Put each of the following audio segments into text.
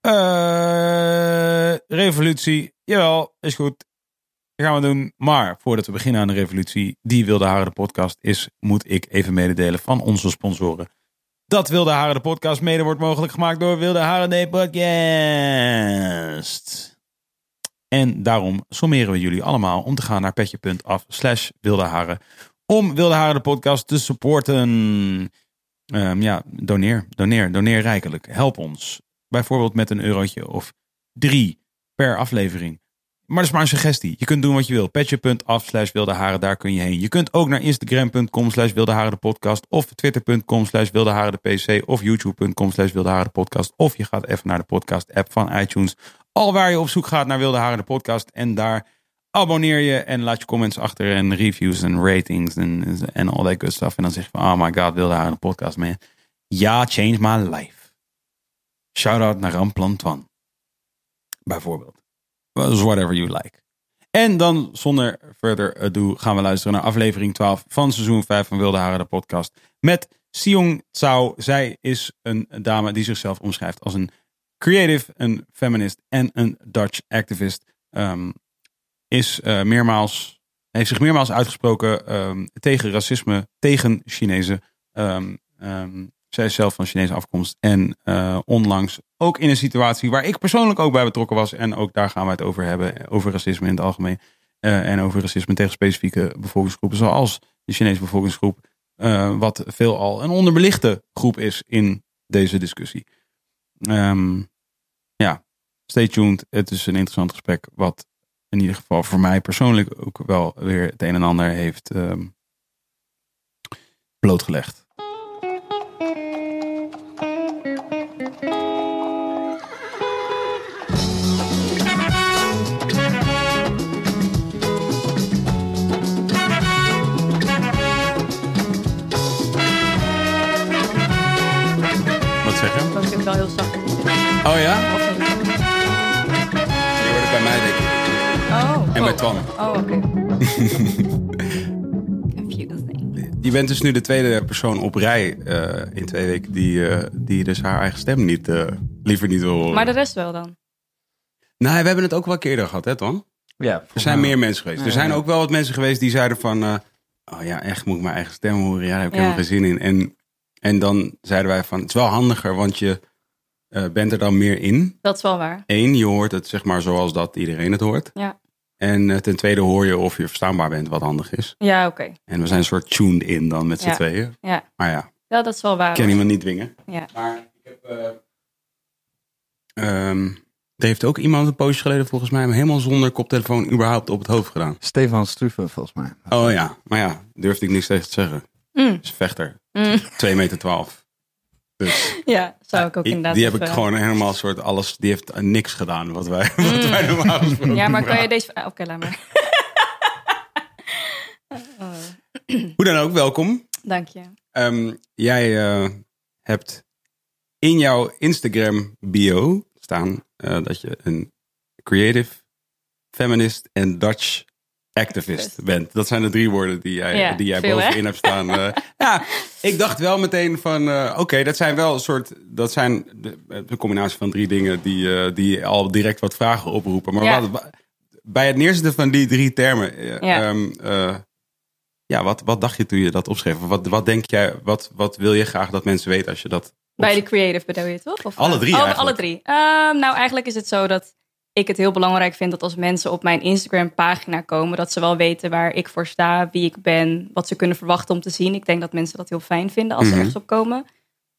Eh, revolutie. Jawel, is goed. Dat gaan we doen. Maar voordat we beginnen aan de revolutie, die Wilde Haren de podcast is, moet ik even mededelen van onze sponsoren. Dat Wilde Haren de podcast mede wordt mogelijk gemaakt door Wilde Haren de podcast. En daarom sommeren we jullie allemaal om te gaan naar petje.af slash Wilde Haren. Om Wilde Haren de podcast te supporten. Ehm, ja, doneer, doneer, doneer rijkelijk. Help ons. Bijvoorbeeld met een eurotje of drie per aflevering. Maar dat is maar een suggestie. Je kunt doen wat je wil. Petje.af slash wilde haren, daar kun je heen. Je kunt ook naar instagram.com slash wilde haren de podcast. Of twitter.com slash wilde haren de pc. Of youtube.com slash wilde haren de podcast. Of je gaat even naar de podcast app van iTunes. Al waar je op zoek gaat naar wilde haren de podcast. En daar abonneer je en laat je comments achter. En reviews en ratings en, all that good stuff. En dan zeg je van, oh my god, wilde haren de podcast man. Ja, change my life. Shout-out naar Ramplan Twan. Bijvoorbeeld. Whatever you like. En dan zonder verder ado gaan we luisteren naar aflevering 12 van seizoen 5 van Wilde Haren de podcast. Met Sion Tsao. Zij is een dame die zichzelf omschrijft als een creative, een feminist en een Dutch activist. Um, is uh, meermaals, heeft zich meermaals uitgesproken um, tegen racisme, tegen Chinezen. Um, zij is zelf van Chinese afkomst. En uh, onlangs ook in een situatie waar ik persoonlijk ook bij betrokken was. En ook daar gaan we het over hebben. Over racisme in het algemeen. Uh, en over racisme tegen specifieke bevolkingsgroepen. Zoals de Chinese bevolkingsgroep. Uh, wat veelal een onderbelichte groep is in deze discussie. Um, ja, stay tuned. Het is een interessant gesprek. Wat in ieder geval voor mij persoonlijk ook wel weer het een en ander heeft um, blootgelegd. Oh. Oh, oké. Confusing. Je bent dus nu de tweede persoon op rij uh, in twee weken die, uh, die dus haar eigen stem niet, uh, liever niet wil horen. Maar de rest wel dan? Nou, we hebben het ook wel eerder gehad, hè Twan? Ja. Er zijn meer mensen geweest. Er zijn ook wel wat mensen geweest die zeiden van... oh ja, echt moet ik mijn eigen stem horen? Ja, daar heb ik Ja. helemaal geen zin in. En, en dan zeiden wij van, het is wel handiger, want je uh, bent er dan meer in. Dat is wel waar. Eén, je hoort het zeg maar zoals dat iedereen het hoort. Ja. En uh, ten tweede hoor je of je verstaanbaar bent, wat handig is. Ja, oké. En we zijn een soort tuned in dan met z'n Ja. tweeën. Ja. Maar ja, ja, dat is wel waar. ik kan iemand niet dwingen. Ja. Maar ik heb... Uh, um, er heeft ook iemand een poosje geleden volgens mij... helemaal zonder koptelefoon überhaupt op het hoofd gedaan. Stefan Struve, volgens mij. Oh ja, maar ja, durfde ik niks tegen te zeggen. Mm. is een vechter. Mm. 2 meter 12. Dus Ja, zou ik ook die, inderdaad die heb ik gewoon helemaal soort alles... Die heeft uh, niks gedaan wat wij, Mm. wat wij normaal gesproken Ja, maar kan je deze... ah, Oké, laat maar. Oh, Hoe dan ook, welkom. dank je. Um, jij uh, hebt in jouw Instagram bio staan uh, dat je een creative, feminist en Dutch activist bent. Dat zijn de drie woorden die jij, Ja, die jij veel, hè? bovenin hebt staan. Uh, ja, ik dacht wel meteen van, uh, oké, dat zijn wel een soort, dat zijn de, de combinatie van drie dingen die, uh, die al direct wat vragen oproepen. Maar Ja. wat, bij het neerzetten van die drie termen, Ja. um, uh, ja, wat, wat dacht je toen je dat opschreef? Wat, wat denk jij, wat, wat wil je graag dat mensen weten als je dat Bij de creative bedoel je toch? Of, Alle eh, drie Oh, alle drie. Ehm, nou, eigenlijk is het zo dat ik het heel belangrijk vind dat als mensen op mijn Instagram pagina komen, dat ze wel weten waar ik voor sta, wie ik ben, wat ze kunnen verwachten om te zien. Ik denk dat mensen dat heel fijn vinden als Mhm. ze ergens op komen.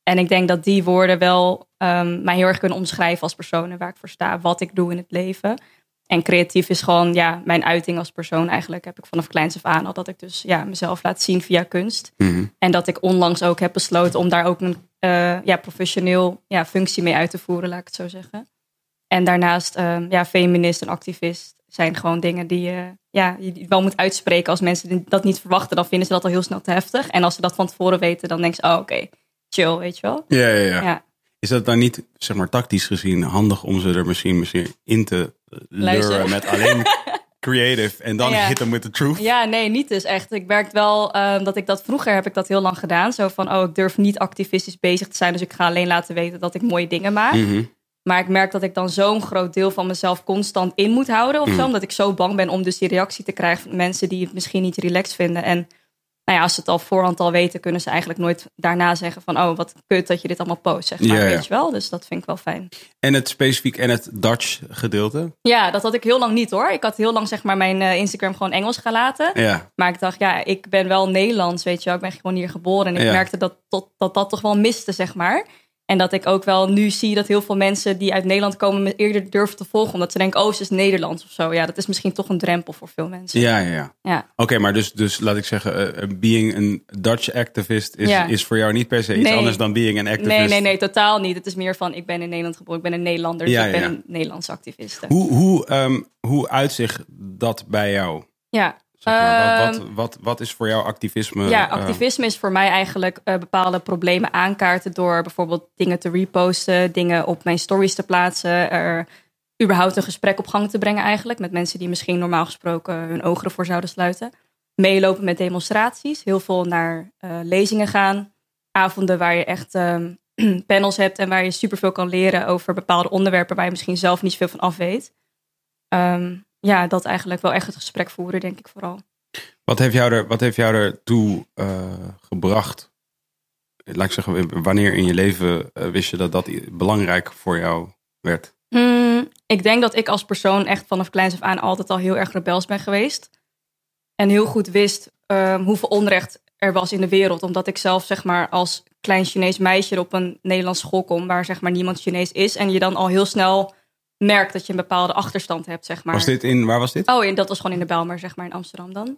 En ik denk dat die woorden wel ehm, mij heel erg kunnen omschrijven als persoon en waar ik voor sta, wat ik doe in het leven. En creatief is gewoon ja, mijn uiting als persoon eigenlijk. Heb ik vanaf kleins af aan al dat ik dus ja, mezelf laat zien via kunst. Mhm. En dat ik onlangs ook heb besloten om daar ook een eh, ja, professioneel ja, functie mee uit te voeren, laat ik het zo zeggen. En daarnaast, ehm, ja, feminist en activist zijn gewoon dingen die je, ja, je wel moet uitspreken. Als mensen dat niet verwachten, dan vinden ze dat al heel snel te heftig. En als ze dat van tevoren weten, dan denken ze, oh oké, chill, weet je wel. Ja, ja, ja. Ja. Is dat dan niet, zeg maar, tactisch gezien handig om ze er misschien, misschien in te Luisteren. luren met alleen creative en dan Ja. hit them with the truth? Ja, nee, niet dus echt. Ik merk wel ehm, dat ik dat vroeger heb ik dat heel lang gedaan. Zo van, oh, ik durf niet activistisch bezig te zijn, dus ik ga alleen laten weten dat ik mooie dingen maak. Mhm. Maar ik merk dat ik dan zo'n groot deel van mezelf constant in moet houden of zo. Omdat ik zo bang ben om dus die reactie te krijgen van mensen die het misschien niet relaxed vinden. En nou ja, als ze het al voorhand al weten, kunnen ze eigenlijk nooit daarna zeggen van... oh, wat kut dat je dit allemaal post, zeg maar, Ja, ja. weet je wel. Dus dat vind ik wel fijn. En het specifiek en het Dutch gedeelte? Ja, dat had ik heel lang niet hoor. Ik had heel lang zeg maar mijn eh, Instagram gewoon Engels gelaten. Ja. Maar ik dacht, ja, ik ben wel Nederlands, weet je wel. Ik ben gewoon hier geboren. En ik merkte dat, tot, dat dat toch wel miste, zeg maar. En dat ik ook wel nu zie dat heel veel mensen die uit Nederland komen... me eerder durven te volgen. Omdat ze denken, oh, ze is Nederlands of zo. Ja, dat is misschien toch een drempel voor veel mensen. Ja, ja, ja. Ja. Oké, maar dus, dus laat ik zeggen, eh, being een Dutch activist is, Ja. is voor jou niet per se iets Nee. anders dan being an activist. Nee, nee, nee, totaal niet. Het is meer van, ik ben in Nederland geboren. Ik ben een Nederlander, dus Ja, ik ben een Nederlandse activiste. Hoe, hoe, ehm, hoe uitzicht dat bij jou? Ja, Zeg maar, wat, Ehm, wat, wat, wat is voor jou activisme? Ja, eh, activisme is voor mij eigenlijk eh, bepaalde problemen aankaarten door bijvoorbeeld dingen te reposten, dingen op mijn stories te plaatsen, er überhaupt een gesprek op gang te brengen eigenlijk met mensen die misschien normaal gesproken hun ogen ervoor zouden sluiten. Meelopen met demonstraties, heel veel naar eh, lezingen gaan, avonden waar je echt ehm, panels hebt en waar je superveel kan leren over bepaalde onderwerpen waar je misschien zelf niet zoveel van af weet. Ehm, ja, dat eigenlijk wel echt het gesprek voeren, denk ik vooral. Wat heeft jou, er, wat heeft jou ertoe eh gebracht? Laat ik zeggen, wanneer in je leven eh, wist je dat dat belangrijk voor jou werd? Hmm, ik denk dat ik als persoon echt vanaf kleins af aan altijd al heel erg rebels ben geweest. En heel goed wist ehm, hoeveel onrecht er was in de wereld. Omdat ik zelf zeg maar als klein Chinees meisje op een Nederlandse school kom... waar zeg maar niemand Chinees is. En je dan al heel snel merkt dat je een bepaalde achterstand hebt, zeg maar. Was dit in, waar was dit? Oh, en dat was gewoon in de Bijlmer, zeg maar, in Amsterdam dan.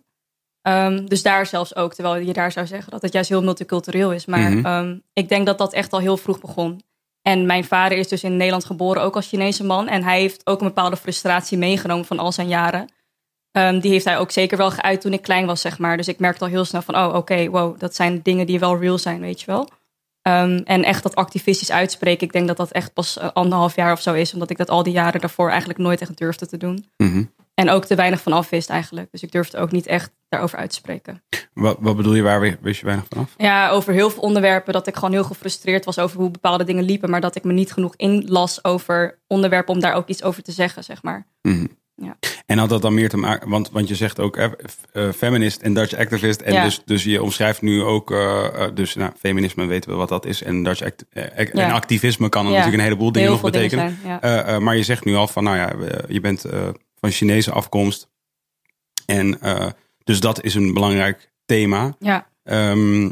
Ehm, dus daar zelfs ook, terwijl je daar zou zeggen dat het juist heel multicultureel is. Maar Mhm. ehm, ik denk dat dat echt al heel vroeg begon. En mijn vader is dus in Nederland geboren, ook als Chinese man. En hij heeft ook een bepaalde frustratie meegenomen van al zijn jaren. Ehm, die heeft hij ook zeker wel geuit toen ik klein was, zeg maar. Dus ik merkte al heel snel van, oh, oké, wow, dat zijn dingen die wel real zijn, weet je wel. Ehm, en echt dat activistisch uitspreken, ik denk dat dat echt pas eh, anderhalf jaar of zo is. Omdat ik dat al die jaren daarvoor eigenlijk nooit echt durfde te doen. Mhm. En ook te weinig van af wist eigenlijk. Dus ik durfde ook niet echt daarover uit te spreken. Wat, wat bedoel je, waar wi- wist je weinig vanaf? Ja, over heel veel onderwerpen dat ik gewoon heel gefrustreerd was over hoe bepaalde dingen liepen. Maar dat ik me niet genoeg inlas over onderwerpen om daar ook iets over te zeggen, zeg maar. Mhm. Ja. En had dat dan meer te maken, want, want je zegt ook eh, eh, feminist en Dutch activist. En Ja. dus, dus je omschrijft nu ook, eh, dus nou, feminisme weten we wat dat is. En Dutch act, ac- Ja. en activisme kan natuurlijk een heleboel dingen nog dingen betekenen. zijn. Maar je zegt nu al van, nou ja, je bent van Chinese afkomst. En dus dat is een belangrijk thema. ja. Ehm,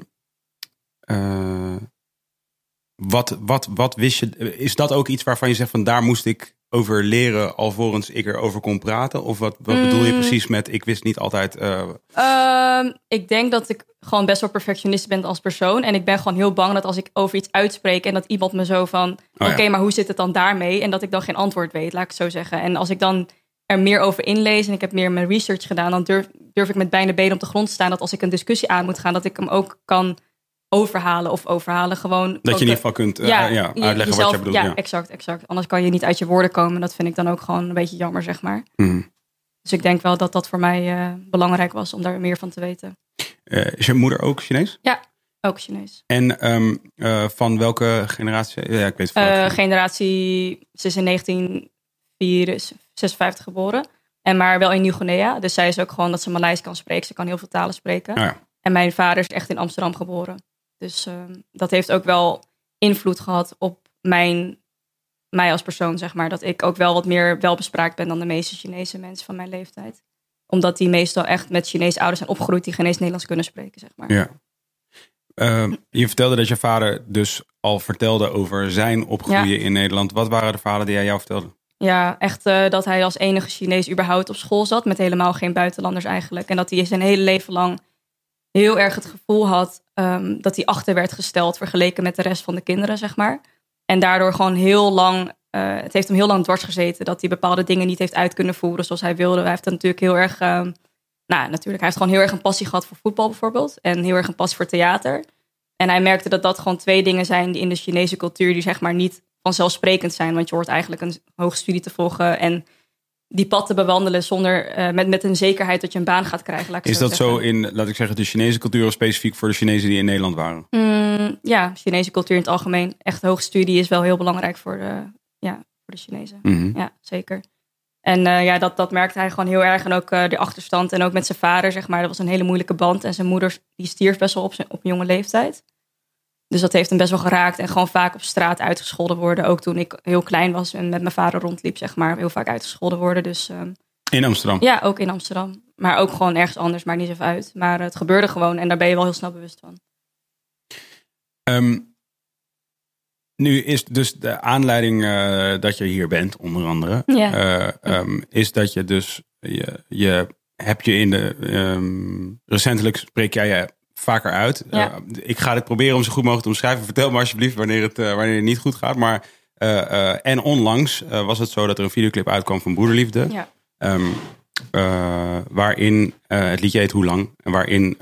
eh, wat, wat, wat wist je? Is dat ook iets waarvan je zegt van daar moest ik over leren alvorens ik erover kon praten? Of wat, wat bedoel je Mm. precies met ik wist niet altijd. eh, Ehm, ik denk dat ik gewoon best wel perfectionist ben als persoon. En ik ben gewoon heel bang dat als ik over iets uitspreek en dat iemand me zo van: Oh ja. Oké, maar hoe zit het dan daarmee? En dat ik dan geen antwoord weet, laat ik het zo zeggen. En als ik dan er meer over inlees en ik heb meer mijn research gedaan, dan durf, durf ik met beide benen op de grond te staan. Dat als ik een discussie aan moet gaan, dat ik hem ook kan overhalen of overhalen. Gewoon dat je in ieder de- geval kunt eh, ja, uitleggen wat jezelf- je bedoelt. Ja, Ja. exact, exact. Anders kan je niet uit je woorden komen. Dat vind ik dan ook gewoon een beetje jammer, zeg maar. Mhm. Dus ik denk wel dat dat voor mij eh, belangrijk was om daar meer van te weten. Eh, is je moeder ook Chinees? Ook Chinees. En ehm, eh, van welke generatie? Ja, ik weet het Eh, generatie, ze is in 1956 geboren. En maar wel in Nieuw-Guinea. Dus zij is ook gewoon dat ze Maleis kan spreken. Ze kan heel veel talen spreken. Oh ja. En mijn vader is echt in Amsterdam geboren. Dus ehm, dat heeft ook wel invloed gehad op mijn, mij als persoon, zeg maar. Dat ik ook wel wat meer welbespraakt ben dan de meeste Chinese mensen van mijn leeftijd. Omdat die meestal echt met Chinese ouders zijn opgegroeid die geen eens Nederlands kunnen spreken, zeg maar. Ja. Ehm, je vertelde dat je vader dus al vertelde over zijn opgroeien in Nederland. Wat waren de verhalen die hij jou vertelde? Ja, echt eh, dat hij als enige Chinees überhaupt op school zat. Met helemaal geen buitenlanders eigenlijk. En dat hij zijn hele leven lang heel erg het gevoel had ehm, dat hij achter werd gesteld vergeleken met de rest van de kinderen, zeg maar. En daardoor gewoon heel lang, eh, het heeft hem heel lang dwars gezeten dat hij bepaalde dingen niet heeft uit kunnen voeren zoals hij wilde. Hij heeft natuurlijk heel erg, ehm, nou natuurlijk, hij heeft gewoon heel erg een passie gehad voor voetbal bijvoorbeeld. En heel erg een passie voor theater. En hij merkte dat dat gewoon twee dingen zijn die in de Chinese cultuur die zeg maar niet vanzelfsprekend zijn. Want je hoort eigenlijk een hoogstudie te volgen en die pad te bewandelen zonder eh, met, met een zekerheid dat je een baan gaat krijgen. Laat ik Is zo dat zo in, laat ik zeggen, de Chinese cultuur of specifiek voor de Chinezen die in Nederland waren? Mm, ja, Chinese cultuur in het algemeen. Echt hoogstudie is wel heel belangrijk voor de, ja, voor de Chinezen. Mhm. Ja, zeker. En eh, ja, dat, dat merkte hij gewoon heel erg. En ook eh, de achterstand. En ook met zijn vader, zeg maar. Dat was een hele moeilijke band. En zijn moeder, die stierf best wel op, zijn, op jonge leeftijd. Dus dat heeft hem best wel geraakt. En gewoon vaak op straat uitgescholden worden. Ook toen ik heel klein was en met mijn vader rondliep, zeg maar. Heel vaak uitgescholden worden. Dus ehm, In Amsterdam. ja, ook in Amsterdam. Maar ook gewoon ergens anders, maakt niet zoveel uit. Maar het gebeurde gewoon. En daar ben je wel heel snel bewust van. Ehm, nu is dus de aanleiding eh, dat je hier bent, onder andere, Ja. eh, ehm, is dat je dus, je, je heb je in de, recentelijk spreek jij vaker uit. Ja. Eh, ik ga dit proberen om zo goed mogelijk te omschrijven. Vertel me alsjeblieft wanneer het, eh, wanneer het niet goed gaat. Maar, eh, en onlangs was het zo dat er een videoclip uitkwam van Broederliefde. Ja. Ehm, eh, waarin het liedje heet Hoe Lang. En waarin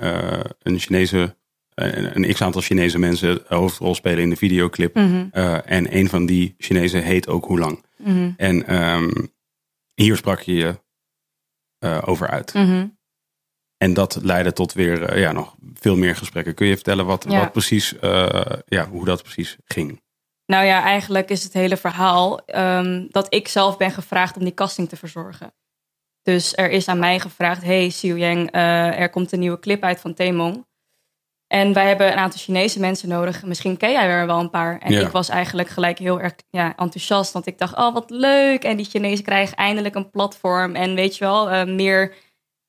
een Chinese, een, x-aantal Chinese mensen de hoofdrol spelen in de videoclip. Mhm. En een van die Chinezen heet ook Hoe Lang. Mhm. En ehm, hier sprak je je over uit. Mhm. En dat leidde tot weer eh, ja, nog veel meer gesprekken. Kun je vertellen wat, Ja. wat precies, eh, ja, hoe dat precies ging? Nou ja, eigenlijk is het hele verhaal ehm, dat ik zelf ben gevraagd om die casting te verzorgen. Dus er is aan mij gevraagd: Hey Xiu Yang, eh, er komt een nieuwe clip uit van Temong. En wij hebben een aantal Chinese mensen nodig. Misschien ken jij er wel een paar. En Ja. ik was eigenlijk gelijk heel erg ja, enthousiast. Want ik dacht, oh wat leuk. En die Chinezen krijgen eindelijk een platform. En weet je wel, meer,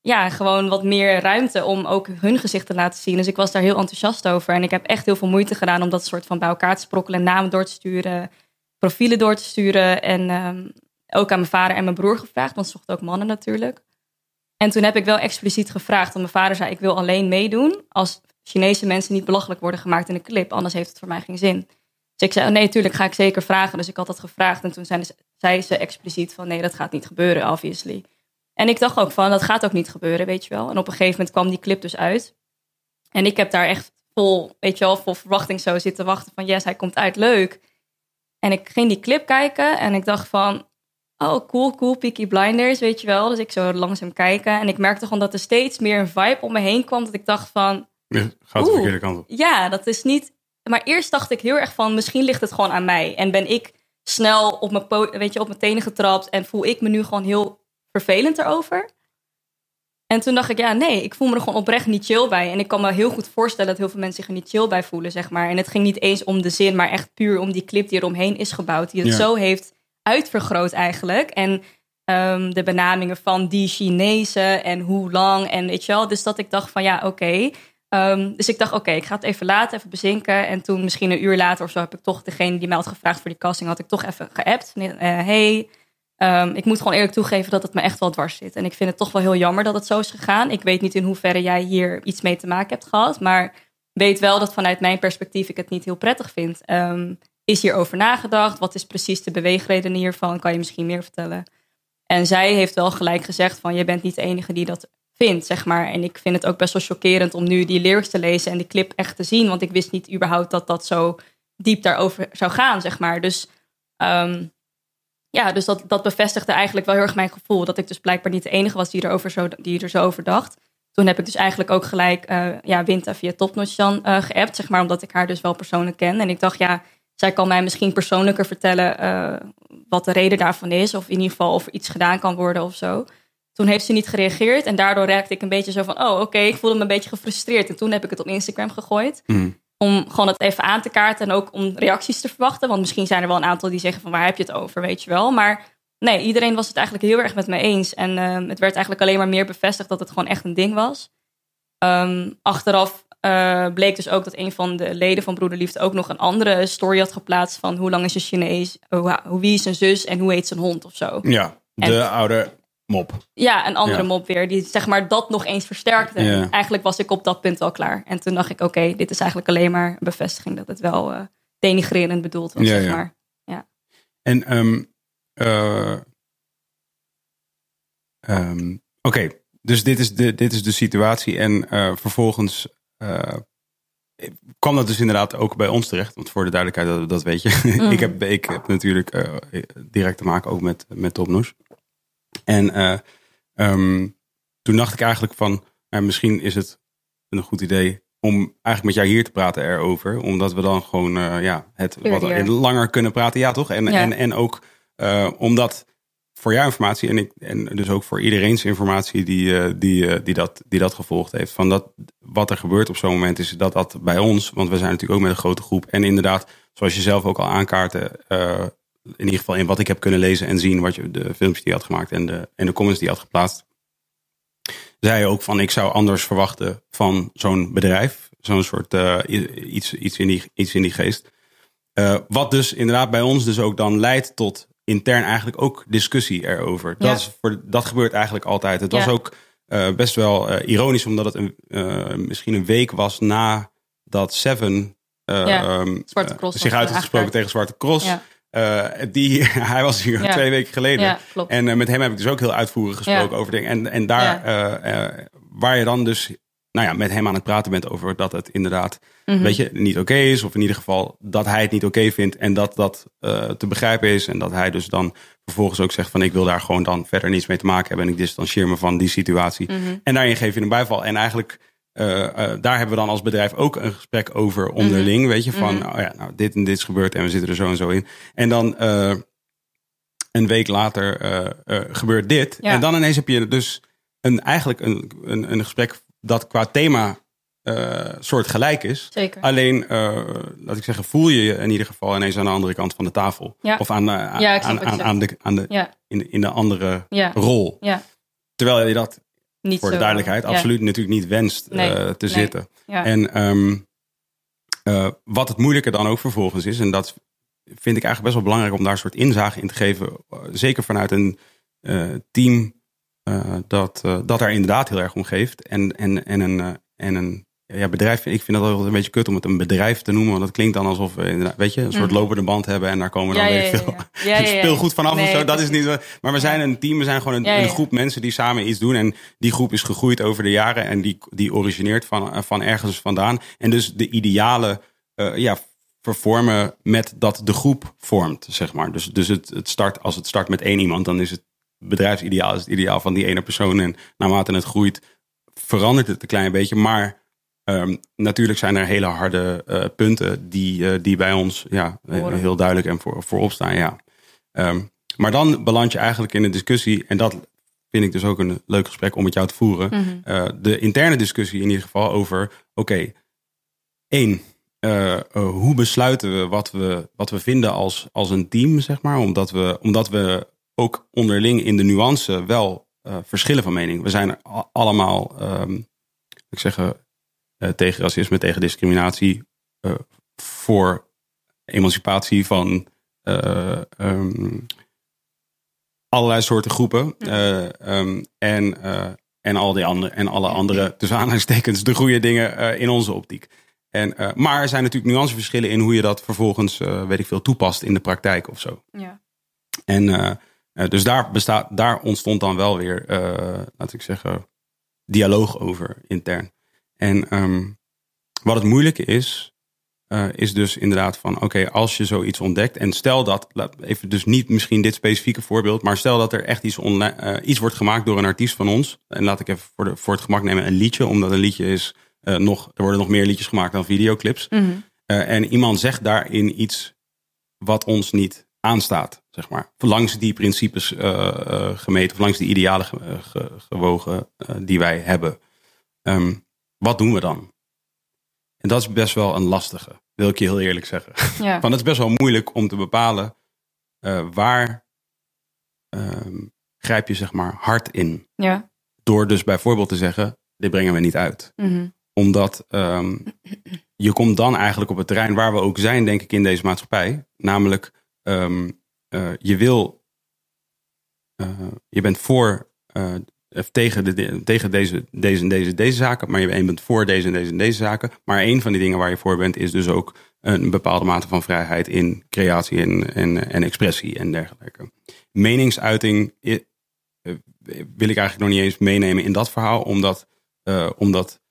ja, gewoon wat meer ruimte om ook hun gezicht te laten zien. Dus ik was daar heel enthousiast over. En ik heb echt heel veel moeite gedaan om dat soort van bij elkaar te sprokkelen. Namen door te sturen, profielen door te sturen. En ehm, ook aan mijn vader en mijn broer gevraagd. Want ze zochten ook mannen natuurlijk. En toen heb ik wel expliciet gevraagd. Want mijn vader zei, ik wil alleen meedoen als Chinese mensen niet belachelijk worden gemaakt in de clip. Anders heeft het voor mij geen zin. Dus ik zei, oh nee, tuurlijk ga ik zeker vragen. Dus ik had dat gevraagd. En toen zei ze, zei ze expliciet van, nee, dat gaat niet gebeuren, obviously. En ik dacht ook van, dat gaat ook niet gebeuren, weet je wel. En op een gegeven moment kwam die clip dus uit. En ik heb daar echt vol, weet je wel, vol verwachting zo zitten wachten van, yes, hij komt uit, leuk. En ik ging die clip kijken en ik dacht van, oh cool, cool, Peaky Blinders, weet je wel. Dus ik zo langzaam kijken. En ik merkte gewoon dat er steeds meer een vibe om me heen kwam. Dat ik dacht van, Ja, Gaat de verkeerde kant op. ja, dat is niet. Maar eerst dacht ik heel erg van, misschien ligt het gewoon aan mij. En ben ik snel op mijn, weet je, op mijn tenen getrapt en voel ik me nu gewoon heel vervelend erover. En toen dacht ik, ja, nee, ik voel me er gewoon oprecht niet chill bij. En ik kan me heel goed voorstellen dat heel veel mensen zich er niet chill bij voelen, zeg maar. En het ging niet eens om de zin, maar echt puur om die clip die eromheen is gebouwd. Die het Ja. zo heeft uitvergroot eigenlijk. En ehm, de benamingen van die Chinezen en hoe lang en weet je wel. Dus dat ik dacht van, ja, oké. Ehm, dus ik dacht, oké, ik ga het even laten, even bezinken. En toen misschien een uur later of zo heb ik toch degene die mij had gevraagd voor die casting, had ik toch even geappt. Uh, hey, ehm, ik moet gewoon eerlijk toegeven dat het me echt wel dwars zit. En ik vind het toch wel heel jammer dat het zo is gegaan. Ik weet niet in hoeverre jij hier iets mee te maken hebt gehad, maar weet wel dat vanuit mijn perspectief ik het niet heel prettig vind. Ehm, is hierover nagedacht? Wat is precies de beweegreden hiervan? Kan je misschien meer vertellen? En zij heeft wel gelijk gezegd van je bent niet de enige die dat vindt, zeg maar. En ik vind het ook best wel chockerend om nu die lyrics te lezen en die clip echt te zien. Want ik wist niet überhaupt dat dat zo diep daarover zou gaan, zeg maar. Dus ehm, ja, dus dat, dat bevestigde eigenlijk wel heel erg mijn gevoel. Dat ik dus blijkbaar niet de enige was die, erover zo, die er zo over dacht. Toen heb ik dus eigenlijk ook gelijk eh, ja, Winta via Topnotch dan eh, geappt, zeg maar. Omdat ik haar dus wel persoonlijk ken. En ik dacht, ja, zij kan mij misschien persoonlijker vertellen eh, wat de reden daarvan is. Of in ieder geval of er iets gedaan kan worden of zo. Toen heeft ze niet gereageerd. En daardoor raakte ik een beetje zo van... oh, oké, ik voelde me een beetje gefrustreerd. En toen heb ik het op Instagram gegooid. Mm. Om gewoon het even aan te kaarten. En ook om reacties te verwachten. Want misschien zijn er wel een aantal die zeggen van... waar heb je het over, weet je wel. Maar nee, iedereen was het eigenlijk heel erg met me eens. En ehm, het werd eigenlijk alleen maar meer bevestigd... dat het gewoon echt een ding was. Ehm, achteraf eh, bleek dus ook dat een van de leden van Broederliefde... ook nog een andere story had geplaatst... van hoe lang is een Chinees, hoe, hoe wie is zijn zus... en hoe heet zijn hond of zo. Ja, de En- oude mop. Ja, een andere Ja. mop weer. Die zeg maar dat nog eens versterkte. Ja. Eigenlijk was ik op dat punt al klaar. En toen dacht ik, oké, dit is eigenlijk alleen maar een bevestiging dat het wel eh, denigrerend bedoeld was, Ja, zeg ja. maar. En ehm, eh, ehm, oké, dus dit is, de, dit is de situatie. En eh, vervolgens kwam dat dus inderdaad ook bij ons terecht. Want voor de duidelijkheid, dat, dat weet je. Ik, heb, ik heb natuurlijk direct te maken ook met, met Topnoes. En eh, ehm, toen dacht ik eigenlijk van, misschien is het een goed idee om eigenlijk met jou hier te praten erover. Omdat we dan gewoon eh, ja, het wat langer kunnen praten. Ja, toch? En, Ja. en, en ook eh, omdat voor jouw informatie en, ik, en dus ook voor iedereen's informatie die, die, die, dat, die dat gevolgd heeft. Van dat, wat er gebeurt op zo'n moment is dat dat bij ons, want we zijn natuurlijk ook met een grote groep. En inderdaad, zoals je zelf ook al aankaartte, in ieder geval in wat ik heb kunnen lezen en zien, wat je, de filmpjes die had gemaakt en de, en de comments die had geplaatst. Zei je ook van ik zou anders verwachten van zo'n bedrijf. Zo'n soort eh, iets, iets, in die, iets in die geest. Eh, wat dus inderdaad bij ons dus ook dan leidt tot intern eigenlijk ook discussie erover. Ja. Dat, is voor, dat gebeurt eigenlijk altijd. Het was ook eh, best wel ironisch, omdat het een, misschien een week was na dat Seven eh, Ja, ehm, eh, zich uit heeft gesproken tegen Zwarte Cross. Eh, die, hij was hier Ja. twee weken geleden. ja. En eh, met hem heb ik dus ook heel uitvoerig gesproken Ja. over dingen. En, en daar, eh, waar je dan dus nou ja, met hem aan het praten bent over dat het inderdaad Mhm. weet je, niet oké is. Of in ieder geval dat hij het niet oké vindt. En dat dat te begrijpen is. En dat hij dus dan vervolgens ook zegt van ik wil daar gewoon dan verder niets mee te maken hebben. En ik distancieer me van die situatie. Mhm. En daarin geef je een bijval. En eigenlijk, eh, eh, daar hebben we dan als bedrijf ook een gesprek over onderling. Weet je, van Mhm. oh ja, nou, dit en dit is gebeurd en we zitten er zo en zo in. En dan eh, een week later gebeurt dit. Ja. En dan ineens heb je dus een, eigenlijk een, een, een gesprek dat qua thema soort gelijk is. Zeker. Alleen, laat ik zeggen, voel je je in ieder geval ineens aan de andere kant van de tafel. Ja. Of aan, aan, de, aan de, in, in de andere ja, rol. ja. Terwijl je dat Niet voor zo, de duidelijkheid ja. absoluut natuurlijk niet wenst Nee, eh, te nee. zitten. Ja. En ehm, eh, wat het moeilijke dan ook vervolgens is, en dat vind ik eigenlijk best wel belangrijk om daar een soort inzage in te geven, eh, zeker vanuit een team dat, dat daar inderdaad heel erg om geeft. En, en, en een, en een ja, bedrijf, ik vind dat altijd een beetje kut om het een bedrijf te noemen, want dat klinkt dan alsof we weet je, een soort lopende band hebben en daar komen dan Ja, weet ja, veel ja. Speelgoed vanaf Nee, of zo. Dat is niet. wat- Maar we zijn een team, we zijn gewoon een, groep mensen die samen iets doen. En die groep is gegroeid over de jaren en die, die origineert van, van ergens vandaan. En dus de idealen eh, ja, vervormen met dat de groep vormt, zeg maar. Dus, dus het, het start, als het start met één iemand, dan is het bedrijfsideaal is het ideaal van die ene persoon. En naarmate het groeit, verandert het een klein beetje. Maar ehm, natuurlijk zijn er hele harde eh, punten die, eh, die bij ons ja, eh, Horen. heel duidelijk en voor, voorop staan. Ja. Ehm, maar dan beland je eigenlijk in een discussie. En dat vind ik dus ook een leuk gesprek om met jou te voeren. Mhm. De interne discussie in ieder geval over, oké, één, hoe besluiten we wat we, wat we vinden als, als een team, zeg maar. Omdat we, omdat we ook onderling in de nuance wel verschillen van mening. We zijn allemaal, ehm, ik zeg, tegen racisme, tegen discriminatie, eh, voor emancipatie van eh, ehm, allerlei soorten groepen. Eh, ehm, en, eh, en, al die andere, en alle andere, tussen aanhalingstekens, de goede dingen eh, in onze optiek. En, eh, maar er zijn natuurlijk nuanceverschillen in hoe je dat vervolgens, eh, weet ik veel, toepast in de praktijk of zo. Ja. En eh, eh, dus daar, bestaat, daar ontstond dan wel weer, eh, laat ik zeggen, dialoog over intern. En ehm, wat het moeilijke is, eh, is dus inderdaad van, oké, als je zoiets ontdekt en stel dat, even dus niet misschien dit specifieke voorbeeld, maar stel dat er echt iets, online, eh, iets wordt gemaakt door een artiest van ons. En laat ik even voor, de, voor het gemak nemen een liedje, omdat een liedje is eh, nog, er worden nog meer liedjes gemaakt dan videoclips. Mhm. En iemand zegt daarin iets wat ons niet aanstaat, zeg maar. Langs die principes gemeten, of langs die idealen ge- ge- gewogen die wij hebben. Ehm, wat doen we dan? En dat is best wel een lastige, wil ik je heel eerlijk zeggen. Ja. Want het is best wel moeilijk om te bepalen eh, waar ehm, grijp je zeg maar hard in. Ja. Door dus bijvoorbeeld te zeggen, dit brengen we niet uit Mhm. omdat ehm, je komt dan eigenlijk op het terrein waar we ook zijn, denk ik, in deze maatschappij. Namelijk, ehm, eh, je wil, eh, je bent voor eh, tegen, de, tegen deze, deze en deze, deze zaken, maar je bent voor deze en deze en deze zaken. Maar een van die dingen waar je voor bent, is dus ook een bepaalde mate van vrijheid in creatie en, en, en expressie en dergelijke. Meningsuiting eh, wil ik eigenlijk nog niet eens meenemen in dat verhaal, omdat, uh, omdat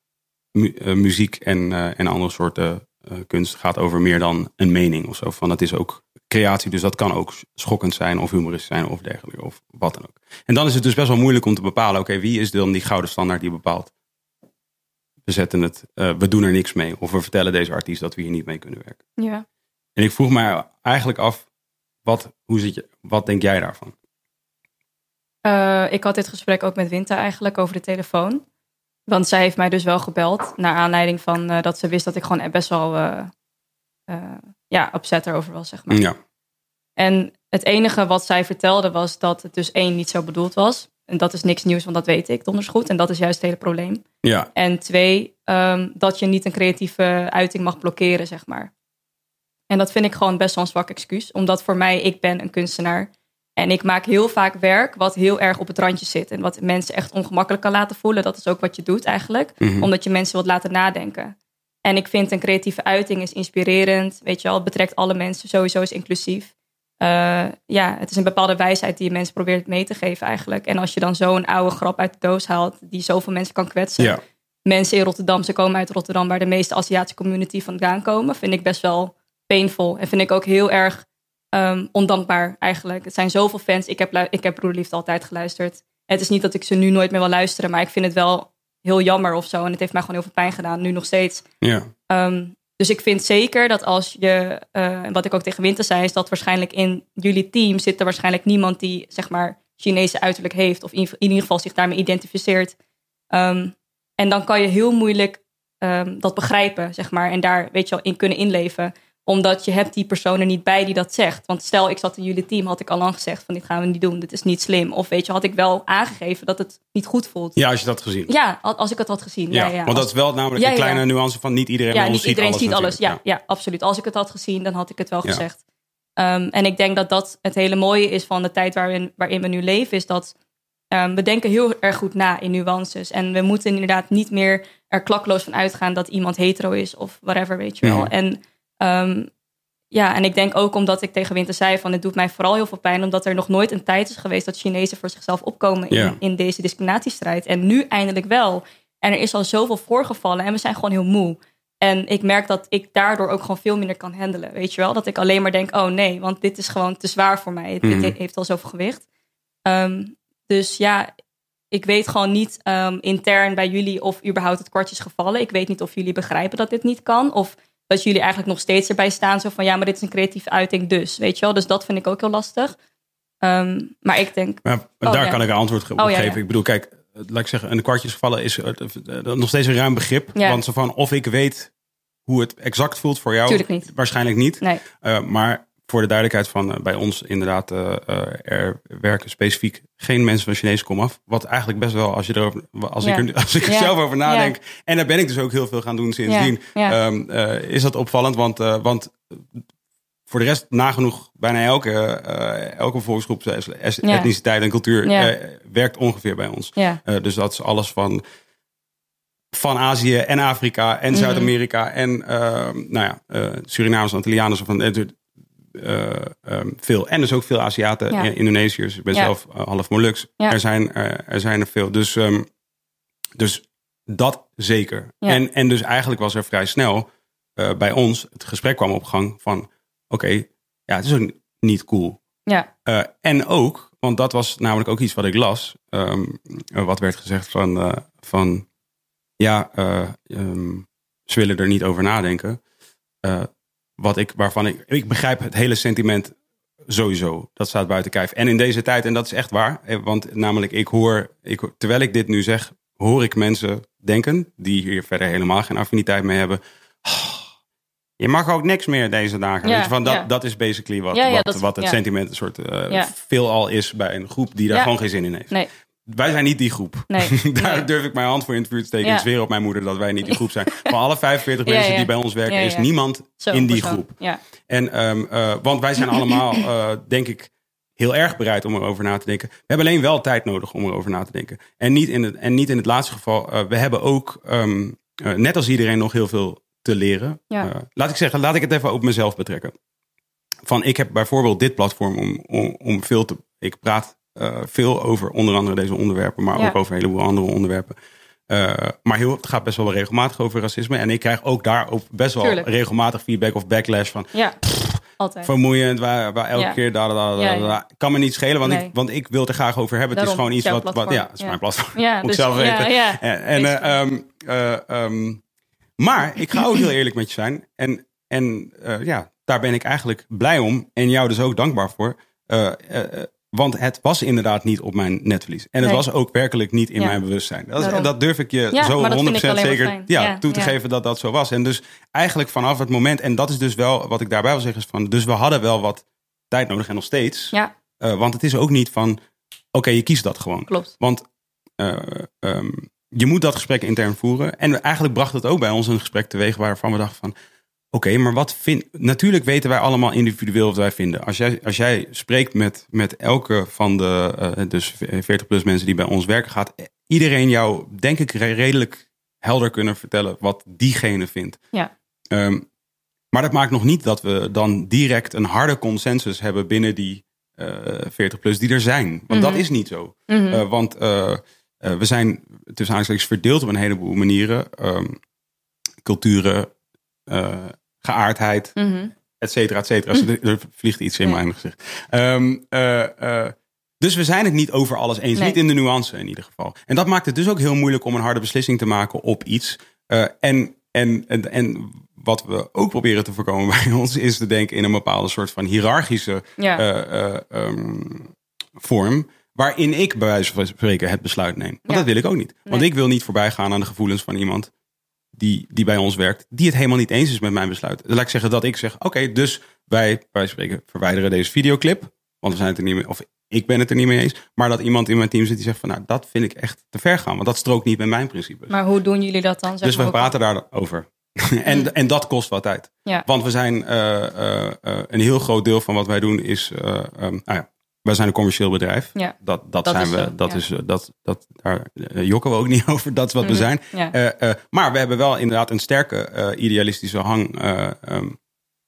mu muziek en, en andere soorten kunst gaat over meer dan een mening of zo. Van het is ook creatie. Dus dat kan ook schokkend zijn of humoristisch zijn of dergelijke of wat dan ook. En dan is het dus best wel moeilijk om te bepalen, oké, wie is dan die gouden standaard die bepaalt? We zetten het, uh, we doen er niks mee. Of we vertellen deze artiest dat we hier niet mee kunnen werken. Ja. En ik vroeg mij eigenlijk af, wat, hoe zit je, wat denk jij daarvan? Uh, ik had dit gesprek ook met Winter eigenlijk over de telefoon. Want zij heeft mij dus wel gebeld. Naar aanleiding van uh, dat ze wist dat ik gewoon best wel ja, upset erover was, zeg maar. Ja. En het enige wat zij vertelde was dat het dus één niet zo bedoeld was. En dat is niks nieuws, want dat weet ik donders goed. En dat is juist het hele probleem. Ja. En twee, um, dat je niet een creatieve uiting mag blokkeren, zeg maar. En dat vind ik gewoon best wel een zwak excuus. Omdat voor mij, ik ben een kunstenaar. En ik maak heel vaak werk wat heel erg op het randje zit. En wat mensen echt ongemakkelijk kan laten voelen. Dat is ook wat je doet eigenlijk. Mm -hmm. Omdat je mensen wilt laten nadenken. En ik vind een creatieve uiting is inspirerend. Weet je wel, het betrekt alle mensen. Sowieso is inclusief. Uh, ja, het is een bepaalde wijsheid die je mensen probeert mee te geven eigenlijk. En als je dan zo'n oude grap uit de doos haalt die zoveel mensen kan kwetsen. Ja. Mensen in Rotterdam, ze komen uit Rotterdam waar de meeste Aziatische community vandaan komen. Vind ik best wel painful. En vind ik ook heel erg um, ondankbaar eigenlijk. Het zijn zoveel fans. Ik heb, ik heb Broederliefde altijd geluisterd. Het is niet dat ik ze nu nooit meer wil luisteren. Maar ik vind het wel heel jammer of zo. En het heeft mij gewoon heel veel pijn gedaan. Nu nog steeds. Ja. Um, dus ik vind zeker dat als je, uh, wat ik ook tegen Winter zei, is dat waarschijnlijk in jullie team zit er waarschijnlijk niemand die zeg maar Chinese uiterlijk heeft, of in, in ieder geval zich daarmee identificeert. Um, en dan kan je heel moeilijk um, dat begrijpen, zeg maar, en daar weet je wel in kunnen inleven omdat je hebt die persoon er niet bij die dat zegt. Want stel, ik zat in jullie team, had ik al lang gezegd van dit gaan we niet doen, dit is niet slim. Of weet je, had ik wel aangegeven dat het niet goed voelt. Ja, als je dat had gezien. Ja, als ik het had gezien. Ja, ja, ja. want dat is wel namelijk een kleine nuance van niet iedereen ja, niet ziet iedereen alles. ziet alles. natuurlijk. Ja, ja. absoluut. Als ik het had gezien, dan had ik het wel gezegd. Um, en ik denk dat dat het hele mooie is van de tijd waarin, waarin we nu leven, is dat um, we denken heel erg goed na in nuances. En we moeten inderdaad niet meer er klakloos van uitgaan dat iemand hetero is of whatever, weet je wel. Mhm. En um, ja, en ik denk ook omdat ik tegen Winter zei van het doet mij vooral heel veel pijn, omdat er nog nooit een tijd is geweest dat Chinezen voor zichzelf opkomen in, in deze discriminatiestrijd. En nu eindelijk wel. En er is al zoveel voorgevallen en we zijn gewoon heel moe. En ik merk dat ik daardoor ook gewoon veel minder kan handelen. Weet je wel? Dat ik alleen maar denk, oh nee, want dit is gewoon te zwaar voor mij. Mhm. Dit heeft al zoveel gewicht. Ehm, dus ja, ik weet gewoon niet ehm, intern bij jullie of überhaupt het kwartje is gevallen. Ik weet niet of jullie begrijpen dat dit niet kan. Of dat jullie eigenlijk nog steeds erbij staan. Zo van ja, maar dit is een creatieve uiting dus. Weet je wel? Dus dat vind ik ook heel lastig. Ehm, maar ik denk, Maar Oh, daar ja. kan ik een antwoord ge- op Oh, ja, geven. ja. Ik bedoel, kijk, laat ik zeggen, een kwartjesgevallen is eh, eh, nog steeds een ruim begrip. Want zo van, of ik weet hoe het exact voelt voor jou. Tuurlijk niet. Waarschijnlijk niet. nee. Uh, maar voor de duidelijkheid van eh, bij ons inderdaad, eh, eh, er werken specifiek geen mensen van Chinese komaf. Wat eigenlijk best wel, als, je erover, als Ja. ik er, als ik er Ja. zelf over nadenk. En daar ben ik dus ook heel veel gaan doen sindsdien. Ehm, eh, is dat opvallend, want, want voor de rest nagenoeg bijna elke, elke Ja. etniciteit en cultuur werkt ongeveer bij ons. Ja. Dus dat is alles van, van Azië en Afrika en Mhm. Zuid-Amerika en ehm, nou ja, eh, Surinamers, Antillianers van eh, eh, ehm, veel. En dus ook veel Aziaten, Ja. eh, Indonesiërs. Ik ben zelf eh, half Molux. Er, zijn, er zijn er veel. Dus, ehm, dus dat zeker. En, en dus eigenlijk was er vrij snel bij ons het gesprek kwam op gang van oké, ja, het is ook niet cool. Ja. En ook, want dat was namelijk ook iets wat ik las, ehm, eh, wat werd gezegd van, van ja, ze willen er niet over nadenken. Wat ik, waarvan ik, ik begrijp het hele sentiment sowieso. Dat staat buiten kijf. En in deze tijd, en dat is echt waar, eh, want namelijk ik hoor, ik, terwijl ik dit nu zeg, hoor ik mensen denken, die hier verder helemaal geen affiniteit mee hebben. "Oh, je mag ook niks meer deze dagen. Ja, Weet je, van dat, ja. dat is basically wat, Ja, wat, dat- wat het sentiment een soort eh, veelal is bij een groep die daar gewoon geen zin in heeft. Nee. Wij zijn niet die groep. Nee. Daar Nee. durf ik mijn hand voor in het vuur te steken. Ja. Zweer op mijn moeder dat wij niet die groep zijn. Van alle 45 Ja, mensen ja. die bij ons werken, is niemand Zo, in die persoon. groep. Ja. En, ehm, eh, want wij zijn allemaal, eh, denk ik, heel erg bereid om erover na te denken. We hebben alleen wel tijd nodig om erover na te denken. En niet in het, en niet in het laatste geval. eh, we hebben ook, ehm, eh, net als iedereen, nog heel veel te leren. Laat ik zeggen, laat ik het even op mezelf betrekken. Van, ik heb bijvoorbeeld dit platform om, om, om veel te... Ik praat eh, veel over onder andere deze onderwerpen, maar Ja. ook over een heleboel andere onderwerpen. Eh, maar heel, het gaat best wel regelmatig over racisme. En ik krijg ook daarop best wel Tuurlijk. regelmatig feedback of backlash van Ja, altijd. vermoeiend, waar, waar elke Ja. keer da, da, Ja, kan me niet schelen, want, Nee. ik, want ik wil het er graag over hebben. Daarom, het is gewoon iets wat, wat ja, het is mijn platform. Ja, Moet ik dus- zelf weten. En, en, eh, ehm, eh, ehm, maar ik ga ook heel eerlijk met je zijn. En, en ja, daar ben ik eigenlijk blij om. En jou dus ook dankbaar voor. Want het was inderdaad niet op mijn netvlies. En het Nee. was ook werkelijk niet in Ja. mijn bewustzijn. Dat, is- dat durf ik je Ja, zo maar dat vind 100% ik alleen maar zeker ja, Ja, toe te geven dat dat zo was. En dus eigenlijk vanaf het moment, en dat is dus wel wat ik daarbij wil zeggen, is van, dus we hadden wel wat tijd nodig en nog steeds. Ja, Eh, want het is ook niet van, oké, je kiest dat gewoon. klopt. Want eh, ehm, je moet dat gesprek intern voeren. En eigenlijk bracht het ook bij ons een gesprek teweeg waarvan we dachten van... Oké, maar wat vind... Natuurlijk weten wij allemaal individueel wat wij vinden. Als jij, als jij spreekt met, met elke van de eh, dus 40-plus mensen die bij ons werken... gaat iedereen jou, denk ik, re- redelijk helder kunnen vertellen... wat diegene vindt. Ja. Ehm, maar dat maakt nog niet dat we dan direct een harde consensus hebben binnen die eh 40-plus die er zijn. Want dat Mhm. is niet zo. Mhm. Uh, want uh, uh, we zijn tussen aanstekens verdeeld op een heleboel manieren. Um, culturen, uh, geaardheid, Mhm. et cetera, et cetera. Dus er, vliegt iets in Ja. mijn gezicht. Um, dus we zijn het niet over alles eens. Nee. Niet in de nuance in ieder geval. En dat maakt het dus ook heel moeilijk om een harde beslissing te maken op iets. En, en, en, en wat we ook proberen te voorkomen bij ons is te denken in een bepaalde soort van hiërarchische Ja. uh, um, vorm. Waarin ik bij wijze van spreken het besluit neem. Want Ja. dat wil ik ook niet. Want Nee. ik wil niet voorbij gaan aan de gevoelens van iemand die, die bij ons werkt. Die het helemaal niet eens is met mijn besluit. Dus laat ik zeggen dat ik zeg. Oké, dus wij van spreken verwijderen deze videoclip. Want we zijn het er niet mee. Of ik ben het er niet mee eens. Maar dat iemand in mijn team zit die zegt van nou dat vind ik echt te ver gaan. Want dat strookt niet met mijn principes. Maar hoe doen jullie dat dan? Zeg Dus we ook? praten daarover. en, en dat kost wat tijd. Ja. Want we zijn uh, uh, uh, een heel groot deel van wat wij doen is. Um, nou ja, wij zijn een commercieel bedrijf. Ja. Dat, dat, Dat zijn is we. zo, dat ja. is, dat, dat, daar uh, jokken we ook niet over. Dat is wat Mhm. we zijn. Ja. Uh, maar we hebben wel inderdaad een sterke uh, idealistische hang. Um,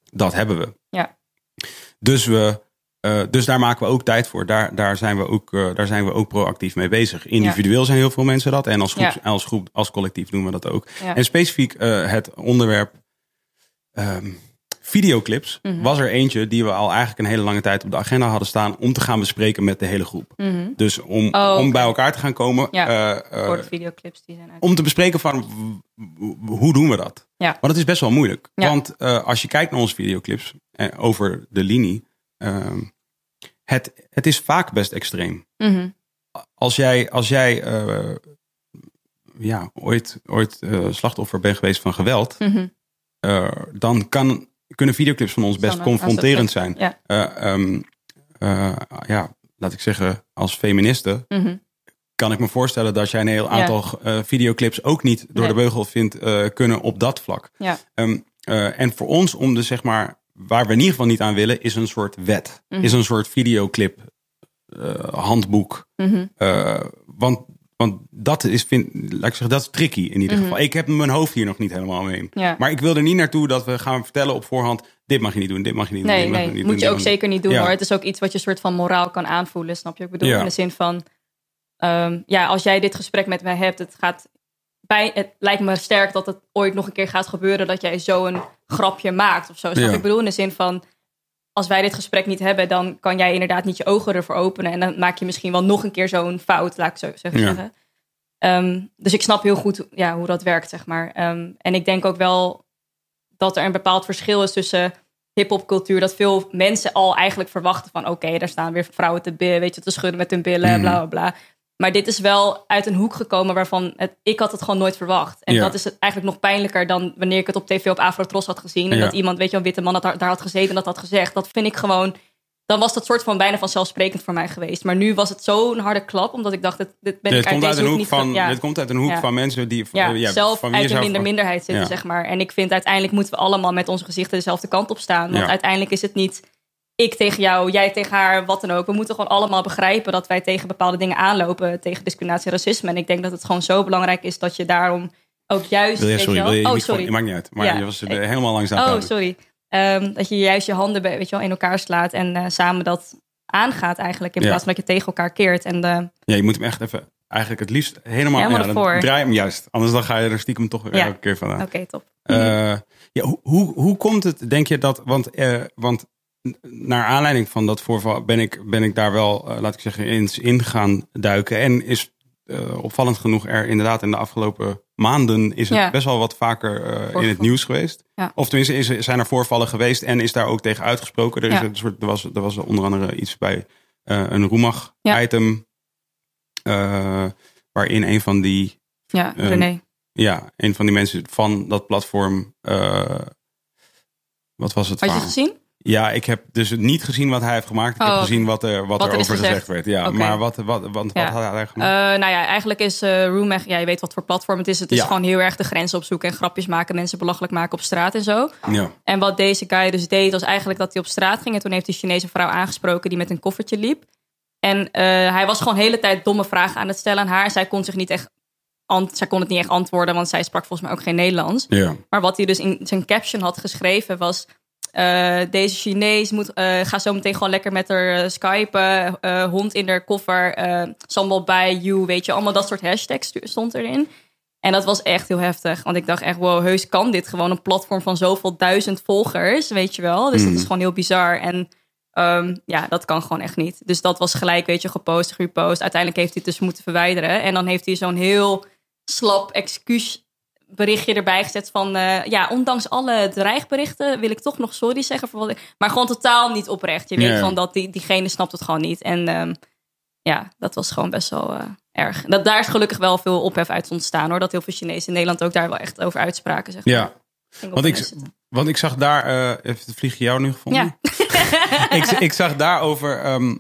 dat hebben we. Ja. Dus, we, dus daar maken we ook tijd voor. Daar, daar, zijn, we ook, daar zijn we ook proactief mee bezig. Individueel zijn heel veel mensen dat. En als groep, als, groep als collectief doen we dat ook. Ja. En specifiek het onderwerp um, videoclips Mhm. was er eentje die we al eigenlijk een hele lange tijd op de agenda hadden staan om te gaan bespreken met de hele groep. Mhm. Dus om, Oh, om bij elkaar te gaan komen. Ja, uh, Voor de videoclips die zijn uit. om te bespreken van hoe doen we dat? Ja. Want het is best wel moeilijk. Ja. Want uh, als je kijkt naar onze videoclips eh, over de linie, uh, het, het is vaak best extreem. Mhm. Als jij, als jij ja, ooit, ooit slachtoffer bent geweest van geweld, uh, dan kan, kunnen videoclips van ons best confronterend zijn. Ja. Uh, um, uh, ja, laat ik zeggen, als feministe Mhm. kan ik me voorstellen dat jij een heel aantal uh, videoclips ook niet door Nee. de beugel vindt kunnen op dat vlak. Ja. Um, uh, en voor ons om de zeg maar, waar we in ieder geval niet aan willen, is een soort wet. Mhm. Is een soort videoclip handboek. Mhm. Uh, want, want dat is, vind, laat ik zeggen, dat is tricky in ieder Mhm. geval. Ik heb mijn hoofd hier nog niet helemaal mee. Ja. Maar ik wil er niet naartoe dat we gaan vertellen op voorhand, dit mag je niet doen, dit mag je niet doen. Nee, nee, moet doen, je ook zeker niet doen Ja. hoor. Het is ook iets wat je soort van moraal kan aanvoelen, snap je? Ik bedoel, Ja. in de zin van, ehm, ja, als jij dit gesprek met mij hebt, het gaat bij, het lijkt me sterk dat het ooit nog een keer gaat gebeuren dat jij zo een grapje maakt of zo. Snap. Ik bedoel, in de zin van, als wij dit gesprek niet hebben, dan kan jij inderdaad niet je ogen ervoor openen en dan maak je misschien wel nog een keer zo'n fout, laat ik zo zeggen. Ja. Ehm, dus ik snap heel goed ja, hoe dat werkt, zeg maar. Ehm, en ik denk ook wel dat er een bepaald verschil is tussen hip-hopcultuur. Dat veel mensen al eigenlijk verwachten van: oké, daar staan weer vrouwen te, weet je, te schudden met hun billen, Mhm. bla bla bla. Maar dit is wel uit een hoek gekomen waarvan het, ik had het gewoon nooit verwacht. En Ja. dat is eigenlijk nog pijnlijker dan wanneer ik het op tv op Afrotros had gezien. En Ja. dat iemand, weet je, een witte man dat daar, daar had gezeten en dat had gezegd. Dat vind ik gewoon. Dan was dat soort van bijna vanzelfsprekend voor mij geweest. Maar nu was het zo'n harde klap, omdat ik dacht, dit, dit ben dit ik uit komt uit een hoek niet van, ja. dit komt uit een hoek van mensen die Ja, zelf van uit een minder ver- minderheid zitten, zeg maar. En ik vind uiteindelijk moeten we allemaal met onze gezichten dezelfde kant op staan. Want uiteindelijk is het niet ik tegen jou, jij tegen haar, wat dan ook. We moeten gewoon allemaal begrijpen dat wij tegen bepaalde dingen aanlopen. Tegen discriminatie en racisme. En ik denk dat het gewoon zo belangrijk is dat je daarom ook juist... Wil je, sorry, je wel- wil je, oh, sorry. Maakt niet uit. Maar Ja. je was er helemaal langzaam Oh, sorry. Ehm, dat je juist je handen weet je wel, in elkaar slaat en eh, samen dat aangaat eigenlijk. In Ja. plaats van dat je tegen elkaar keert. En de, Ja, je moet hem echt even, eigenlijk het liefst helemaal, Helemaal ja, dan draai hem juist. Anders dan ga je er stiekem toch weer Ja. elke keer vandaan. Oké, top. Eh, ja, hoe, hoe, hoe komt het, denk je dat, want, eh, want naar aanleiding van dat voorval ben ik, ben ik daar wel, eh, laat ik zeggen, eens in gaan duiken. En is eh, opvallend genoeg er inderdaad in de afgelopen maanden is het Ja. best wel wat vaker eh, in het nieuws geweest. Ja. Of tenminste is, zijn er voorvallen geweest en is daar ook tegen uitgesproken. Er, is Ja. een soort, er, was, er was onder andere iets bij een Roemag Ja. item. eh, waarin een van die Ja, Ehm, René. ja, een van die mensen van dat platform. wat was het? Had je het gezien? Ja, ik heb dus niet gezien wat hij heeft gemaakt. Ik Oh, heb oké. gezien wat er, wat Wat er er over gezegd. gezegd. werd. Ja, maar wat, wat, wat, wat Ja. had hij Eh, gemaakt? nou ja, eigenlijk is eh Roomeg, ja, je weet wat voor platform het is. Het is Ja. gewoon heel erg de grens opzoeken en grapjes maken, mensen belachelijk maken op straat en zo. ja. En wat deze guy dus deed, was eigenlijk dat hij op straat ging. En toen heeft die Chinese vrouw aangesproken die met een koffertje liep. En eh, hij was gewoon de hele tijd domme vragen aan het stellen aan haar. Zij kon zich niet echt, zij kon het niet echt antwoorden, want zij sprak volgens mij ook geen Nederlands. ja. Maar wat hij dus in zijn caption had geschreven was... eh, deze Chinees moet, eh ga zo meteen gewoon lekker met haar eh, skypen. hond in haar koffer. sambal bij you, weet je. Allemaal dat soort hashtags stond erin. En dat was echt heel heftig. Want ik dacht echt, wow, heus kan dit gewoon een platform van zoveel duizend volgers, weet je wel. Dus dat is gewoon heel bizar. En ehm, ja, dat kan gewoon echt niet. Dus dat was gelijk, weet je, gepost, gepost. Uiteindelijk heeft hij het dus moeten verwijderen. En dan heeft hij zo'n heel slap excuus berichtje erbij gezet van... eh, ja, ondanks alle dreigberichten wil ik toch nog sorry zeggen. Voor wat ik, maar gewoon totaal niet oprecht. Je weet gewoon dat die, diegene snapt het gewoon niet. En ehm, ja, dat was gewoon best wel eh, erg. Dat, daar is gelukkig wel veel ophef uit ontstaan hoor. Dat heel veel Chinezen in Nederland ook daar wel echt over uitspraken. Zeg maar. ja. Ging Want ik, want ik zag daar, eh heeft het vliegje jou nu gevonden? Ja. ik, ik zag daarover ehm,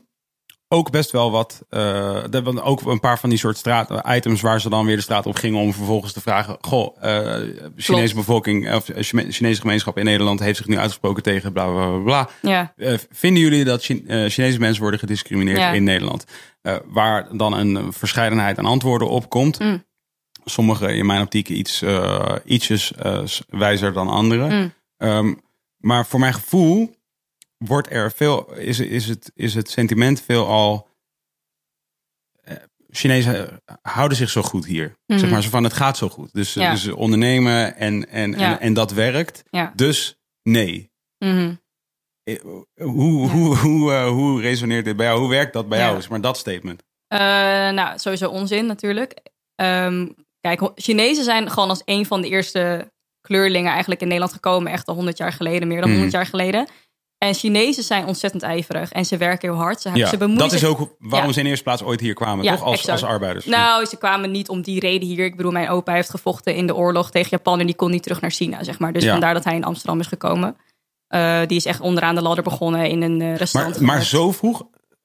ook best wel wat. eh, de- want ook een paar van die soort straat, items waar ze dan weer de straat op gingen om vervolgens te vragen: Goh, eh Chinese bevolking of eh, Chine- Chinese gemeenschap in Nederland heeft zich nu uitgesproken tegen bla bla bla. bla. Ja, Eh, vinden jullie dat Chi- eh, Chinese mensen worden gediscrimineerd Ja. in Nederland? Eh, waar dan een verscheidenheid aan antwoorden op komt. Mm. Sommige in mijn optiek iets eh, ietsjes eh, wijzer dan andere. Mm. Ehm, maar voor mijn gevoel wordt er veel, is, is, het, is het sentiment veel al. eh, Chinezen houden zich zo goed hier. Mhm. Zeg maar zo van het gaat zo goed. Dus, Ja. dus ondernemen en, en, Ja. en, en dat werkt. ja. Dus nee. Mhm. Eh, Hoe, hoe, hoe, eh, hoe resoneert dit bij jou? Hoe werkt dat bij jou? Is maar dat statement. Nou, sowieso onzin natuurlijk. Ehm, kijk, Chinezen zijn gewoon als een van de eerste kleurlingen eigenlijk in Nederland gekomen. Echt al 100 jaar geleden, meer dan Mhm. 100 jaar geleden. En Chinezen zijn ontzettend ijverig en ze werken heel hard. Ze, Ja, ze bemoeien dat is ook waarom Ja. ze in eerste plaats ooit hier kwamen, Ja, toch? Als, als arbeiders. Nou, ze kwamen niet om die reden hier. Ik bedoel, mijn opa heeft gevochten in de oorlog tegen Japan en die kon niet terug naar China, zeg maar. Dus vandaar dat hij in Amsterdam is gekomen. Eh, die is echt onderaan de ladder begonnen in een eh, restaurant. maar, maar zo vroeg?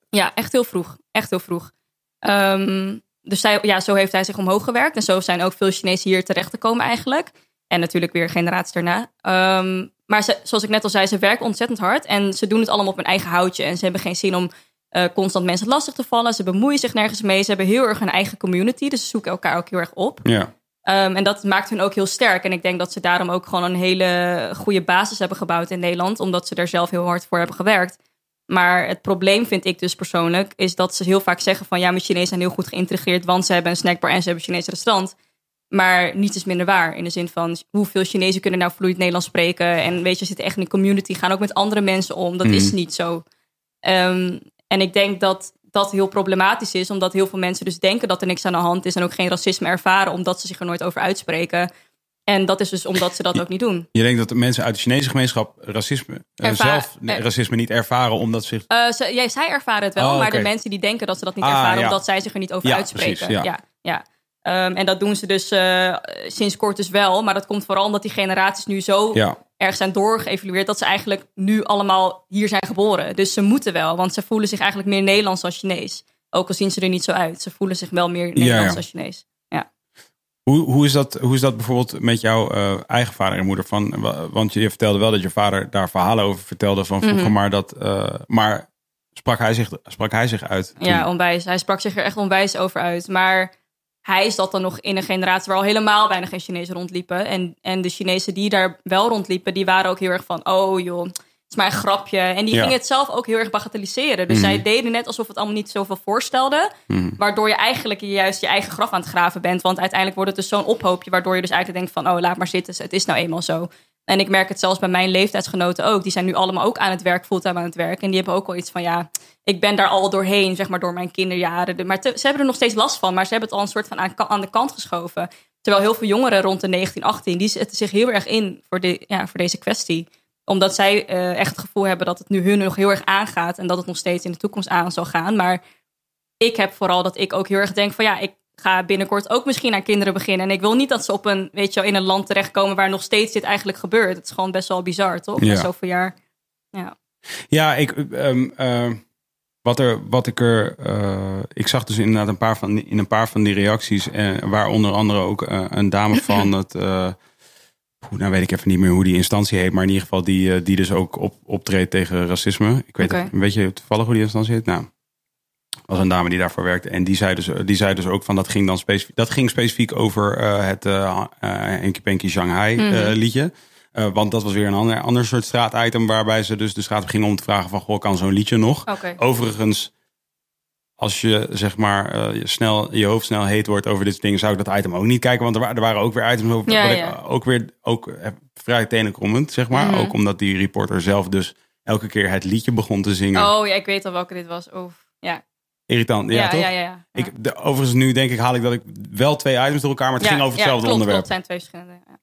Ja, echt heel vroeg. Echt heel vroeg. Ehm, dus zij, ja, zo heeft hij zich omhoog gewerkt. En zo zijn ook veel Chinezen hier terecht te komen eigenlijk. En natuurlijk weer generaties daarna. Ehm, maar ze, zoals ik net al zei, ze werken ontzettend hard. En ze doen het allemaal op hun eigen houtje. En ze hebben geen zin om eh, constant mensen lastig te vallen. Ze bemoeien zich nergens mee. Ze hebben heel erg een eigen community. Dus ze zoeken elkaar ook heel erg op. Ja. Ehm, en dat maakt hun ook heel sterk. En ik denk dat ze daarom ook gewoon een hele goede basis hebben gebouwd in Nederland. Omdat ze er zelf heel hard voor hebben gewerkt. Maar het probleem vind ik dus persoonlijk... is dat ze heel vaak zeggen van... ja, mijn Chinezen zijn heel goed geïntegreerd... want ze hebben een snackbar en ze hebben een Chinese restaurant. Maar niets is minder waar. In de zin van hoeveel Chinezen kunnen nou vloeiend Nederlands spreken. En weet je, zitten echt in een community. Gaan ook met andere mensen om. Dat Mhm. is niet zo. Ehm, en ik denk dat dat heel problematisch is. Omdat heel veel mensen dus denken dat er niks aan de hand is. En ook geen racisme ervaren. Omdat ze zich er nooit over uitspreken. En dat is dus omdat ze dat ook niet doen. Je denkt dat de mensen uit de Chinese gemeenschap racisme eh, Erva- zelf er- racisme niet ervaren omdat zich. Eh, ze, ja, zij ervaren het wel, Oh, maar de mensen die denken dat ze dat niet Ah, ervaren, ja. omdat zij zich er niet over Ja, uitspreken. precies, ja. ja. ja. Ehm, en dat doen ze dus eh, sinds kort dus wel, maar dat komt vooral omdat die generaties nu zo Ja. erg zijn doorgeëvalueerd dat ze eigenlijk nu allemaal hier zijn geboren. Dus ze moeten wel, want ze voelen zich eigenlijk meer Nederlands dan Chinees. Ook al zien ze er niet zo uit. Ze voelen zich wel meer Nederlands ja. dan Chinees. Ja. Hoe, hoe, is dat, hoe is dat bijvoorbeeld met jouw uh, eigen vader en moeder? Van, want je vertelde wel dat je vader daar verhalen over vertelde van vroeger, mm -hmm. maar, dat, uh, maar sprak, hij zich, sprak hij zich uit? Toen? Ja, onwijs. Hij sprak zich er echt onwijs over uit. Maar hij zat dan nog in een generatie waar al helemaal bijna geen Chinezen rondliepen. En, en de Chinezen die daar wel rondliepen, die waren ook heel erg van, oh joh, het is maar een grapje. En die gingen het zelf ook heel erg bagatelliseren. Dus Mhm. zij deden net alsof het allemaal niet zoveel voorstelde. Waardoor je eigenlijk juist je eigen graf aan het graven bent. Want uiteindelijk wordt het dus zo'n ophoopje, waardoor je dus eigenlijk denkt van, oh laat maar zitten, het is nou eenmaal zo. En ik merk het zelfs bij mijn leeftijdsgenoten ook. Die zijn nu allemaal ook aan het werk, fulltime aan het werk. En die hebben ook wel iets van, ja, ik ben daar al doorheen, zeg maar, door mijn kinderjaren. Maar ze hebben er nog steeds last van, maar ze hebben het al een soort van aan, aan de kant geschoven. Terwijl heel veel jongeren rond de 19, 18, die zetten zich heel erg in voor, de, ja, voor deze kwestie. Omdat zij eh, echt het gevoel hebben dat het nu hun nog heel erg aangaat. En dat het nog steeds in de toekomst aan zal gaan. Maar ik heb vooral dat ik ook heel erg denk van, ja, ik ga binnenkort ook misschien aan kinderen beginnen. En ik wil niet dat ze op een, weet je wel, in een land terechtkomen waar nog steeds dit eigenlijk gebeurt. Het is gewoon best wel bizar, toch? Ja. Na zoveel jaar. Ja. Ja, ik, ehm, eh, wat, er, wat ik er. eh, ik zag dus inderdaad een paar van, in een paar van die reacties. eh, waar onder andere ook eh, een dame van het. nou weet ik even niet meer hoe die instantie heet. Maar in ieder geval die, die dus ook op, optreedt tegen racisme. Ik weet Oké. het, weet je toevallig hoe die instantie heet? Nou. Was een dame die daarvoor werkte. En die zei dus, die zei dus ook van dat ging dan specifiek. Dat ging specifiek over eh, het eh eh, Henky Panky Shanghai eh, Mhm. liedje. Eh, want dat was weer een ander, ander soort straatitem waarbij ze dus de straat op gingen om te vragen van goh, kan zo'n liedje nog? Overigens, als je zeg maar eh, je snel, je hoofd snel heet wordt over dit soort dingen, zou ik dat item ook niet kijken. Want er, er waren ook weer items over. Ja, wat ik, ja. eh, ook weer ook eh, vrij tenenkrommend, zeg maar. Mhm. Ook omdat die reporter zelf dus elke keer het liedje begon te zingen. Oh ja, ik weet al welke dit was. Oh, ja. Irritant, ja, Ja, toch? ja. Ik, de, overigens, nu denk ik, haal ik dat ik wel twee items door elkaar, maar het ging over hetzelfde klopt, onderwerp. Klopt, het zijn twee verschillende. Ja.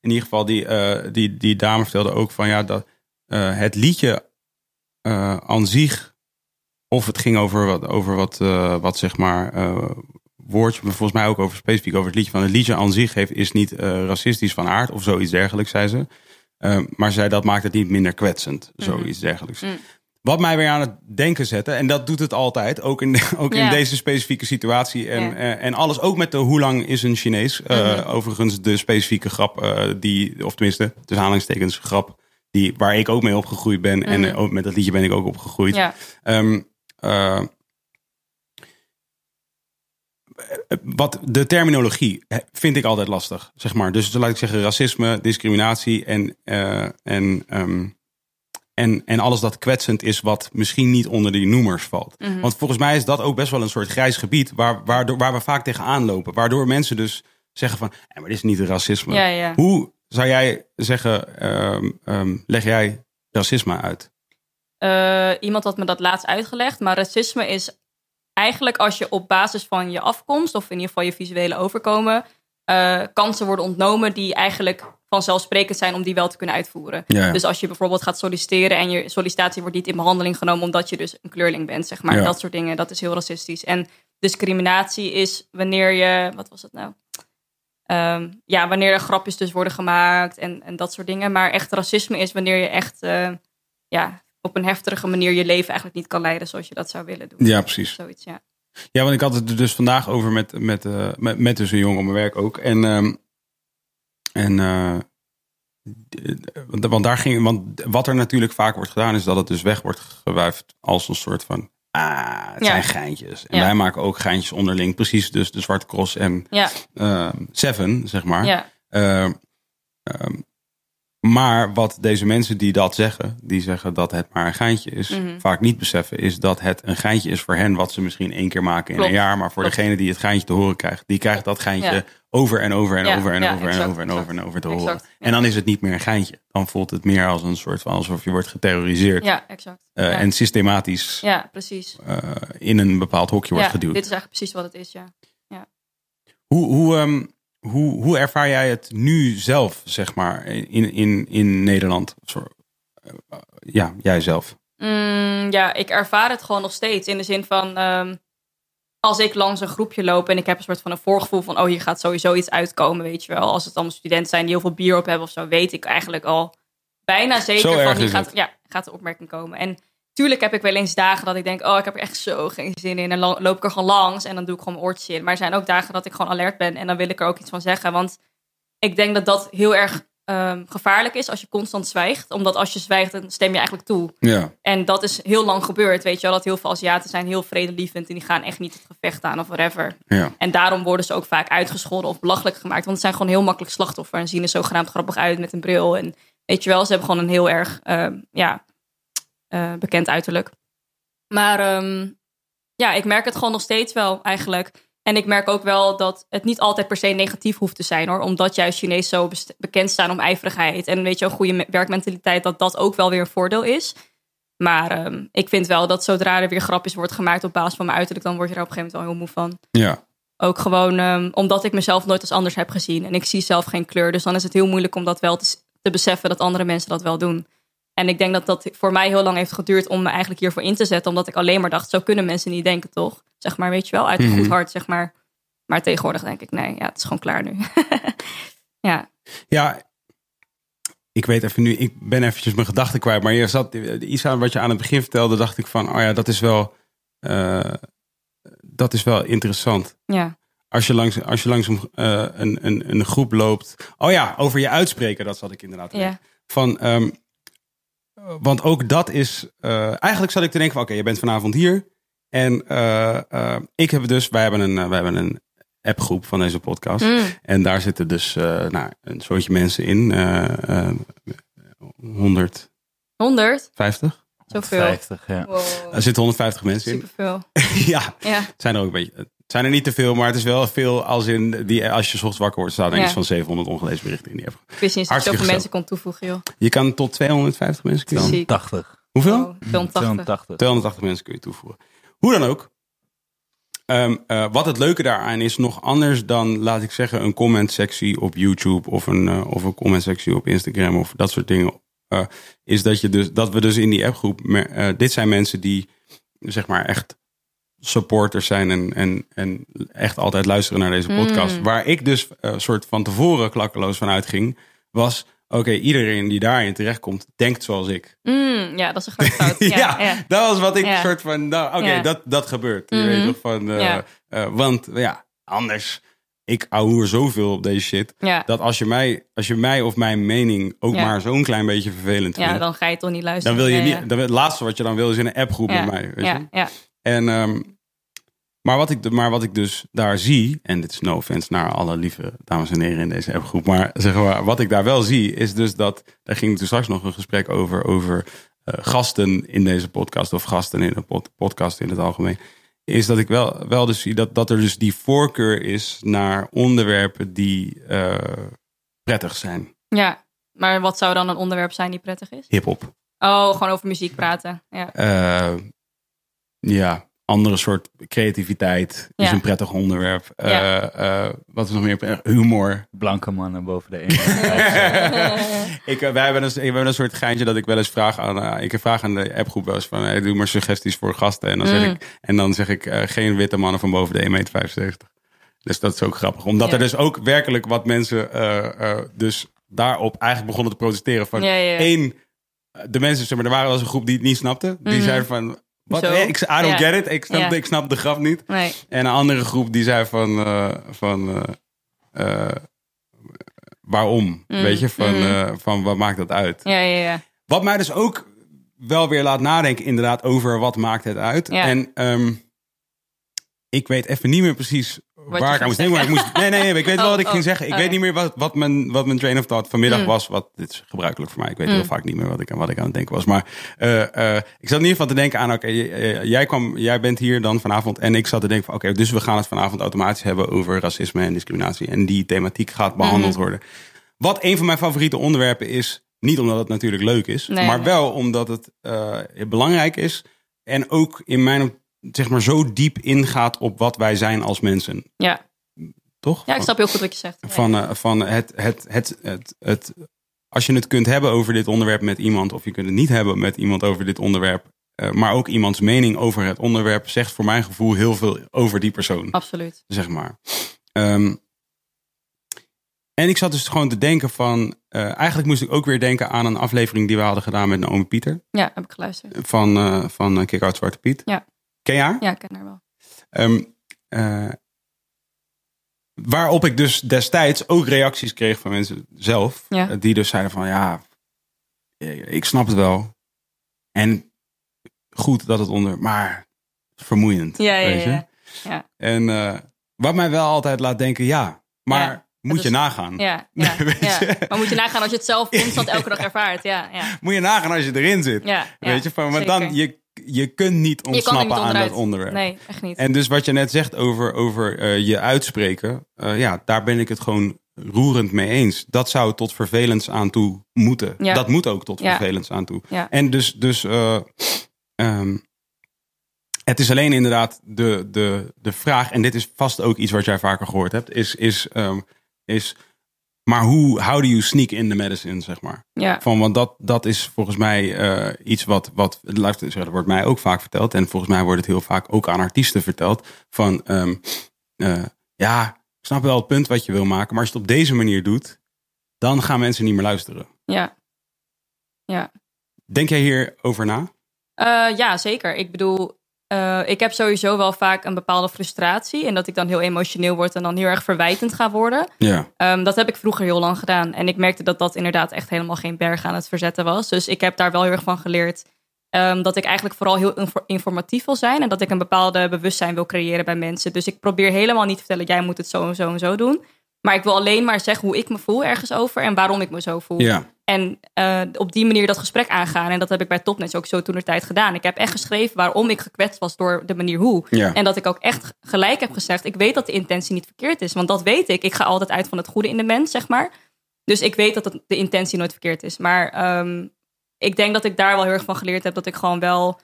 In ieder geval, die, eh, die, die dame vertelde ook van ja, dat eh, het liedje eh, aan zich, of het ging over wat, over wat, wat zeg maar, woordje, maar volgens mij ook over specifiek over het liedje van het liedje aan zich heeft, is niet racistisch van aard of zoiets dergelijks, zei ze. Maar zei dat maakt het niet minder kwetsend, zoiets dergelijks. Mm. Wat mij weer aan het denken zette, en dat doet het altijd, ook in, ook in Ja. deze specifieke situatie. En, Ja. eh, en alles, ook met de hoe lang is een Chinees. Eh, Mhm. Overigens, de specifieke grap, eh, die, of tenminste, tussen aanhalingstekens, grap, die, waar ik ook mee opgegroeid ben. En Mhm. ook met dat liedje ben ik ook opgegroeid. Ja. Ehm, eh, wat de terminologie vind ik altijd lastig, zeg maar. Dus laat ik zeggen racisme, discriminatie en, en, ehm, en, en alles dat kwetsend is wat misschien niet onder die noemers valt. Mhm. Want volgens mij is dat ook best wel een soort grijs gebied waar, waardoor, waar we vaak tegenaan lopen. Waardoor mensen dus zeggen van, "Eh, maar dit is niet racisme. Ja, ja. Hoe zou jij zeggen, ehm, ehm, leg jij racisme uit? Eh, iemand had me dat laatst uitgelegd. Maar racisme is eigenlijk als je op basis van je afkomst, of in ieder geval je visuele overkomen, eh, kansen worden ontnomen die eigenlijk vanzelfsprekend zijn om die wel te kunnen uitvoeren. Ja. Dus als je bijvoorbeeld gaat solliciteren en je sollicitatie wordt niet in behandeling genomen omdat je dus een kleurling bent, zeg maar. Ja. Dat soort dingen, dat is heel racistisch. En discriminatie is wanneer je, wat was het nou? Ehm, ja, wanneer er grapjes dus worden gemaakt en, en dat soort dingen. Maar echt racisme is wanneer je echt eh, ja, op een heftige manier je leven eigenlijk niet kan leiden zoals je dat zou willen doen. Ja, precies. Zoiets, ja. Ja, want ik had het er dus vandaag over met, met, eh, met, met dus een jongen op mijn werk ook. En, ehm, en eh, want, daar ging, want wat er natuurlijk vaak wordt gedaan, is dat het dus weg wordt gewuifd als een soort van. Ah, het Ja. zijn geintjes. En Ja. wij maken ook geintjes onderling. Precies, dus de Zwarte Cross en Ja, eh, Seven, zeg maar. Ehm, ehm, maar wat deze mensen die dat zeggen, die zeggen dat het maar een geintje is, Mhm. vaak niet beseffen, is dat het een geintje is voor hen, wat ze misschien één keer maken in Klopt. een jaar. Maar voor Klopt. degene die het geintje te horen krijgt, die krijgt dat geintje. Over en over en Ja, over en ja, over en over en over en over te Exact, horen. ja. En dan is het niet meer een geintje. Dan voelt het meer als een soort van alsof je wordt geterroriseerd ja, exact. eh, en systematisch ja, precies. eh, in een bepaald hokje wordt geduwd. dit is eigenlijk precies wat het is, ja. Hoe, hoe, ehm, hoe, hoe ervaar jij het nu zelf, zeg maar, in, in, in Nederland? Sorry. Eh, ja, jij zelf. Mm, ja, ik ervaar het gewoon nog steeds. In de zin van, ehm, als ik langs een groepje loop en ik heb een soort van een voorgevoel van, oh, hier gaat sowieso iets uitkomen, weet je wel. Als het allemaal studenten zijn die heel veel bier op hebben of zo, weet ik eigenlijk al bijna zeker van, hier gaat, ja, gaat de opmerking komen. En tuurlijk heb ik wel eens dagen dat ik denk, oh, ik heb er echt zo geen zin in. En dan loop ik er gewoon langs en dan doe ik gewoon mijn oortjes in. Maar er zijn ook dagen dat ik gewoon alert ben en dan wil ik er ook iets van zeggen. Want ik denk dat dat heel erg ehm, gevaarlijk is als je constant zwijgt. Omdat als je zwijgt, dan stem je eigenlijk toe. Ja. En dat is heel lang gebeurd, weet je wel. Dat heel veel Aziaten zijn heel vredelievend en die gaan echt niet het gevecht aan of whatever. Ja. En daarom worden ze ook vaak uitgescholden of belachelijk gemaakt. Want het zijn gewoon heel makkelijk slachtoffer en zien er zogenaamd grappig uit met een bril. En weet je wel, ze hebben gewoon een heel erg ehm, ja, eh, bekend uiterlijk. Maar ehm, ja, ik merk het gewoon nog steeds wel eigenlijk. En ik merk ook wel dat het niet altijd per se negatief hoeft te zijn hoor. Omdat juist Chinees zo bekend staan om ijverigheid. En weet je, een goede me- werkmentaliteit, dat dat ook wel weer een voordeel is. Maar ehm, ik vind wel dat zodra er weer grapjes wordt gemaakt op basis van mijn uiterlijk, dan word je er op een gegeven moment wel heel moe van. Ja. Ook gewoon ehm, omdat ik mezelf nooit als anders heb gezien. En ik zie zelf geen kleur. Dus dan is het heel moeilijk om dat wel te beseffen dat andere mensen dat wel doen. En ik denk dat dat voor mij heel lang heeft geduurd om me eigenlijk hiervoor in te zetten. Omdat ik alleen maar dacht, zo kunnen mensen niet denken, toch? Zeg maar, weet je wel, uit een Mhm. goed hart, zeg maar. Maar tegenwoordig denk ik, nee, ja, het is gewoon klaar nu. ja, Ja, ik weet even nu, ik ben eventjes mijn gedachten kwijt. Maar je zat, iets aan wat je aan het begin vertelde, dacht ik van, oh ja, dat is wel, eh, dat is wel interessant. ja, Als je langs, als je langs een, eh, een, een, een groep loopt. Oh ja, over je uitspreken, dat zat ik inderdaad. ja. Van, ehm, want ook dat is. eh, eigenlijk zat ik te denken: van oké, je bent vanavond hier. En eh, eh, ik heb dus, wij hebben een, wij hebben een appgroep van deze podcast. Mm, En daar zitten dus uh, nou, een soortje mensen in. Uh, uh, 150? 100? Zoveel. 50, ja. Wow. Er zitten 150 mensen in. Superveel. ja, ja, zijn er ook een beetje. Het zijn er niet te veel, maar het is wel veel als in die als je 's ochtends wakker wordt, staan er Ja. iets van 700 ongelezen berichten in die app. ik wist niet dat je zoveel mensen kon toevoegen, joh. Je kan tot 250 mensen kun je dan- Ziek. 80. Hoeveel? Wow, 280. 280. 280 mensen kun je toevoegen. Hoe dan ook. Ehm, eh, wat het leuke daaraan is, nog anders dan, laat ik zeggen, een comment-sectie op YouTube of een, eh, of een comment-sectie op Instagram of dat soort dingen. eh, is dat, je dus, dat we dus in die appgroep, eh, dit zijn mensen die zeg maar echt supporters zijn en, en, en echt altijd luisteren naar deze podcast. Mm. Waar ik dus een soort van tevoren klakkeloos van uitging, was oké, iedereen die daarin terechtkomt, denkt zoals ik. Mm, ja, dat is een grote fout. Ja, Ja, ja. dat was wat ik Ja. soort van, nou, oké, Ja. dat, dat gebeurt. Je Mhm. weet toch van, eh, Ja. eh, want ja, anders, ik ouwehoer zoveel op deze shit, Ja. dat als je mij, als je mij of mijn mening ook Ja. maar zo'n klein beetje vervelend ja, vindt, dan ga je toch niet dan luisteren. wil je Ja, niet, ja. dan, het laatste wat je dan wil is in een appgroep Ja. met mij, weet je? Ja, ja. En, ehm, maar, wat ik, maar wat ik dus daar zie, en dit is no offense naar alle lieve dames en heren in deze appgroep, maar zeg maar, wat ik daar wel zie, is dus dat, daar ging toen straks nog een gesprek over, over eh, gasten in deze podcast, of gasten in pod- podcast in het algemeen, is dat ik wel, wel dus zie dat, dat er dus die voorkeur is naar onderwerpen die eh, prettig zijn. Ja, maar wat zou dan een onderwerp zijn die prettig is? Hip-hop. Oh, gewoon over muziek praten. Ja, Eh, ja, andere soort creativiteit is een prettig onderwerp. Eh, eh, wat is nog meer? Humor. Blanke mannen boven de 1. ik, eh, wij hebben een, we hebben een soort geintje dat ik wel eens vraag aan, eh, ik vraag aan de appgroep wel eens van, hey, doe maar suggesties voor gasten. En dan zeg Mm. ik, en dan zeg ik eh, geen witte mannen van boven de 1,75 meter. Dus dat is ook grappig. Omdat Ja. er dus ook werkelijk wat mensen eh, eh, dus daarop eigenlijk begonnen te protesteren. Van Ja, ja, ja. één, de mensen, zeg maar, er waren wel eens een groep die het niet snapte. Die Mhm. zeiden van, wat, Zo? ik, I don't Ja. get it. Ik snap, Ja. ik snap de grap niet. nee. En een andere groep die zei van, eh, van eh, eh, waarom? Mm, Weet je, van, mm. van wat maakt dat uit? Ja, ja, ja. Wat mij dus ook wel weer laat nadenken inderdaad over wat maakt het uit. Ja. En ehm, ik weet even niet meer precies waar ik moest denken. Maar ik moest, nee, nee, nee, ik weet wel Oh, wat ik oh, ging zeggen. Ik oh, weet ja. niet meer wat, wat, mijn, wat mijn train of thought vanmiddag Mm. was. Wat, dit is gebruikelijk voor mij. Ik weet Mm. heel vaak niet meer wat ik, aan- wat ik aan het denken was. Maar eh, eh, ik zat in ieder geval te denken aan... Oké, eh, jij, kwam, jij bent hier dan vanavond. En ik zat te denken van... Oké, dus we gaan het vanavond automatisch hebben over racisme en discriminatie. En die thematiek gaat behandeld Mhm. worden. Wat een van mijn favoriete onderwerpen is... Niet omdat het natuurlijk leuk is, Nee, maar nee. wel omdat het belangrijk is. En ook in mijn, op- zeg maar, zo diep ingaat op wat wij zijn als mensen. Ja. Toch? ja, ik snap heel goed wat je zegt. Ja. Van, eh, van het, het, het, het, het, als je het kunt hebben over dit onderwerp met iemand, of je kunt het niet hebben met iemand over dit onderwerp, eh, maar ook iemands mening over het onderwerp, zegt voor mijn gevoel heel veel over die persoon, Absoluut. zeg maar. Ehm, en ik zat dus gewoon te denken van... eh, eigenlijk moest ik ook weer denken aan een aflevering die we hadden gedaan met Naomi Pieter. Ja, heb ik geluisterd. Van, eh van eh, Kick Out Zwarte Piet. Ja. Ken je haar? Ja, ik ken haar wel. Ehm, eh, waarop ik dus destijds ook reacties kreeg van mensen zelf. Ja. eh, Die dus zeiden van ja, ik snap het wel. En goed dat het onder, maar vermoeiend. Ja, ja, weet je? ja. Ja, En eh, wat mij wel altijd laat denken, ja, maar Ja, moet is- je nagaan. ja, ja, je? Maar moet je nagaan als je het zelf constant elke dag ervaart. Ja, ja, Moet je nagaan als je erin zit. weet je, van, zeker. dan, je, je kunt niet ontsnappen niet aan dat onderwerp. Nee, echt niet. En dus wat je net zegt over, over eh, je uitspreken, eh, ja, daar ben ik het gewoon roerend mee eens. Dat zou tot vervelends aan toe moeten. Ja. Dat moet ook tot Ja. vervelends aan toe. Ja. En dus, dus eh, ehm, het is alleen inderdaad de, de, de vraag, en dit is vast ook iets wat jij vaker gehoord hebt, is, is, ehm, is maar hoe how do you sneak in the medicine, zeg maar? Ja, Van, want dat, dat is volgens mij eh, iets wat, wat dat wordt mij ook vaak verteld. En volgens mij wordt het heel vaak ook aan artiesten verteld. Van, ehm, eh, ja, ik snap wel het punt wat je wil maken. Maar als je het op deze manier doet, dan gaan mensen niet meer luisteren. ja. Ja. Denk jij hierover na? Eh, ja, zeker. Ik bedoel, eh, ik heb sowieso wel vaak een bepaalde frustratie. En dat ik dan heel emotioneel word en dan heel erg verwijtend ga worden. Ja. Ehm, dat heb ik vroeger heel lang gedaan. En ik merkte dat dat inderdaad echt helemaal geen berg aan het verzetten was. Dus ik heb daar wel heel erg van geleerd. ehm, dat ik eigenlijk vooral heel info- informatief wil zijn. En dat ik een bepaalde bewustzijn wil creëren bij mensen. Dus ik probeer helemaal niet te vertellen, jij moet het zo en zo en zo doen. Maar ik wil alleen maar zeggen hoe ik me voel ergens over. En waarom ik me zo voel. Ja. En eh, op die manier dat gesprek aangaan. En dat heb ik bij Topnets ook zo toen de tijd gedaan. Ik heb echt geschreven waarom ik gekwetst was door de manier hoe. Ja. En dat ik ook echt gelijk heb gezegd. Ik weet dat de intentie niet verkeerd is. Want dat weet ik. Ik ga altijd uit van het goede in de mens, zeg maar. Dus ik weet dat het, de intentie nooit verkeerd is. Maar ehm, ik denk dat ik daar wel heel erg van geleerd heb. Dat ik gewoon wel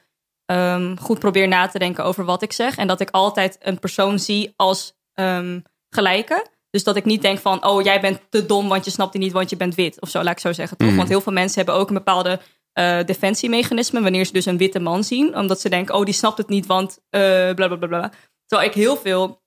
ehm, goed probeer na te denken over wat ik zeg. En dat ik altijd een persoon zie als ehm, gelijke. Dus dat ik niet denk van, oh, jij bent te dom, want je snapt het niet, want je bent wit. Of zo, laat ik zo zeggen. Toch? Mhm. Want heel veel mensen hebben ook een bepaalde eh defensiemechanisme wanneer ze dus een witte man zien. Omdat ze denken, oh, die snapt het niet, want eh bla bla bla bla. Terwijl ik heel veel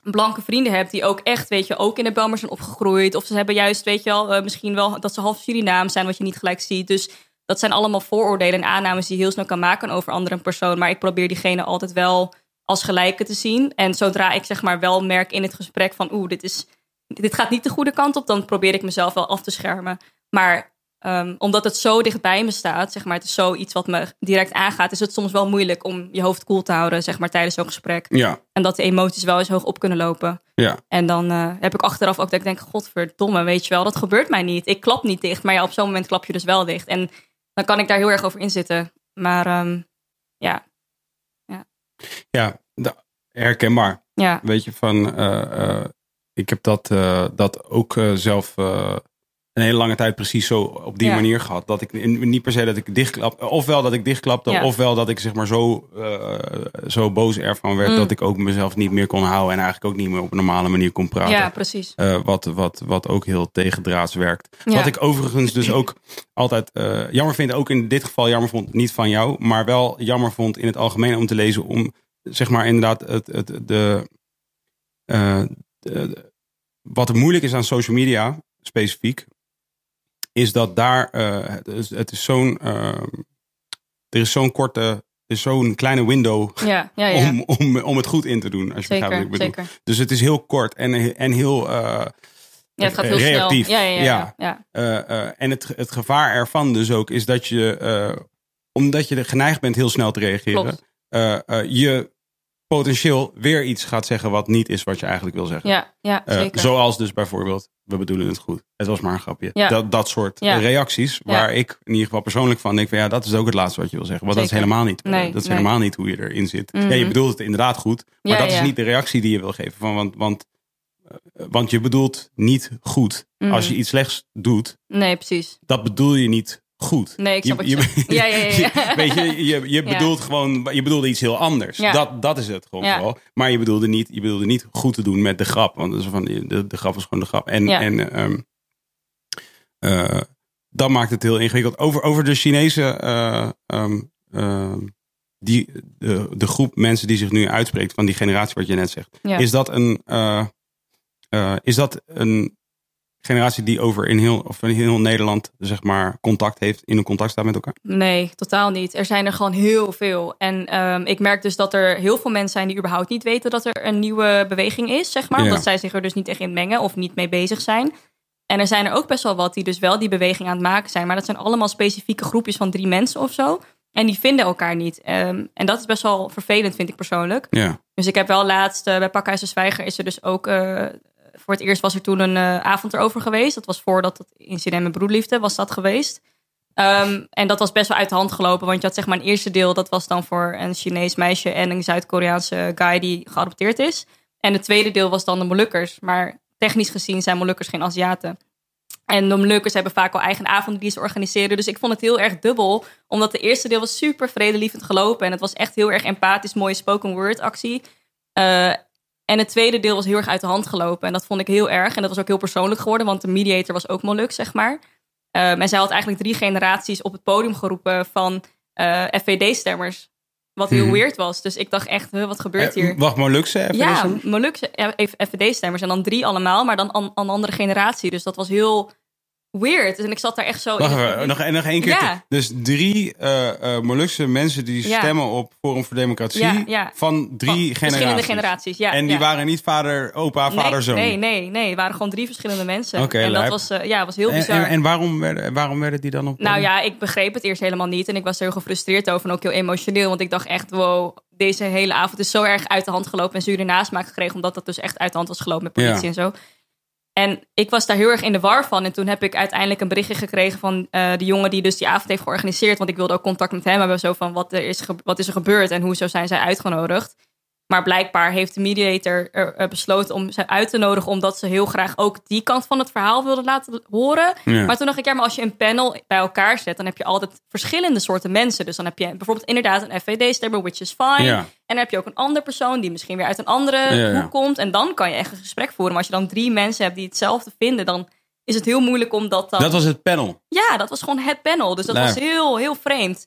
blanke vrienden heb die ook echt, weet je, ook in de Belmer zijn opgegroeid. Of ze hebben juist, weet je wel, eh, misschien wel dat ze half Surinaam zijn, wat je niet gelijk ziet. Dus dat zijn allemaal vooroordelen en aannames die je heel snel kan maken over een andere persoon. Maar ik probeer diegene altijd wel als gelijke te zien. En zodra ik zeg maar wel merk in het gesprek van, oeh, dit is, dit gaat niet de goede kant op, dan probeer ik mezelf wel af te schermen. Maar ehm, omdat het zo dichtbij me staat, zeg maar, het is zoiets wat me direct aangaat, is het soms wel moeilijk om je hoofd koel te houden, zeg maar, tijdens zo'n gesprek. Ja. En dat de emoties wel eens hoog op kunnen lopen. Ja. En dan eh, heb ik achteraf ook dat ik denk, godverdomme, weet je wel, dat gebeurt mij niet. Ik klap niet dicht, maar ja, op zo'n moment klap je dus wel dicht. En dan kan ik daar heel erg over inzitten. Maar ehm, ja, Ja. Herkenbaar. ja, Weet je, van eh, eh, ik heb dat, eh, dat ook zelf een hele lange tijd precies zo op die Ja. manier gehad. Dat ik niet per se dat ik dichtklap, ofwel dat ik dichtklapte, Ja. ofwel dat ik zeg maar zo, eh, zo boos ervan werd Mm. dat ik ook mezelf niet meer kon houden en eigenlijk ook niet meer op een normale manier kon praten. ja, precies. Eh, wat, wat, wat ook heel tegendraads werkt. Ja. Wat ik overigens dus ook altijd eh, jammer vind, ook in dit geval jammer vond, niet van jou, maar wel jammer vond in het algemeen om te lezen, om zeg maar inderdaad het, het, de- wat er moeilijk is aan social media specifiek, is dat daar, eh, het is, zo'n, eh, er is zo'n korte, er is zo'n kleine window Ja, ja, ja. om, om, om het goed in te doen. Als je begrijpt wat ik zeker, bedoel. zeker. Dus het is heel kort en, en heel Ja, het gaat heel reactief. snel. Ja, ja, ja. Ja. ja. en het, het gevaar ervan dus ook is dat je, omdat je er geneigd bent heel snel te reageren, je potentieel weer iets gaat zeggen wat niet is wat je eigenlijk wil zeggen. Ja, ja, Eh, zeker. zoals dus bijvoorbeeld, we bedoelen het goed. Het was maar een grapje. Ja. Dat, dat soort Ja. reacties, Ja. waar ik in ieder geval persoonlijk van denk van ja, dat is ook het laatste wat je wil zeggen. Want dat is helemaal niet, Nee, dat is nee. helemaal niet hoe je erin zit. Mhm. Ja, je bedoelt het inderdaad goed, maar dat is niet de reactie die je wil geven. Van, want, want, eh, want je bedoelt niet goed. Mhm. Als je iets slechts doet, Nee, precies. dat bedoel je niet goed. Nee, ik snap wat je, je zegt. Ja, ja, ja, ja. je- Weet je, je, je Ja. bedoelt gewoon, je bedoelde iets heel anders. Ja. Dat, dat is het gewoon Ja. vooral. Maar je bedoelde, niet, je bedoelde niet goed te doen met de grap. Want van, de, de grap was gewoon de grap. En, en ehm, eh, dat maakt het heel ingewikkeld. Over, over de Chinese, eh, ehm, ehm, die, de, de groep mensen die zich nu uitspreekt, van die generatie wat je net zegt. Is dat een, eh, is dat een generatie die over in heel, of in heel Nederland zeg maar contact heeft, in een contact staat met elkaar? Nee, totaal niet. Er zijn er gewoon heel veel. En ehm, ik merk dus dat er heel veel mensen zijn die überhaupt niet weten dat er een nieuwe beweging is, zeg maar. Ja. Omdat zij zich er dus niet echt in mengen of niet mee bezig zijn. En er zijn er ook best wel wat die dus wel die beweging aan het maken zijn. Maar dat zijn allemaal specifieke groepjes van drie mensen of zo. En die vinden elkaar niet. Ehm, en dat is best wel vervelend, vind ik persoonlijk. Ja. Dus ik heb wel laatst eh, bij Pakhuis de Zwijger is er dus ook... eh, voor het eerst was er toen een eh, avond erover geweest. Dat was voordat het incident met broedliefde was dat geweest. Ehm, en dat was best wel uit de hand gelopen. Want je had zeg maar een eerste deel. Dat was dan voor een Chinees meisje en een Zuid-Koreaanse guy die geadopteerd is. En het tweede deel was dan de Molukkers. Maar technisch gezien zijn Molukkers geen Aziaten. En de Molukkers hebben vaak al eigen avonden die ze organiseren. Dus ik vond het heel erg dubbel. Omdat de eerste deel was super vredelievend gelopen. En het was echt heel erg empathisch, mooie spoken word actie. Eh, en het tweede deel was heel erg uit de hand gelopen. En dat vond ik heel erg. En dat was ook heel persoonlijk geworden. Want de mediator was ook Moluk, zeg maar. Um, en zij had eigenlijk drie generaties op het podium geroepen van uh, FVD-stemmers. Wat heel Mhm. weird was. Dus ik dacht echt, huh, wat gebeurt hier? Eh, Wacht, Molukse even. Ja, deze? Molukse FVD-stemmers. En dan drie allemaal, maar dan aan een andere generatie. Dus dat was heel weird. En ik zat daar echt zo... Wacht in het publiek. nog, nog één keer. Ja. Dus drie eh eh Molukse mensen die Ja. stemmen op Forum voor Democratie Ja, van Van drie generaties. Verschillende generaties, ja. en die waren niet vader, opa, vader, nee, zoon. Nee, nee, nee. Het waren gewoon drie verschillende mensen. En dat lijp. was, eh, ja, was heel bizar. en, en waarom, werden, waarom werden die dan op? Nou ja, ik begreep het eerst helemaal niet. En ik was er heel gefrustreerd over en ook heel emotioneel. Want ik dacht echt, wow, deze hele avond is zo erg uit de hand gelopen. En zure nasmaak gekregen, omdat dat dus echt uit de hand was gelopen met politie en zo. En ik was daar heel erg in de war van. En toen heb ik uiteindelijk een berichtje gekregen van eh de jongen die dus die avond heeft georganiseerd. Want ik wilde ook contact met hem hebben. Zo van, wat, er is, wat is er gebeurd en hoezo zijn zij uitgenodigd? Maar blijkbaar heeft de mediator er, besloten om ze uit te nodigen... omdat ze heel graag ook die kant van het verhaal wilden laten horen. Ja. Maar toen dacht ik, ja, maar als je een panel bij elkaar zet... dan heb je altijd verschillende soorten mensen. Dus dan heb je bijvoorbeeld inderdaad een FVD-stemmer, which is fine. Ja. En dan heb je ook een andere persoon die misschien weer uit een andere Ja, hoek komt. En dan kan je echt een gesprek voeren. Maar als je dan drie mensen hebt die hetzelfde vinden... dan is het heel moeilijk om dat dan... Dat was het panel. Ja, dat was gewoon het panel. Dus dat Nou. was heel, heel vreemd.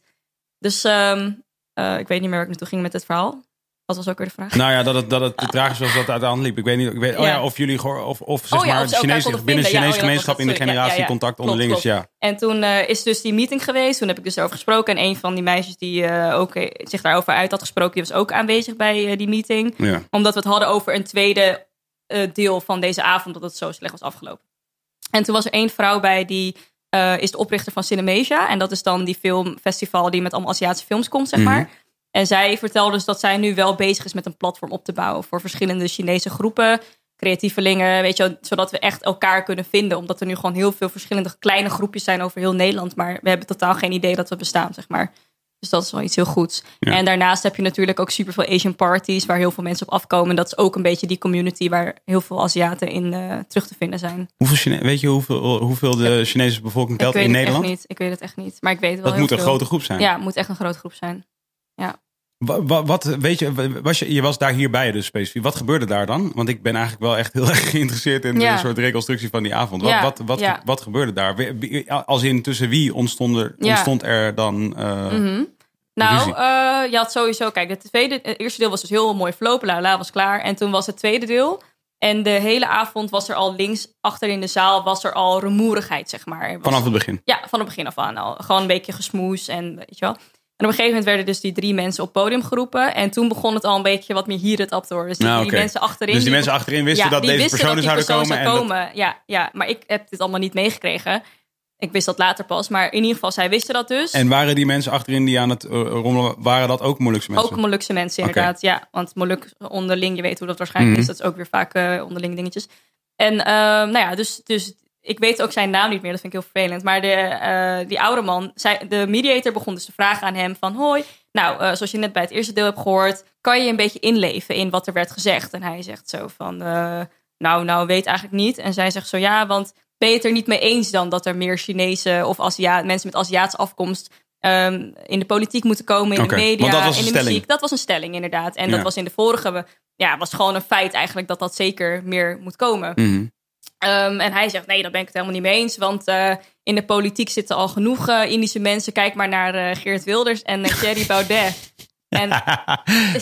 Dus ehm, eh, ik weet niet meer waar ik naartoe ging met dit verhaal. Wat was ook weer de vraag? Nou ja, dat het, dat het te tragisch was dat het uit de hand liep. Ik weet niet, ik weet, oh Ja. of jullie of, of zeg Oh ja, maar of de Chinese, binnen vinden. Chinese oh ja, gemeenschap in de generatie contact onderling is. Ja. En toen eh, is dus die meeting geweest. Toen heb ik dus erover gesproken. En een van die meisjes die eh, ook eh, zich daarover uit had gesproken... die was ook aanwezig bij die meeting. Ja. Omdat we het hadden over een tweede deel van deze avond... dat het zo slecht was afgelopen. En toen was er één vrouw bij die is de oprichter van Cinemesia. En dat is dan die filmfestival die met allemaal Aziatische films komt, zeg Mhm. maar. En zij vertelde dus dat zij nu wel bezig is met een platform op te bouwen... voor verschillende Chinese groepen, creatievelingen... Weet je, zodat we echt elkaar kunnen vinden. Omdat er nu gewoon heel veel verschillende kleine groepjes zijn over heel Nederland. Maar we hebben totaal geen idee dat we bestaan, zeg maar. Dus dat is wel iets heel goeds. Ja. En daarnaast heb je natuurlijk ook superveel Asian parties... waar heel veel mensen op afkomen. Dat is ook een beetje die community... waar heel veel Aziaten in eh, terug te vinden zijn. Hoeveel Chine- weet je hoeveel, hoeveel de Chinese bevolking telt ik weet in het Nederland? echt niet. Ik weet het echt niet. Maar ik weet wel Dat heel moet een veel. grote groep zijn. Ja, het moet echt een grote groep zijn. Wa- wa- Wat, weet je, was je, je was daar hierbij dus specifiek. Wat gebeurde daar dan? Want ik ben eigenlijk wel echt heel erg geïnteresseerd in Ja. een soort reconstructie van die avond. Wat, Ja, wat, wat, ja. wat gebeurde daar? Als in tussen wie ontstond er, ontstond er dan... eh, Mhm. Nou, eh, je had sowieso... Kijk, het, tweede, het eerste deel was dus heel mooi verlopen. La la was klaar. En toen was het tweede deel. En de hele avond was er al links achter in de zaal... was er al rumoerigheid, zeg maar. Was- Vanaf het begin. Ja, van het begin af aan al. Gewoon een beetje gesmoes en weet je wel. Op een gegeven moment werden dus die drie mensen op podium geroepen. En toen begon het al een beetje wat meer hier het op te worden. Dus die, Nou, die oké. mensen achterin. Dus die mensen achterin wisten ja, dat deze wisten personen dat die zouden persoon komen. zou dat-. Ja, ja, maar ik heb dit allemaal niet meegekregen. Ik wist dat later pas. Maar in ieder geval, zij wisten dat dus. En waren die mensen achterin die aan het eh, rommelen, waren dat ook Molukse mensen? Ook Molukse mensen, inderdaad. Ja, want Moluk onderling, je weet hoe dat waarschijnlijk Mhm. is. Dat is ook weer vaak eh, onderling dingetjes. En ehm, nou ja, dus, dus ik weet ook zijn naam niet meer. Dat vind ik heel vervelend. Maar de, eh, die oude man, de mediator begon dus te vragen aan hem van... Hoi, nou, eh, zoals je net bij het eerste deel hebt gehoord... kan je een beetje inleven in wat er werd gezegd? En hij zegt zo van... eh, nou, nou, weet eigenlijk niet. En zij zegt zo, ja, want ben je het er niet mee eens dan... dat er meer Chinese of Azia mensen met Aziatische afkomst... ehm, in de politiek moeten komen, in de media, in de stelling. muziek. Dat was een stelling, inderdaad. En Ja. dat was in de vorige... Ja, was gewoon een feit eigenlijk dat dat zeker meer moet komen. Mhm. Ehm, en hij zegt, nee, daar ben ik het helemaal niet mee eens. Want eh, in de politiek zitten al genoeg eh, Indische mensen. Kijk maar naar eh, Geert Wilders en Thierry Baudet. En,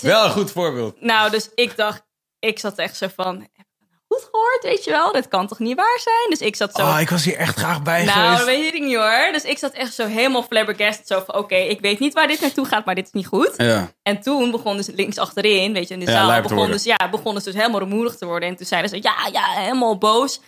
Wel een goed voorbeeld. nou, dus ik dacht, ik zat echt zo van... Heb ik dat nou goed gehoord, weet je wel? Dat kan toch niet waar zijn? Dus ik zat zo... Oh, ik was hier echt graag bij nou, dat geweest. weet ik niet hoor. Dus ik zat echt zo helemaal flabbergasted. Zo van, oké, ik weet niet waar dit naartoe gaat, maar dit is niet goed. Ja. En toen begon dus links achterin, weet je, in de Ja, zaal, te begon dus, ja, begonnen ze dus helemaal rumoerig te worden. En toen zeiden ze, ja, ja, helemaal boos.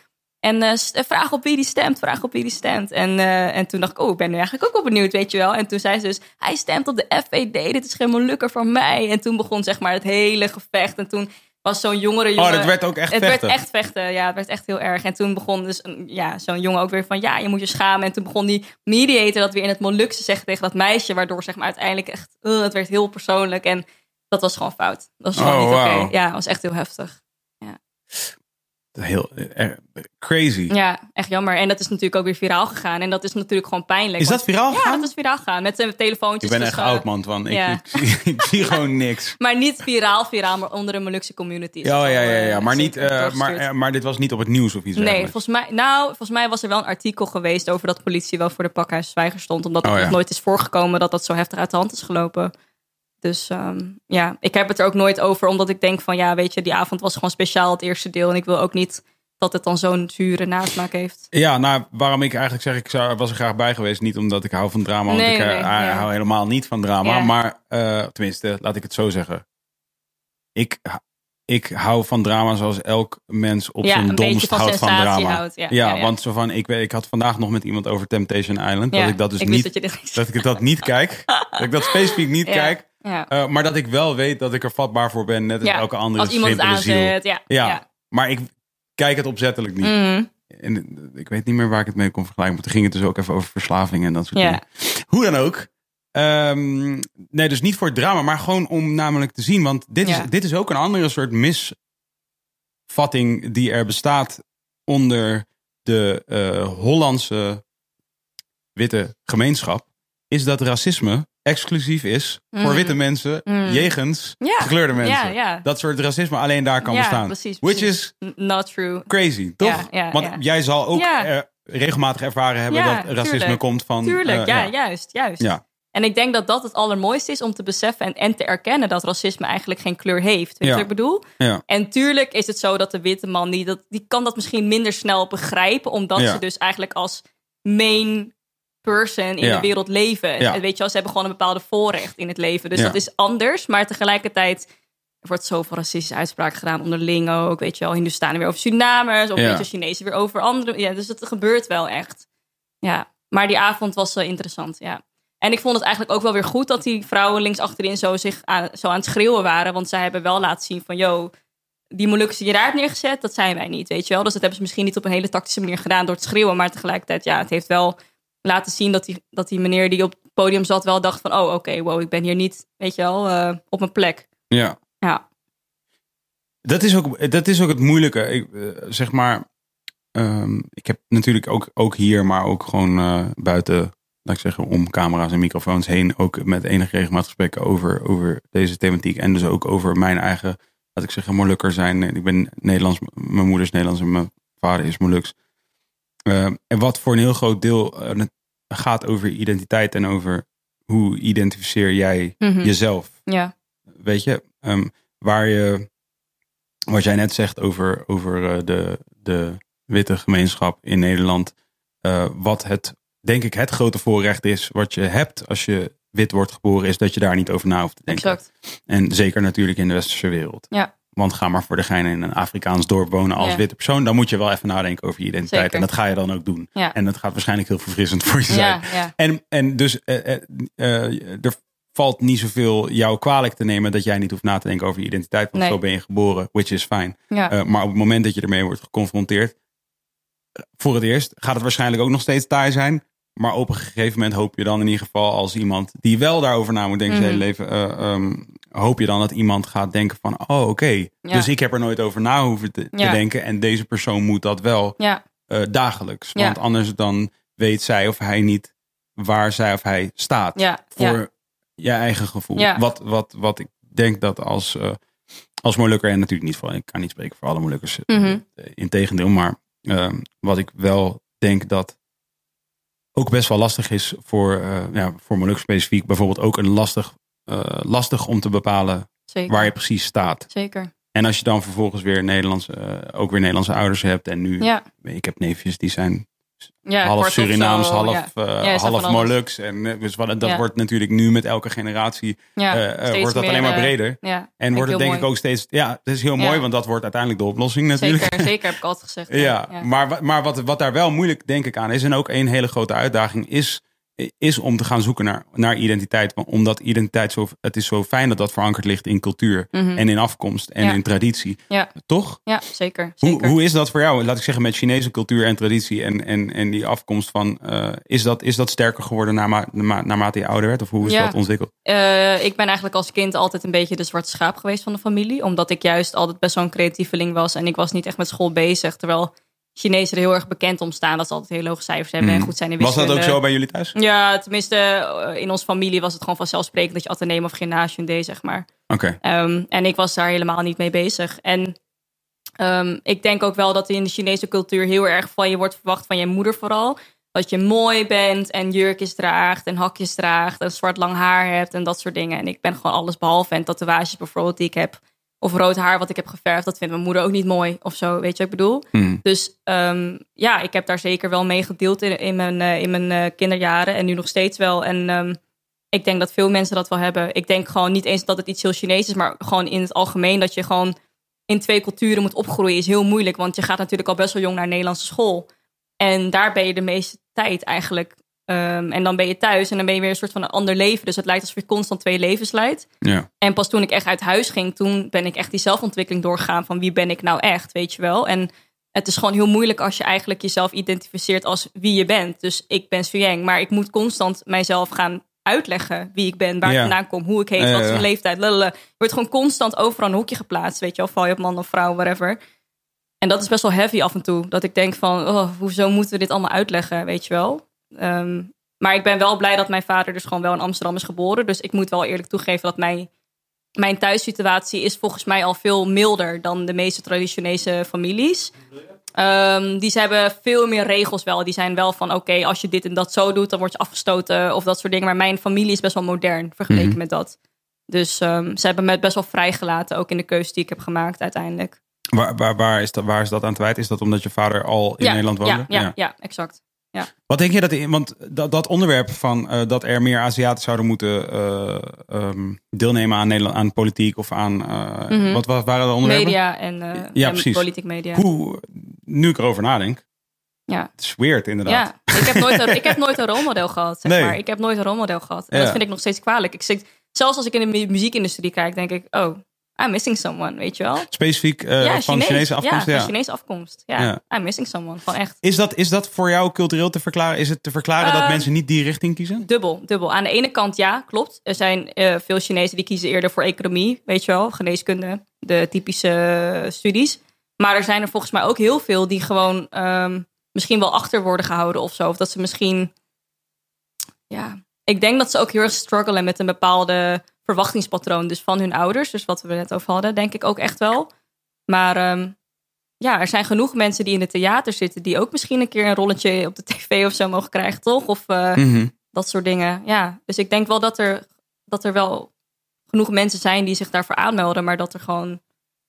En eh, st- vraag op wie die stemt, vraag op wie die stemt. En, eh, en toen dacht ik, oh, ik ben nu eigenlijk ook wel benieuwd, weet je wel. En toen zei ze dus, hij stemt op de FVD, dit is geen Molukker van mij. En toen begon zeg maar het hele gevecht. En toen was zo'n jongere jongen... Oh, dat werd ook echt Het vechten. werd echt vechten, ja, het werd echt heel erg. En toen begon dus een- ja, zo'n jongen ook weer van, ja, je moet je schamen. En toen begon die mediator dat weer in het Molukse zeggen tegen dat meisje, waardoor zeg maar uiteindelijk echt, uh, het werd heel persoonlijk. En dat was gewoon fout. Dat was gewoon Oh, niet oké. wauw. Ja, dat was echt heel heftig. Heel eh, crazy. Ja, echt jammer. En dat is natuurlijk ook weer viraal gegaan. En dat is natuurlijk gewoon pijnlijk. Is dat want- viraal Ja, dat is viraal gegaan. Met zijn telefoontjes. Ik ben echt oud, man. Van, ik, Ja. ik, zie, ik zie gewoon niks. Maar niet viraal, viraal, maar onder de Molukse community. Ja, ja, ja, eh, ja. Maar, niet, eh, maar, maar dit was niet op het nieuws of iets Nee, volgens mij, nou, volgens mij was er wel een artikel geweest over dat politie wel voor de pakhuis zwijger stond. Omdat het Oh, ja. nooit is voorgekomen dat dat zo heftig uit de hand is gelopen. Dus ehm, ja, ik heb het er ook nooit over. Omdat ik denk van ja, weet je, die avond was gewoon speciaal het eerste deel. En ik wil ook niet dat het dan zo'n zure nasmaak heeft. Ja, nou, waarom ik eigenlijk zeg, ik zou, was er graag bij geweest. Niet omdat ik hou van drama, want Nee, ik eh, nee, ja. hou helemaal niet van drama. Ja. Maar eh, tenminste, laat ik het zo zeggen. Ik, ik hou van drama zoals elk mens op ja, zijn domst van houdt van drama. houdt. Ja, want zo van, ik, weet- ik had vandaag nog met iemand over Temptation Island. Dat ik dat dus ik niet, dat dat ik dat niet kijk. dat ik dat specifiek niet kijk. Ja. Eh, maar dat ik wel weet dat ik er vatbaar voor ben, net als Ja, elke andere Als iemand aanzet, ja. Ja, ja. maar ik kijk het opzettelijk niet. Mhm. En eh, ik weet niet meer waar ik het mee kon vergelijken. Maar toen ging het dus ook even over verslaving en dat soort Ja. dingen. Hoe dan ook. Ehm, nee, dus niet voor het drama, maar gewoon om namelijk te zien. Want dit, is, dit is ook een andere soort misvatting die er bestaat onder de eh, Hollandse witte gemeenschap. Is dat racisme exclusief is voor Mm. witte mensen Mm. jegens gekleurde mensen. Dat soort racisme alleen daar kan bestaan. precies, Which is Not true. crazy, toch? Want jij zal ook eh, regelmatig ervaren hebben dat racisme tuurlijk. komt van... Tuurlijk, eh, ja, juist, juist. Ja. En ik denk dat dat het allermooiste is om te beseffen en, en te erkennen dat racisme eigenlijk geen kleur heeft. Weet Ja. wat ik bedoel? Ja. En tuurlijk is het zo dat de witte man, die, dat, die kan dat misschien minder snel begrijpen, omdat ze dus eigenlijk als main person in Ja. de wereld leven. Ja. En weet je wel, ze hebben gewoon een bepaalde voorrecht in het leven. Dus Ja. dat is anders, maar tegelijkertijd er wordt zoveel racistische uitspraken gedaan onderling ook. Weet je wel, Hindustanen weer over Surinamers, of weet je, Chinezen weer over andere. Ja, dus het gebeurt wel echt. Ja, maar die avond was uh, interessant, ja. En ik vond het eigenlijk ook wel weer goed dat die vrouwen links achterin zo, zich aan, zo aan het schreeuwen waren. Want zij hebben wel laten zien van, yo, die Molukkers die je daar hebt neergezet, dat zijn wij niet, weet je wel. Dus dat hebben ze misschien niet op een hele tactische manier gedaan door te schreeuwen. Maar tegelijkertijd, ja, het heeft wel laten zien dat die, dat die meneer die op het podium zat wel dacht van, oh, oké, wow, ik ben hier niet, weet je wel, uh, op mijn plek. Ja. Ja. Dat is ook, dat is ook het moeilijke. Ik, uh, zeg maar, um, ik heb natuurlijk ook, ook hier, maar ook gewoon uh, buiten, laat ik zeggen, om camera's en microfoons heen, ook met enige regelmaat gesprekken over, over deze thematiek. En dus ook over mijn eigen, laat ik zeggen, Molukker zijn. Ik ben Nederlands, mijn moeder is Nederlands en mijn vader is Moluks. Uh, en wat voor een heel groot deel uh, gaat over identiteit en over hoe identificeer jij Mhm. jezelf. Ja. Weet je, um, waar je, wat jij net zegt over, over uh, de, de witte gemeenschap in Nederland. Uh, wat het, denk ik, het grote voorrecht is wat je hebt als je wit wordt geboren, is dat je daar niet over na hoeft te denken. Exact. En zeker natuurlijk in de westerse wereld. Ja. Want ga maar voor degene in een Afrikaans dorp wonen als Ja. witte persoon. Dan moet je wel even nadenken over je identiteit. Zeker. En dat ga je dan ook doen. Ja. En dat gaat waarschijnlijk heel verfrissend voor je zijn. Ja. En, en dus eh, eh, eh, er valt niet zoveel jou kwalijk te nemen dat jij niet hoeft na te denken over je identiteit. Want Nee. zo ben je geboren, which is. Eh, maar op het moment dat je ermee wordt geconfronteerd, voor het eerst gaat het waarschijnlijk ook nog steeds taai zijn. Maar op een gegeven moment hoop je dan in ieder geval als iemand die wel daarover na moet denken zijn Mhm. hele leven, eh, ehm, hoop je dan dat iemand gaat denken van, oh oké, Ja. dus ik heb er nooit over na hoeven te, denken en deze persoon moet dat wel ja. eh, dagelijks. Want anders dan weet zij of hij niet waar zij of hij staat Ja. voor je eigen gevoel. Wat, wat, wat ik denk dat als, eh als Molukker, en natuurlijk niet voor, ik kan niet spreken voor alle Molukkers, eh, Mhm. integendeel, maar wat ik wel denk dat ook best wel lastig is voor, eh ja, voor Molukkers specifiek, bijvoorbeeld ook een lastig, lastig om te bepalen Zeker. waar je precies staat. Zeker. En als je dan vervolgens weer Nederlandse, eh, ook weer Nederlandse ouders hebt. En nu, Ja, ik heb neefjes die zijn ja half Surinaams, zo, half, ja. eh, Ja, half. Molux. En eh, dus wat, dat wordt natuurlijk nu met elke generatie eh, eh, wordt dat meer, alleen maar eh, breder. Ja, En wordt het denk ik ook steeds, ja, dat is heel mooi, want dat wordt uiteindelijk de oplossing natuurlijk. Zeker, zeker heb ik altijd gezegd. Ja, maar, maar wat, wat daar wel moeilijk denk ik aan is, en ook een hele grote uitdaging is, is om te gaan zoeken naar, naar identiteit. Omdat identiteit zo, het is zo fijn dat dat verankerd ligt in cultuur Mhm. en in afkomst en Ja. in traditie. Ja. Toch? Ja, zeker. Hoe, zeker. hoe is dat voor jou? Laat ik zeggen, met Chinese cultuur en traditie en, en, en die afkomst van, eh, is, dat, is dat sterker geworden naarma- naarma- naarmate je ouder werd? Of hoe is Ja. dat ontwikkeld? Eh, ik ben eigenlijk als kind altijd een beetje de zwarte schaap geweest van de familie. Omdat ik juist altijd best wel een creatieveling was. En ik was niet echt met school bezig. Terwijl Chinezen er heel erg bekend om staan. Dat ze altijd heel hoge cijfers hebben en Mhm. goed zijn in Was wiskunde. dat ook zo bij jullie thuis? Ja, tenminste eh, in onze familie was het gewoon vanzelfsprekend dat je ateneem of gymnasium deed, zeg maar. Oké. Ehm, en ik was daar helemaal niet mee bezig. En ehm, ik denk ook wel dat in de Chinese cultuur heel erg van je wordt verwacht van je moeder vooral. Dat je mooi bent en jurkjes draagt en hakjes draagt en zwart lang haar hebt en dat soort dingen. En ik ben gewoon alles behalve. En tatoeages bijvoorbeeld die ik heb. Of rood haar wat ik heb geverfd, dat vindt mijn moeder ook niet mooi of zo. Weet je wat ik bedoel? Mhm. Dus ehm, ja, ik heb daar zeker wel mee gedeeld in, in mijn, eh, in mijn eh, kinderjaren. En nu nog steeds wel. En ehm, ik denk dat veel mensen dat wel hebben. Ik denk gewoon niet eens dat het iets heel Chinees is, maar gewoon in het algemeen dat je gewoon in twee culturen moet opgroeien is heel moeilijk. Want je gaat natuurlijk al best wel jong naar Nederlandse school. En daar ben je de meeste tijd eigenlijk. Ehm, en dan ben je thuis en dan ben je weer een soort van een ander leven. Dus het lijkt alsof je constant twee levens leidt. Ja. En pas toen ik echt uit huis ging, toen ben ik echt die zelfontwikkeling doorgegaan van wie ben ik nou echt, weet je wel. En het is gewoon heel moeilijk als je eigenlijk jezelf identificeert als wie je bent. Dus ik ben Suyang, maar ik moet constant mijzelf gaan uitleggen wie ik ben, waar Ja. ik vandaan kom, hoe ik heet, Ja, wat is mijn leeftijd. lalala. Je wordt gewoon constant overal een hoekje geplaatst, weet je wel. Val je op man of vrouw, whatever. En dat is best wel heavy af en toe. Dat ik denk van, oh, hoezo moeten we dit allemaal uitleggen, weet je wel. Ehm, maar ik ben wel blij dat mijn vader dus gewoon wel in Amsterdam is geboren. Dus ik moet wel eerlijk toegeven dat mijn, mijn thuissituatie is volgens mij al veel milder dan de meeste traditionele families. Ehm, die ze hebben veel meer regels wel. Die zijn wel van, oké, als je dit en dat zo doet, dan word je afgestoten of dat soort dingen. Maar mijn familie is best wel modern vergeleken Mhm. met dat. Dus ehm, ze hebben me best wel vrijgelaten, ook in de keuze die ik heb gemaakt uiteindelijk. Waar, waar, waar, is dat, waar is dat aan te wijten? Is dat omdat je vader al in ja, Nederland woonde? Ja, ja, ja. exact. Wat denk je dat, want dat, dat onderwerp van eh, dat er meer Aziaten zouden moeten eh, ehm, deelnemen aan, Nederland, aan politiek of aan, eh, Mhm. wat, wat waren de onderwerpen? Media en, Ja, en precies. politiek media. Hoe, nu ik erover nadenk, Ja. het is weird inderdaad. Ja, ik heb nooit een, ik heb nooit een rolmodel gehad, zeg Nee. maar. Ik heb nooit een rolmodel gehad. En Ja. dat vind ik nog steeds kwalijk. Ik zit, zelfs als ik in de mu- muziekindustrie kijk, denk ik, oh, I'm missing someone, weet je wel? Specifiek eh, van Chinees. Chinese afkomst? Ja, Ja, van Chinese afkomst. Ja, Ja. I'm missing someone. Gewoon echt Is, dat, is dat voor jou cultureel te verklaren? Is het te verklaren dat Eh, mensen niet die richting kiezen? dubbel, dubbel. Aan de ene kant, ja, klopt. Er zijn eh, veel Chinezen die kiezen eerder voor economie, weet je wel, geneeskunde, de typische studies. Maar er zijn er volgens mij ook heel veel die gewoon ehm, misschien wel achter worden gehouden of zo. Of dat ze misschien, ja, ik denk dat ze ook heel erg struggelen met een bepaalde verwachtingspatroon. Dus van hun ouders, dus wat we net over hadden, denk ik ook echt wel. Maar ehm, ja, er zijn genoeg mensen die in het theater zitten, die ook misschien een keer een rolletje op de tv of zo mogen krijgen, toch? Of eh, Mhm. dat soort dingen. Ja, dus ik denk wel dat er, dat er wel genoeg mensen zijn die zich daarvoor aanmelden, maar dat er gewoon.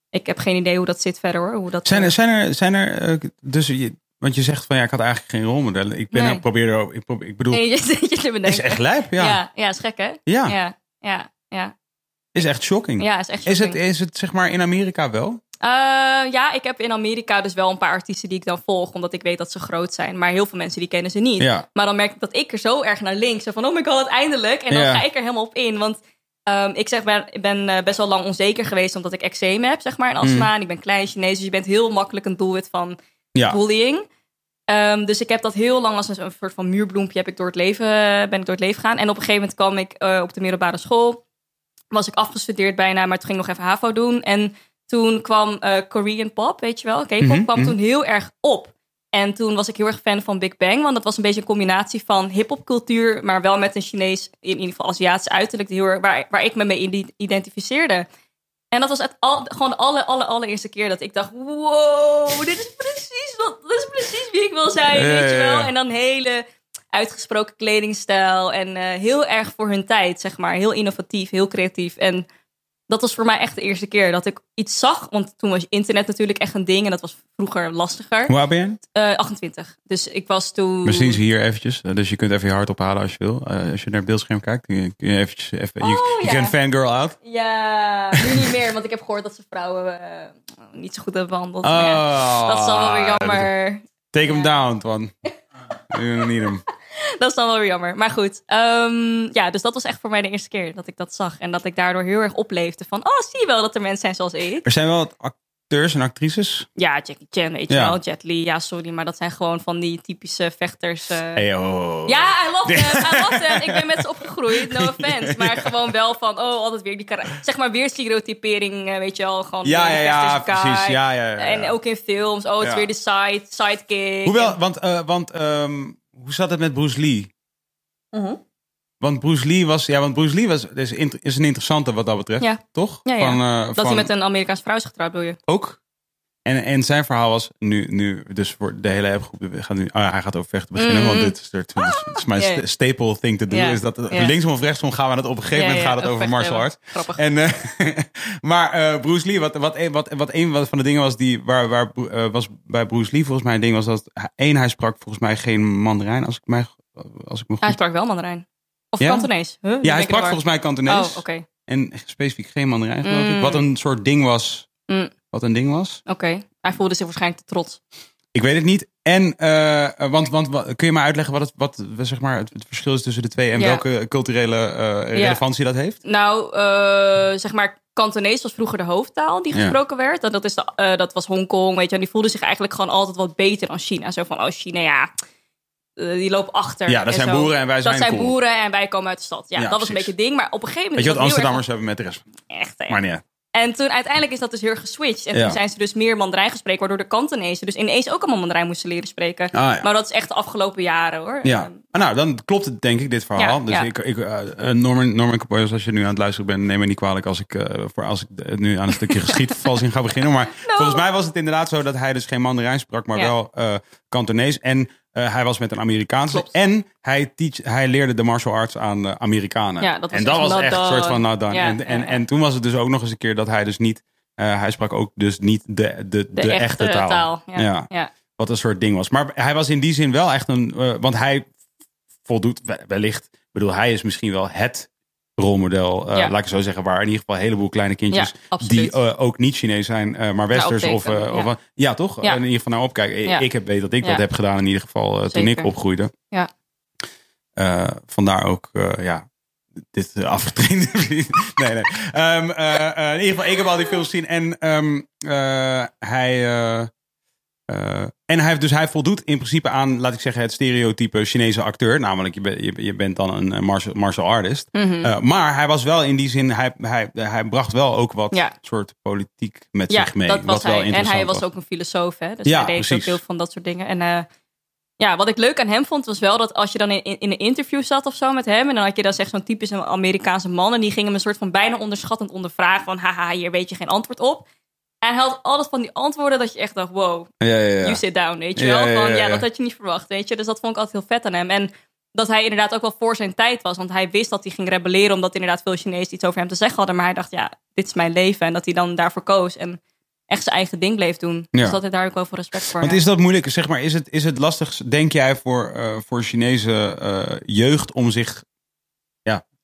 Ik heb geen idee hoe dat zit verder hoor. Hoe dat, Zijn er, eh, zijn er, zijn er eh, dus je, want je zegt van ja, ik had eigenlijk geen rolmodellen. Ik ben Nee. probeer er ik, probeer, ik bedoel, Nee, je je is echt lijp, ja. ja. ja, is gek hè? Ja, Ja, ja, ja. is echt shocking. Ja, is echt Is het, is het zeg maar in Amerika wel? Eh, ja, ik heb in Amerika dus wel een paar artiesten die ik dan volg, omdat ik weet dat ze groot zijn. Maar heel veel mensen die kennen ze niet. Ja. Maar dan merk ik dat ik er zo erg naar links. Zo van, oh my god, eindelijk. En dan Ja. ga ik er helemaal op in. Want ehm, ik zeg, ben, ik ben eh, best wel lang onzeker geweest omdat ik eczeem heb, zeg maar, en astma. En ik ben klein Chinees, dus je bent heel makkelijk een doelwit van Mm. Ja. bullying. Ehm, dus ik heb dat heel lang als een, een soort van muurbloempje heb ik door het leven, ben ik door het leven gegaan. En op een gegeven moment kwam ik eh, op de middelbare school. Was ik afgestudeerd bijna, maar toen ging ik nog even HAVO doen. En toen kwam eh, Korean pop, weet je wel. K-pop Mhm, kwam mhm. toen heel erg op. En toen was ik heel erg fan van Big Bang. Want dat was een beetje een combinatie van hip-hop cultuur, maar wel met een Chinees, in ieder geval Aziatisch uiterlijk, heel erg- waar, waar ik me mee ide- identificeerde. En dat was het al, gewoon de alle, alle, allereerste keer dat ik dacht: wow, dit is precies, wat, dit is precies wie ik wil zijn. Weet je wel? En dan hele uitgesproken kledingstijl. En eh, heel erg voor hun tijd, zeg maar. Heel innovatief, heel creatief. En dat was voor mij echt de eerste keer dat ik iets zag. Want toen was internet natuurlijk echt een ding. En dat was vroeger lastiger. Hoe oud ben je? Eh 28. Dus ik was toen... Misschien is hier eventjes. eh, Dus je kunt even je hart ophalen als je wil. Eh, als je naar het beeldscherm kijkt, kun je, eventjes even... Oh, je je ja. kan fangirl out. Ja, nu niet meer. Want ik heb gehoord dat ze vrouwen eh, niet zo goed hebben behandeld. Oh, ja, dat is wel weer jammer. Take him down, Twan. You don't need him. Dat is dan wel weer jammer. Maar goed. ehm, ja, dus dat was echt voor mij de eerste keer dat ik dat zag. En dat ik daardoor heel erg opleefde van... Oh, zie je wel dat er mensen zijn zoals ik? Er zijn wel wat acteurs en actrices. Ja, Jackie Chan, weet je Ja. wel. Jet Li, ja, sorry. Maar dat zijn gewoon van die typische vechters. eh. Hey, oh. Ja, I love them. I love them. Ik ben met ze opgegroeid. No offense. Maar gewoon wel van, oh, altijd weer die Zeg maar weer stereotypering, eh, weet je wel. Gewoon Ja, ja, ja, precies. Ja, ja, ja. En ook in films. Oh, het is weer de side, sidekick. Hoewel, En- want, eh, want ehm, hoe zat het met Bruce Lee? Mhm. Want Bruce Lee was, ja, want Bruce Lee was, is, is een interessante wat dat betreft, Ja. toch? Ja, ja. Van, eh, Dat van- hij met een Amerikaanse vrouw is getrouwd, wil je? ook. En, en zijn verhaal was nu, nu dus voor de hele appgroep, we gaan nu, oh ja, hij gaat over vechten beginnen, Mm. want dit is, dit is mijn staple thing to do, Ja, is dat linksom of rechtsom gaan we het op een gegeven moment gaat het over martial arts. Grappig. En, eh, maar eh, Bruce Lee, wat, wat, een, wat, wat een van de dingen was die, waar, waar eh, was bij Bruce Lee volgens mij een ding was dat, één, hij sprak volgens mij geen Mandarijn, als ik mij, als ik me goed... Hij sprak wel Mandarijn. Of Ja? Kantonees. Huh? Ja, hij sprak volgens mij Kantonees. Oh, oké. En specifiek geen Mandarijn, geloof ik. Mm. Wat een soort ding was. Mm. Wat een ding was. Oké. Hij voelde zich waarschijnlijk te trots. Ik weet het niet. En, eh, want, want wa- kun je me uitleggen wat, het, wat zeg maar, het, het verschil is tussen de twee en Ja. welke culturele eh, relevantie dat heeft? Nou, eh, zeg maar, Kantonees was vroeger de hoofdtaal die Ja. gesproken werd. En dat, is de, dat was Hongkong, weet je. En die voelde zich eigenlijk gewoon altijd wat beter dan China. Zo van, oh, China, ja, die loopt achter. Ja, dat zijn zo. boeren en wij zijn Dat zijn cool. boeren en wij komen uit de stad. Ja, dat was een beetje het ding. Maar op een gegeven moment... Weet je wat erg- Amsterdammers hebben met de rest? Echt, hè. Maar niet. En toen uiteindelijk is dat dus heel erg geswitcht. En Ja. toen zijn ze dus meer Mandarijn gesproken, waardoor de Kantonezen dus ineens ook allemaal Mandarijn moesten leren spreken. Ah, ja. Maar dat is echt de afgelopen jaren hoor. Ja, Ehm, Ah, nou dan klopt het denk ik, dit verhaal. Ja, dus ik, ik eh, eh, Norman, Norman Capoyos, als je nu aan het luisteren bent, neem me niet kwalijk als ik, eh, voor, als ik nu aan een stukje geschiedvervalsing ga beginnen. Maar volgens mij was het inderdaad zo dat hij dus geen Mandarijn sprak, maar wel Kantonees. En eh, hij was met een Amerikaanse. Klopt. En hij, teach, hij leerde de martial arts aan Amerikanen. Ja, dat was en dat was not echt een done. soort van nou dan. Ja, en, en, ja, en toen was het dus ook nog eens een keer dat hij dus niet, eh, hij sprak ook dus niet de, de, de, de, echte, taal. Ja. Wat een soort ding was. Maar hij was in die zin wel echt een. eh, want hij voldoet we- wellicht. Ik bedoel, hij is misschien wel het rolmodel. eh, Ja. Laat ik zo zeggen. Waar in ieder geval een heleboel kleine kindjes. Ja, die eh, ook niet Chinees zijn, eh, maar Westers. Ja, of, ja. ja, toch? In ieder geval naar opkijken. Ik- heb weet dat ik dat heb gedaan. In ieder geval toen ik opgroeide. Ja. Vandaar ook, ja. Dit afgetrainde. Nee, nee. Eh, in ieder geval, ik heb al die films gezien. En eh, hij. Eh, en hij, heeft- dus hij voldoet in principe aan, laat ik zeggen, het stereotype Chinese acteur. Namelijk, je, bent je, je bent dan een eh, martial, martial artist. Mhm. Eh, maar hij was wel in die zin, hij, hij, hij bracht wel ook wat Ja. soort politiek met ja, zich mee. dat was wat wel hij. En hij was ook een filosoof, hè? Dus Ja, hij deed precies. ook veel van dat soort dingen. En ja, wat ik leuk aan hem vond, was wel dat als je dan in, in, een interview zat of zo met hem, en dan had je dan zeg zo'n typische Amerikaanse man, en die ging hem een soort van bijna onderschattend ondervragen van, haha, hier weet je geen antwoord op. En hij had altijd van die antwoorden dat je echt dacht, wow, Ja, ja, ja. you sit down, weet je Ja, wel. ja, Van, ja, ja, ja. dat had je niet verwacht, weet je. Dus dat vond ik altijd heel vet aan hem. En dat hij inderdaad ook wel voor zijn tijd was. Want hij wist dat hij ging rebelleren omdat inderdaad veel Chinezen iets over hem te zeggen hadden. Maar hij dacht, ja, dit is mijn leven. En dat hij dan daarvoor koos en echt zijn eigen ding bleef doen. Ja. Dus dat hij daar ook wel voor respect voor Want is dat moeilijk? Zeg maar, is het, is het lastig, denk jij, voor, eh, voor Chinese eh, jeugd om zich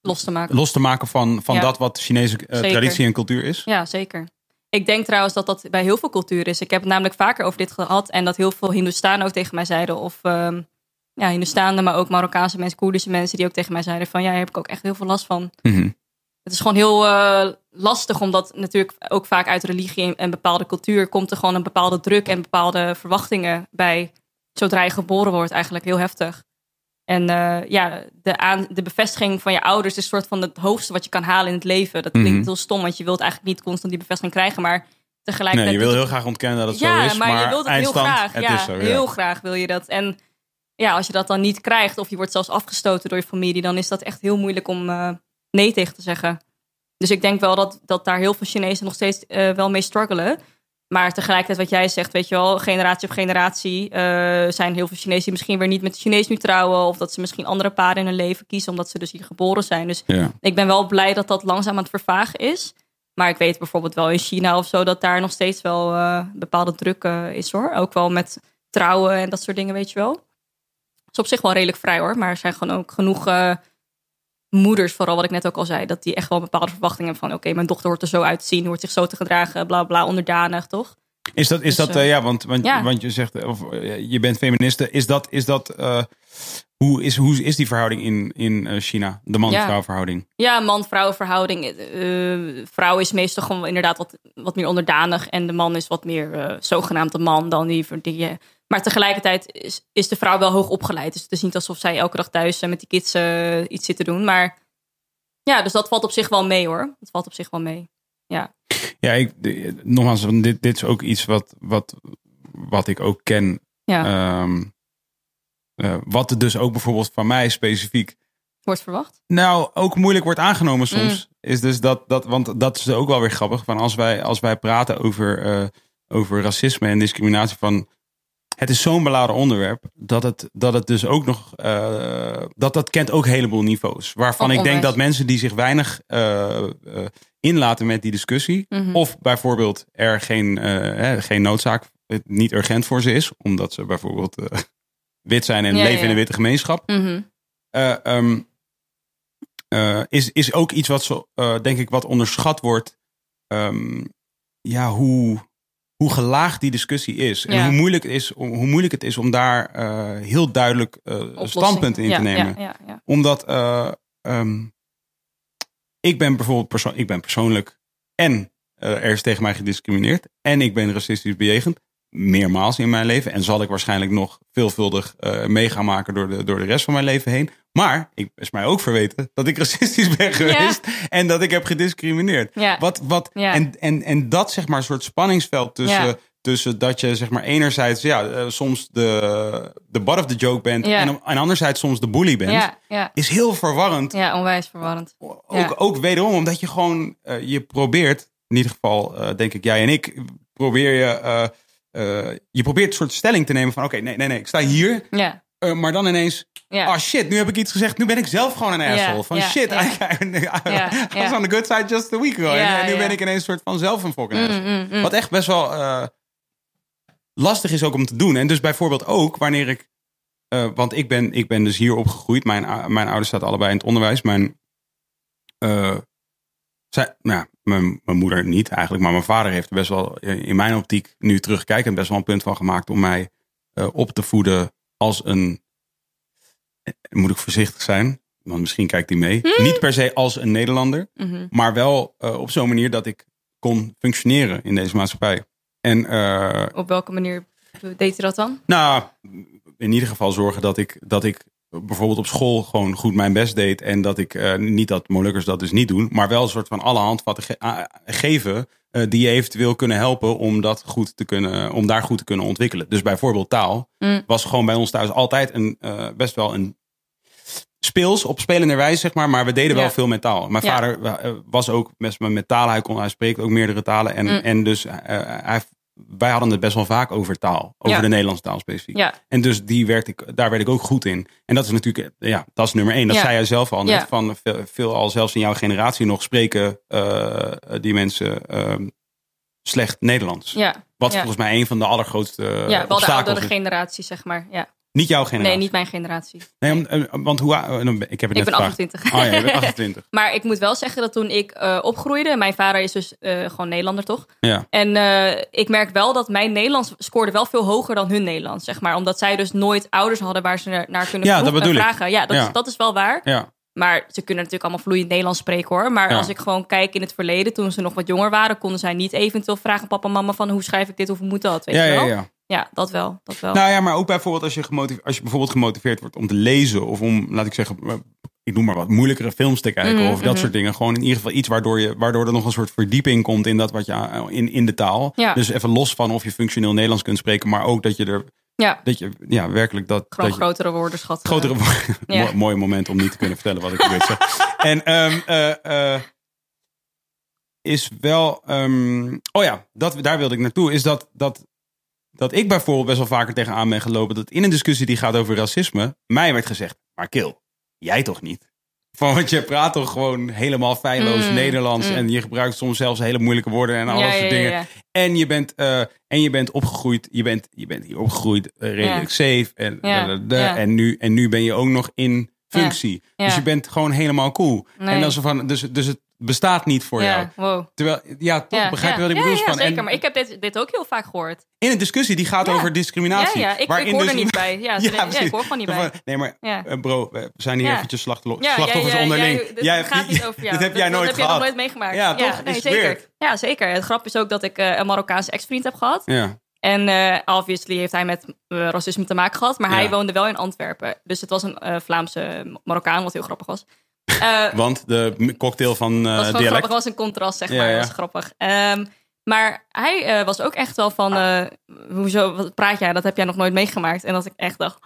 los te maken. los te maken van, van Ja. dat wat Chinese eh, traditie en cultuur is? Ja, zeker. Ik denk trouwens dat dat bij heel veel culturen is. Ik heb het namelijk vaker over dit gehad. En dat heel veel Hindoestanen ook tegen mij zeiden. Of ehm ja, Hindoestanen, maar ook Marokkaanse mensen, Koerdische mensen. Die ook tegen mij zeiden van ja, hier heb ik ook echt heel veel last van. Mhm. Het is gewoon heel eh, lastig, omdat natuurlijk ook vaak uit religie en bepaalde cultuur komt er gewoon een bepaalde druk en bepaalde verwachtingen bij. Zodra je geboren wordt, eigenlijk heel heftig. En eh, ja, de, aan, de bevestiging van je ouders is een soort van het hoogste wat je kan halen in het leven. Dat klinkt Mhm. heel stom, want je wilt eigenlijk niet constant die bevestiging krijgen, maar Nee, tegelijkertijd. je wil heel graag ontkennen dat het ja, zo is. maar, je wilt het heel graag. Het ja, is zo, ja. heel graag wil je dat. En ja, als je dat dan niet krijgt, of je wordt zelfs afgestoten door je familie, dan is dat echt heel moeilijk om eh, nee tegen te zeggen. Dus ik denk wel dat, dat daar heel veel Chinezen nog steeds eh, wel mee struggelen. Maar tegelijkertijd wat jij zegt, weet je wel, generatie op generatie eh, zijn heel veel Chinezen die misschien weer niet met de Chinees nu trouwen. Of dat ze misschien andere paden in hun leven kiezen, omdat ze dus hier geboren zijn. Dus Ja. ik ben wel blij dat dat langzaam aan het vervagen is. Maar ik weet bijvoorbeeld wel in China of zo dat daar nog steeds wel eh, bepaalde druk eh, is hoor. Ook wel met trouwen en dat soort dingen, weet je wel. Dat is op zich wel redelijk vrij hoor. Maar er zijn gewoon ook genoeg moeders, vooral wat ik net ook al zei, dat die echt wel bepaalde verwachtingen hebben van oké, mijn dochter hoort er zo uit te zien, hoort zich zo te gedragen, bla bla, onderdanig, toch? Is dat, is Dus, dat eh, eh, ja, want, want, ja. want je zegt, eh, of je bent feministe. Is dat, is dat, hoe, is, hoe is die verhouding in, in China? De man-vrouw verhouding? Ja, man-vrouw verhouding. vrouw is meestal gewoon inderdaad wat, wat meer onderdanig. En de man is wat meer zogenaamd de man dan die verdien. Maar tegelijkertijd is, is de vrouw wel hoog opgeleid. Dus het is niet alsof zij elke dag thuis eh, met die kids eh, iets zit te doen. Maar ja, dus dat valt op zich wel mee hoor. Dat valt op zich wel mee. Ja, Ja, ik, nogmaals, dit, dit is ook iets wat, wat, wat ik ook ken. ja. Ehm, eh, wat er dus ook bijvoorbeeld van mij specifiek wordt verwacht. nou ook moeilijk wordt aangenomen soms. Mm. Is dus dat, dat, want dat is ook wel weer grappig. Van als wij, als wij praten over, over racisme en discriminatie van het is zo'n beladen onderwerp dat het, dat het dus ook nog eh, dat dat kent ook een heleboel niveaus. Waarvan Van ik denk dat mensen die zich weinig eh, eh, inlaten met die discussie, Mhm. of bijvoorbeeld er geen, eh, hè, geen noodzaak, het niet urgent voor ze is, omdat ze bijvoorbeeld wit zijn en Ja, leven ja, in een witte gemeenschap, Mhm. eh, ehm, eh, is, is ook iets wat zo, denk ik, wat onderschat wordt. Ehm, ja, hoe, hoe gelaagd die discussie is. En Ja. hoe, moeilijk het is om, hoe moeilijk het is om daar eh, heel duidelijk eh, een Oplossing. standpunt in te nemen. Omdat eh, ehm, ik ben bijvoorbeeld perso ik ben persoonlijk en eh, er is tegen mij gediscrimineerd. En ik ben racistisch bejegend. Meermaals in mijn leven. En zal ik waarschijnlijk nog veelvuldig mee gaan maken door de, door de rest van mijn leven heen. Maar ik is mij ook verweten dat ik racistisch ben geweest. En dat ik heb gediscrimineerd. Ja. Wat, wat, Ja. en, en, en dat zeg maar een soort spanningsveld tussen, tussen dat je zeg maar enerzijds ja, eh, soms de, de butt of the joke bent. En, en anderzijds soms de bully bent. Is heel verwarrend. ja, onwijs verwarrend. Ook, ook wederom omdat je gewoon, eh, je probeert, in ieder geval denk ik jij en ik, probeer je, eh, je probeert een soort stelling te nemen van oké, nee, nee, nee, ik sta hier, Ja, eh, maar dan ineens, ja. oh shit, nu heb ik iets gezegd, nu ben ik zelf gewoon een asshole. Van shit. I, was on the good side just a week ago. En, nu ben ik ineens een soort van zelf een fucking Mm, asshole. mm, mm. Wat echt best wel eh, lastig is ook om te doen. En dus bijvoorbeeld ook wanneer ik. want ik ben, ik ben dus hier opgegroeid. Mijn, mijn ouders zaten allebei in het onderwijs. Mijn, zij, nou, mijn, mijn moeder niet eigenlijk. Maar mijn vader heeft best wel in mijn optiek nu terugkijkend best wel een punt van gemaakt om mij eh, op te voeden als een. eh, Moet ik voorzichtig zijn? Want misschien kijkt hij mee. Niet per se als een Nederlander. Mhm. Maar wel eh, op zo'n manier dat ik kon functioneren in deze maatschappij. En Op welke manier deed hij dat dan? nou, in ieder geval zorgen dat ik, dat ik bijvoorbeeld op school gewoon goed mijn best deed. En dat ik eh, niet dat Molukkers dat dus niet doen. Maar wel een soort van alle handvatten ge- geven. eh, die je eventueel kunnen helpen om, dat goed te kunnen, om daar goed te kunnen ontwikkelen. Dus bijvoorbeeld taal Mm. was gewoon bij ons thuis altijd een, eh, best wel een speels op spelende wijze, zeg maar. Maar we deden wel Ja. veel met taal. Mijn Ja. vader was ook best wel met talen. Hij, kon, hij spreekt ook meerdere talen. En, Mm. en dus hij, wij hadden het best wel vaak over taal. Over Ja. de Nederlandse taal specifiek. Ja, En dus die werd ik, daar werd ik ook goed in. En dat is natuurlijk, ja, dat is nummer één. Dat Ja. zei jij zelf al net. Van veel, veel al zelfs in jouw generatie nog spreken eh, die mensen ehm, slecht Nederlands. ja. Wat volgens mij een van de allergrootste ja, wel de oudere generatie, zeg maar. Ja. Niet jouw generatie. Nee, niet mijn generatie. Nee, om- eh, want hoe, eh, ik heb het Ik net ben gevraagd. 28. Oh ja, je bent 28. Maar ik moet wel zeggen dat toen ik eh, opgroeide, mijn vader is dus gewoon Nederlander, toch? Ja. En ik merk wel dat mijn Nederlands scoorde wel veel hoger dan hun Nederlands, zeg maar. Omdat zij dus nooit ouders hadden waar ze naar- kunnen Ja, dat bedoel eh, ik. vragen. Ja, dat, Ja. Is, dat is wel waar. ja. Maar ze kunnen natuurlijk allemaal vloeiend Nederlands spreken hoor. Maar Ja. als ik gewoon kijk in het verleden, toen ze nog wat jonger waren, konden zij niet eventueel vragen papa en mama van hoe schrijf ik dit of hoe moet dat, weet Ja, je ja, wel? ja. Ja, dat wel. Dat wel. Nou ja, maar ook bijvoorbeeld als je, gemotiveerd, als je bijvoorbeeld gemotiveerd wordt om te lezen of om, laat ik zeggen, eh, ik noem maar wat, moeilijkere films te kijken Mhm, of dat mhm. soort dingen. Gewoon in ieder geval iets waardoor, je, waardoor er nog een soort verdieping komt in dat wat je in, in de taal. Ja. Dus even los van of je functioneel Nederlands kunt spreken, maar ook dat je er, ja, dat je ja, werkelijk dat. gewoon dat je, grotere woorden schatten. grotere Ja. Mooi- mooi moment om niet te kunnen vertellen wat ik te zeggen. En ehm, eh, eh, is wel. ehm, oh ja, dat, daar wilde ik naartoe. Is dat, dat, dat ik bijvoorbeeld best wel vaker tegenaan ben gelopen. Dat in een discussie die gaat over racisme. mij werd gezegd: Maar Kil, jij toch niet? Van, want je praat toch gewoon helemaal feilloos Mm, Nederlands. mm. En je gebruikt soms zelfs hele moeilijke woorden en alle Ja, soort ja, dingen. ja. En je bent, eh, en je bent opgegroeid. Je bent, je bent hier opgegroeid eh, redelijk safe. En, Ja, da, da, da. ja. en, nu, en nu ben je ook nog in functie. Dus je bent gewoon helemaal cool. Nee. En dan zo van, dus, dus het bestaat niet voor jou. Ja, wow. Terwijl, ja, toch Ja, begrijp je ja. wat ik ja, bedoel? ja, zeker. en maar ik heb dit, dit ook heel vaak gehoord. In een discussie die gaat Ja. over discriminatie. Ja, ja, ik, ik waarin hoor er dus- niet bij. Ja, ja, ik hoor gewoon niet bij. Nee, maar Ja. eh, bro, we zijn hier Ja. eventjes Ja, slachtoffers onderling. jij- dit Jij- gaat niet over jou. Dit heb jij dat, nooit dat heb je gehad. nog nooit meegemaakt. Ja, toch? Nee, zeker. Ja, zeker. Het grap is ook dat ik eh, een Marokkaanse ex-vriend heb gehad. Ja. En eh, obviously heeft hij met eh, racisme te maken gehad. Maar hij Ja. woonde wel in Antwerpen. Dus het was een Vlaamse Marokkaan, wat heel grappig was. Eh, Want de cocktail van eh was gewoon dialect. grappig, was een contrast, zeg Ja, maar. ja. was grappig. Ehm, maar hij eh, was ook echt wel van, eh, hoezo, wat praat jij? Dat heb jij nog nooit meegemaakt. En dat ik echt dacht,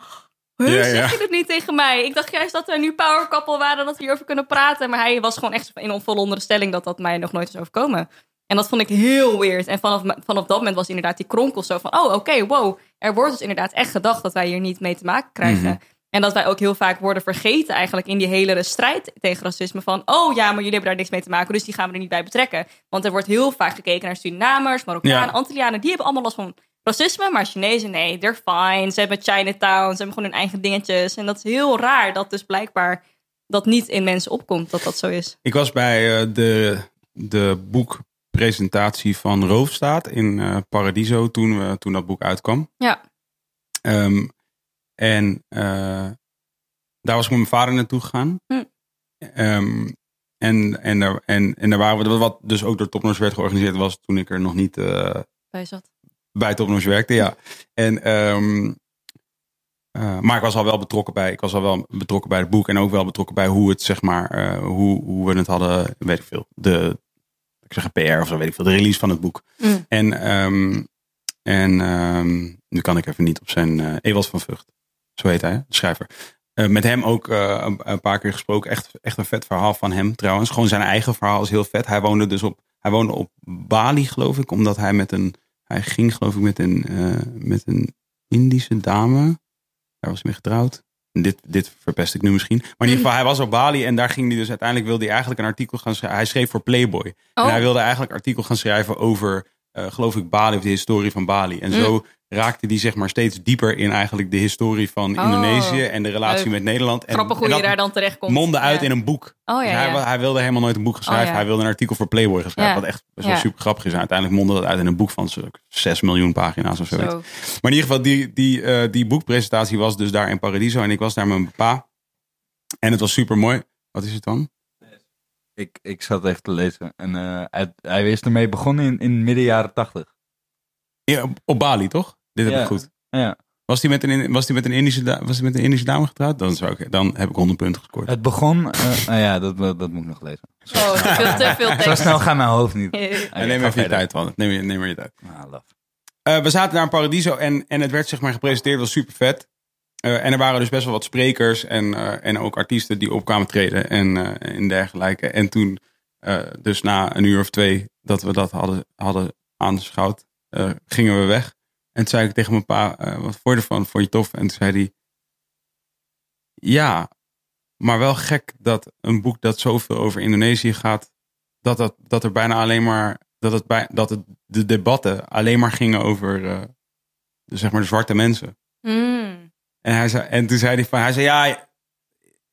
Ja, zeg je dit niet tegen mij? Ik dacht juist dat we nu power couple waren, dat we hierover kunnen praten. Maar hij was gewoon echt in onvolle onderstelling dat dat mij nog nooit is overkomen. En dat vond ik heel weird. En vanaf, vanaf dat moment was inderdaad die kronkel zo van... oh, oké, wow. Er wordt dus inderdaad echt gedacht dat wij hier niet mee te maken krijgen. Mhm. En dat wij ook heel vaak worden vergeten eigenlijk in die hele strijd tegen racisme. Van, oh ja, maar jullie hebben daar niks mee te maken, dus die gaan we er niet bij betrekken. Want er wordt heel vaak gekeken naar Surinamers, Marokkanen, Ja. Antillianen. Die hebben allemaal last van racisme, maar Chinezen, nee, they're fine. Ze hebben Chinatown, ze hebben gewoon hun eigen dingetjes. En dat is heel raar dat dus blijkbaar dat niet in mensen opkomt dat dat zo is. Ik was bij eh, de, de boekpresentatie van Roofstaat in eh, Paradiso toen, we, toen dat boek uitkwam. Ja. Ehm, en eh, daar was ik met mijn vader naartoe gegaan. Hm. Ehm, en, en, daar, en, en daar waren we, wat dus ook door Topnotch werd georganiseerd was toen ik er nog niet eh, Bij zat. bij Topnotch werkte, ja. En, ehm, eh, maar ik was al wel betrokken bij, ik was al wel betrokken bij het boek en ook wel betrokken bij hoe het, zeg maar, hoe, hoe we het hadden, weet ik veel, de, ik zeg PR of zo, weet ik veel, de release van het boek. Mm. En, ehm, en nu kan ik even niet op zijn, Ewald van Vught, zo heet hij, de schrijver. Eh, met hem ook eh, een, een paar keer gesproken. Echt, echt een vet verhaal van hem trouwens. Gewoon zijn eigen verhaal is heel vet. Hij woonde dus op, hij woonde op Bali, geloof ik. Omdat hij met een, hij ging geloof ik met een, eh, met een Indische dame. Daar was hij mee getrouwd. En Dit, dit verpest ik nu misschien. Maar in ieder geval, hij was op Bali en daar ging hij dus uiteindelijk wilde hij eigenlijk een artikel gaan schrijven. Hij schreef voor Playboy. En Oh. hij wilde eigenlijk een artikel gaan schrijven over, geloof ik, Bali of de historie van Bali. En Mm. zo raakte hij zeg maar steeds dieper in eigenlijk de historie van Oh. Indonesië en de relatie Leuk. met Nederland. En, Grappig hoe en je daar dan terecht komt. mondde uit Ja. in een boek. Oh Dus ja, hij, ja. hij wilde helemaal nooit een boek. Oh, ja. Hij wilde een artikel voor Playboy. Ja. Wat echt best wel Ja. super grappig is. En uiteindelijk mondde dat uit in een boek van zo'n 6 miljoen pagina's of zoiets. Zo. Maar in ieder geval, die, die, eh, die boekpresentatie was dus daar in Paradiso. En ik was daar met mijn pa. En het was super mooi. Wat is het dan? Ik, ik zat even te lezen. En eh, hij, hij is ermee begonnen in, in midden jaren tachtig. Ja, op, op Bali, toch? Dit heb Ja. ik goed. Ja. Was die met een, was die met een, Indische, was die met een Indische dame getrouwd? Dan, zou ik, dan heb ik 100 punten gescoord. Het begon... eh, nou ja, dat, dat moet ik nog lezen. Oh, te veel, te veel Zo tekst. snel gaat mijn hoofd niet. Neem even je tijd, man. Neem, maar je tijd. Ah, love. Eh, we zaten daar in Paradiso en, en het werd zeg maar gepresenteerd. was super vet. Eh, en er waren dus best wel wat sprekers en, eh, en ook artiesten die opkwamen treden en, eh, en dergelijke. En toen, eh, dus na een uur of twee dat we dat hadden, hadden aanschouwd, eh, gingen we weg. En toen zei ik tegen mijn pa, eh, wat vond je ervan? Vond je tof? En toen zei hij, ja, maar wel gek dat een boek dat zoveel over Indonesië gaat, dat, dat, dat er bijna alleen maar, dat, het bij, dat het, de debatten alleen maar gingen over eh, de, zeg maar de zwarte mensen. Mm. En, hij zei, en toen zei hij van, hij zei ja,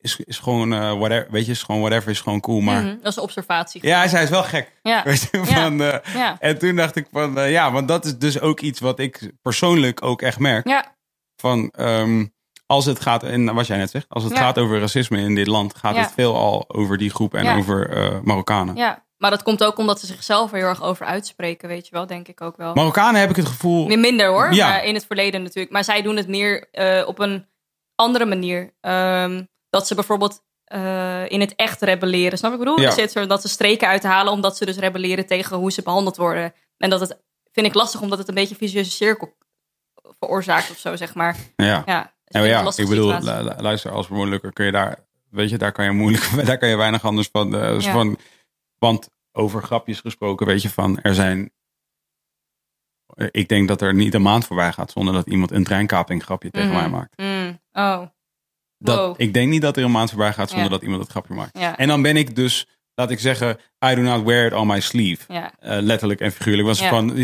is, is gewoon eh, whatever, weet je, is gewoon whatever, is gewoon cool. Maar Mhm, Dat is een observatie. ja, hij is wel gek. Ja. Weet je, Ja. van, eh, Ja. En toen dacht ik van, eh, ja, want dat is dus ook iets wat ik persoonlijk ook echt merk. Ja. Van, ehm, als het gaat, en wat jij net zegt, als het gaat over racisme in dit land, gaat het veel al over die groep en over Marokkanen. ja. Maar dat komt ook omdat ze zichzelf er heel erg over uitspreken, weet je wel, denk ik ook wel. Marokkanen heb ik het gevoel, Meer minder hoor, Ja. in het verleden natuurlijk. Maar zij doen het meer op een andere manier. Ehm, dat ze bijvoorbeeld eh, in het echt rebelleren. Snap ik bedoel? Ja. Er zit zo dat ze streken uithalen omdat ze dus rebelleren tegen hoe ze behandeld worden. En dat het, vind ik lastig omdat het een beetje een vicieuze cirkel veroorzaakt of zo, zeg maar. ja. Ja, dus Ja, ik bedoel, situatie. luister, als vermoedelijker kun je daar, weet je, daar kan je moeilijk, daar kan je weinig anders van. eh, dus Ja. van want over grapjes gesproken, weet je, van er zijn, ik denk dat er niet een maand voorbij gaat zonder dat iemand een treinkaping grapje tegen Mhm. mij maakt. Mm. Oh, Dat, Wow. Ik denk niet dat er een maand voorbij gaat zonder Ja. dat iemand het grapje maakt. Ja. En dan ben ik dus, laat ik zeggen, I do not wear it on my sleeve. Ja. Eh, letterlijk en figuurlijk. Was Ja. van,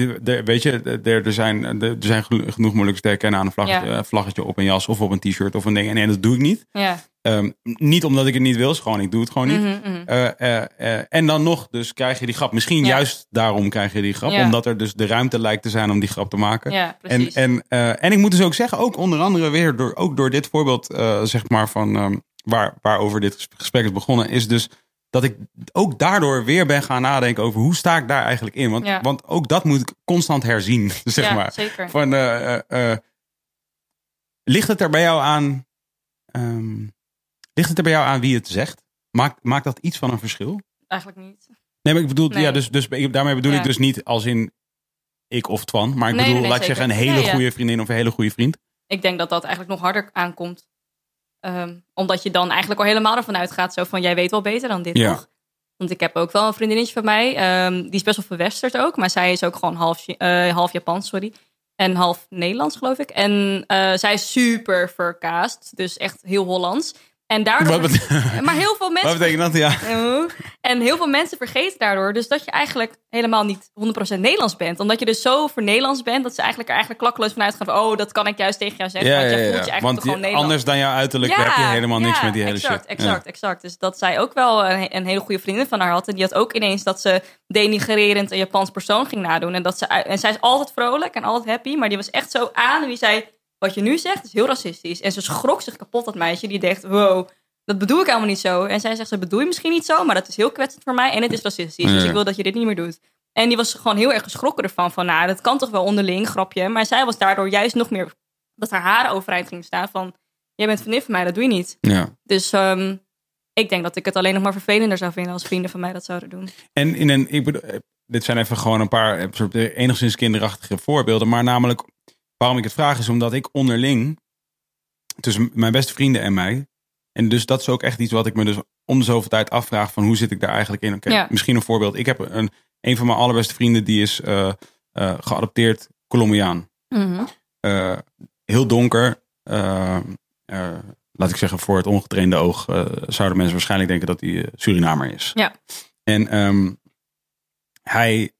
weet je, er, er zijn, er zijn geno- genoeg moeilijke te herkennen aan een vlaggetje, Ja. eh, vlaggetje op een jas of op een t-shirt of een ding. En, en dat doe ik niet. Ja. Ehm, niet omdat ik het niet wil, is gewoon, ik doe het gewoon niet. Mhm, mhm. Eh, en dan nog, dus krijg je die grap. Misschien juist daarom krijg je die grap. Omdat er dus de ruimte lijkt te zijn om die grap te maken. En, en, en ik moet dus ook zeggen, ook onder andere weer door, ook door dit voorbeeld, zeg maar, van ehm, waar, waarover dit ges- gesprek is begonnen, is dus dat ik ook daardoor weer ben gaan nadenken over hoe sta ik daar eigenlijk in. Want, Ja. want ook dat moet ik constant herzien, zeg ja, maar. zeker. Van, eh, eh, eh, ligt het er bij jou aan, ehm, ligt het er bij jou aan wie het zegt? Maakt, maakt dat iets van een verschil? Eigenlijk niet. Nee, maar ik bedoel, Nee. ja, dus, dus daarmee bedoel Ja. ik dus niet als in ik of Twan, maar ik Nee, bedoel, nee, laat ik zeggen, een hele goede vriendin of een hele goede vriend. Ik denk dat dat eigenlijk nog harder aankomt. Ehm, omdat je dan eigenlijk al helemaal ervan uitgaat. Zo van, jij weet wel beter dan dit, Ja. toch? Want ik heb ook wel een vriendinnetje van mij. ehm, die is best wel verwesterd ook. Maar zij is ook gewoon half, eh, half Japans, sorry. En half Nederlands, geloof ik. En eh, zij is super verkaasd. Dus echt heel Hollands. En daardoor... Maar heel veel mensen wat betekent dat? Ja. En heel veel mensen vergeten daardoor dus dat je eigenlijk helemaal niet 100% Nederlands bent. Omdat je dus zo voor Nederlands bent dat ze eigenlijk er eigenlijk klakkeloos van uitgaan van oh, dat kan ik juist tegen jou zeggen. want jij voelt je eigenlijk Want toch gewoon Nederlands. anders dan jouw uiterlijk heb je helemaal niks ja, met die hele exact, shit. Exact, exact. Dus dat zij ook wel een, een hele goede vriendin van haar had. En die had ook ineens dat ze denigrerend een Japans persoon ging nadoen. En, dat ze, en zij is altijd vrolijk en altijd happy. Maar die was echt zo aan en die zei, wat je nu zegt is heel racistisch. En ze schrok zich kapot, dat meisje. Die dacht, wow, dat bedoel ik helemaal niet zo. En zij zegt, dat bedoel je misschien niet zo, maar dat is heel kwetsend voor mij. En het is racistisch, dus ik wil dat je dit niet meer doet. En die was gewoon heel erg geschrokken ervan. Van, nou, dat kan toch wel onderling, grapje. Maar zij was daardoor juist nog meer... dat haar haren overeind gingen staan van... jij bent vriendin van mij, dat doe je niet. Ja. Dus ehm, ik denk dat ik het alleen nog maar vervelender zou vinden... als vrienden van mij dat zouden doen. En in een, ik bedoel, eh, dit zijn even gewoon een paar eh, soort eh, enigszins kinderachtige voorbeelden. Maar namelijk, waarom ik het vraag is omdat ik onderling, tussen mijn beste vrienden en mij. En dus dat is ook echt iets wat ik me dus om de zoveel tijd afvraag van hoe zit ik daar eigenlijk in. Ja. misschien een voorbeeld. Ik heb een, een van mijn allerbeste vrienden die is eh, geadopteerd Colombiaan. Eh, heel donker. Laat ik zeggen, voor het ongetrainde oog zouden mensen waarschijnlijk denken dat hij Surinamer is. Ja. En ehm, hij,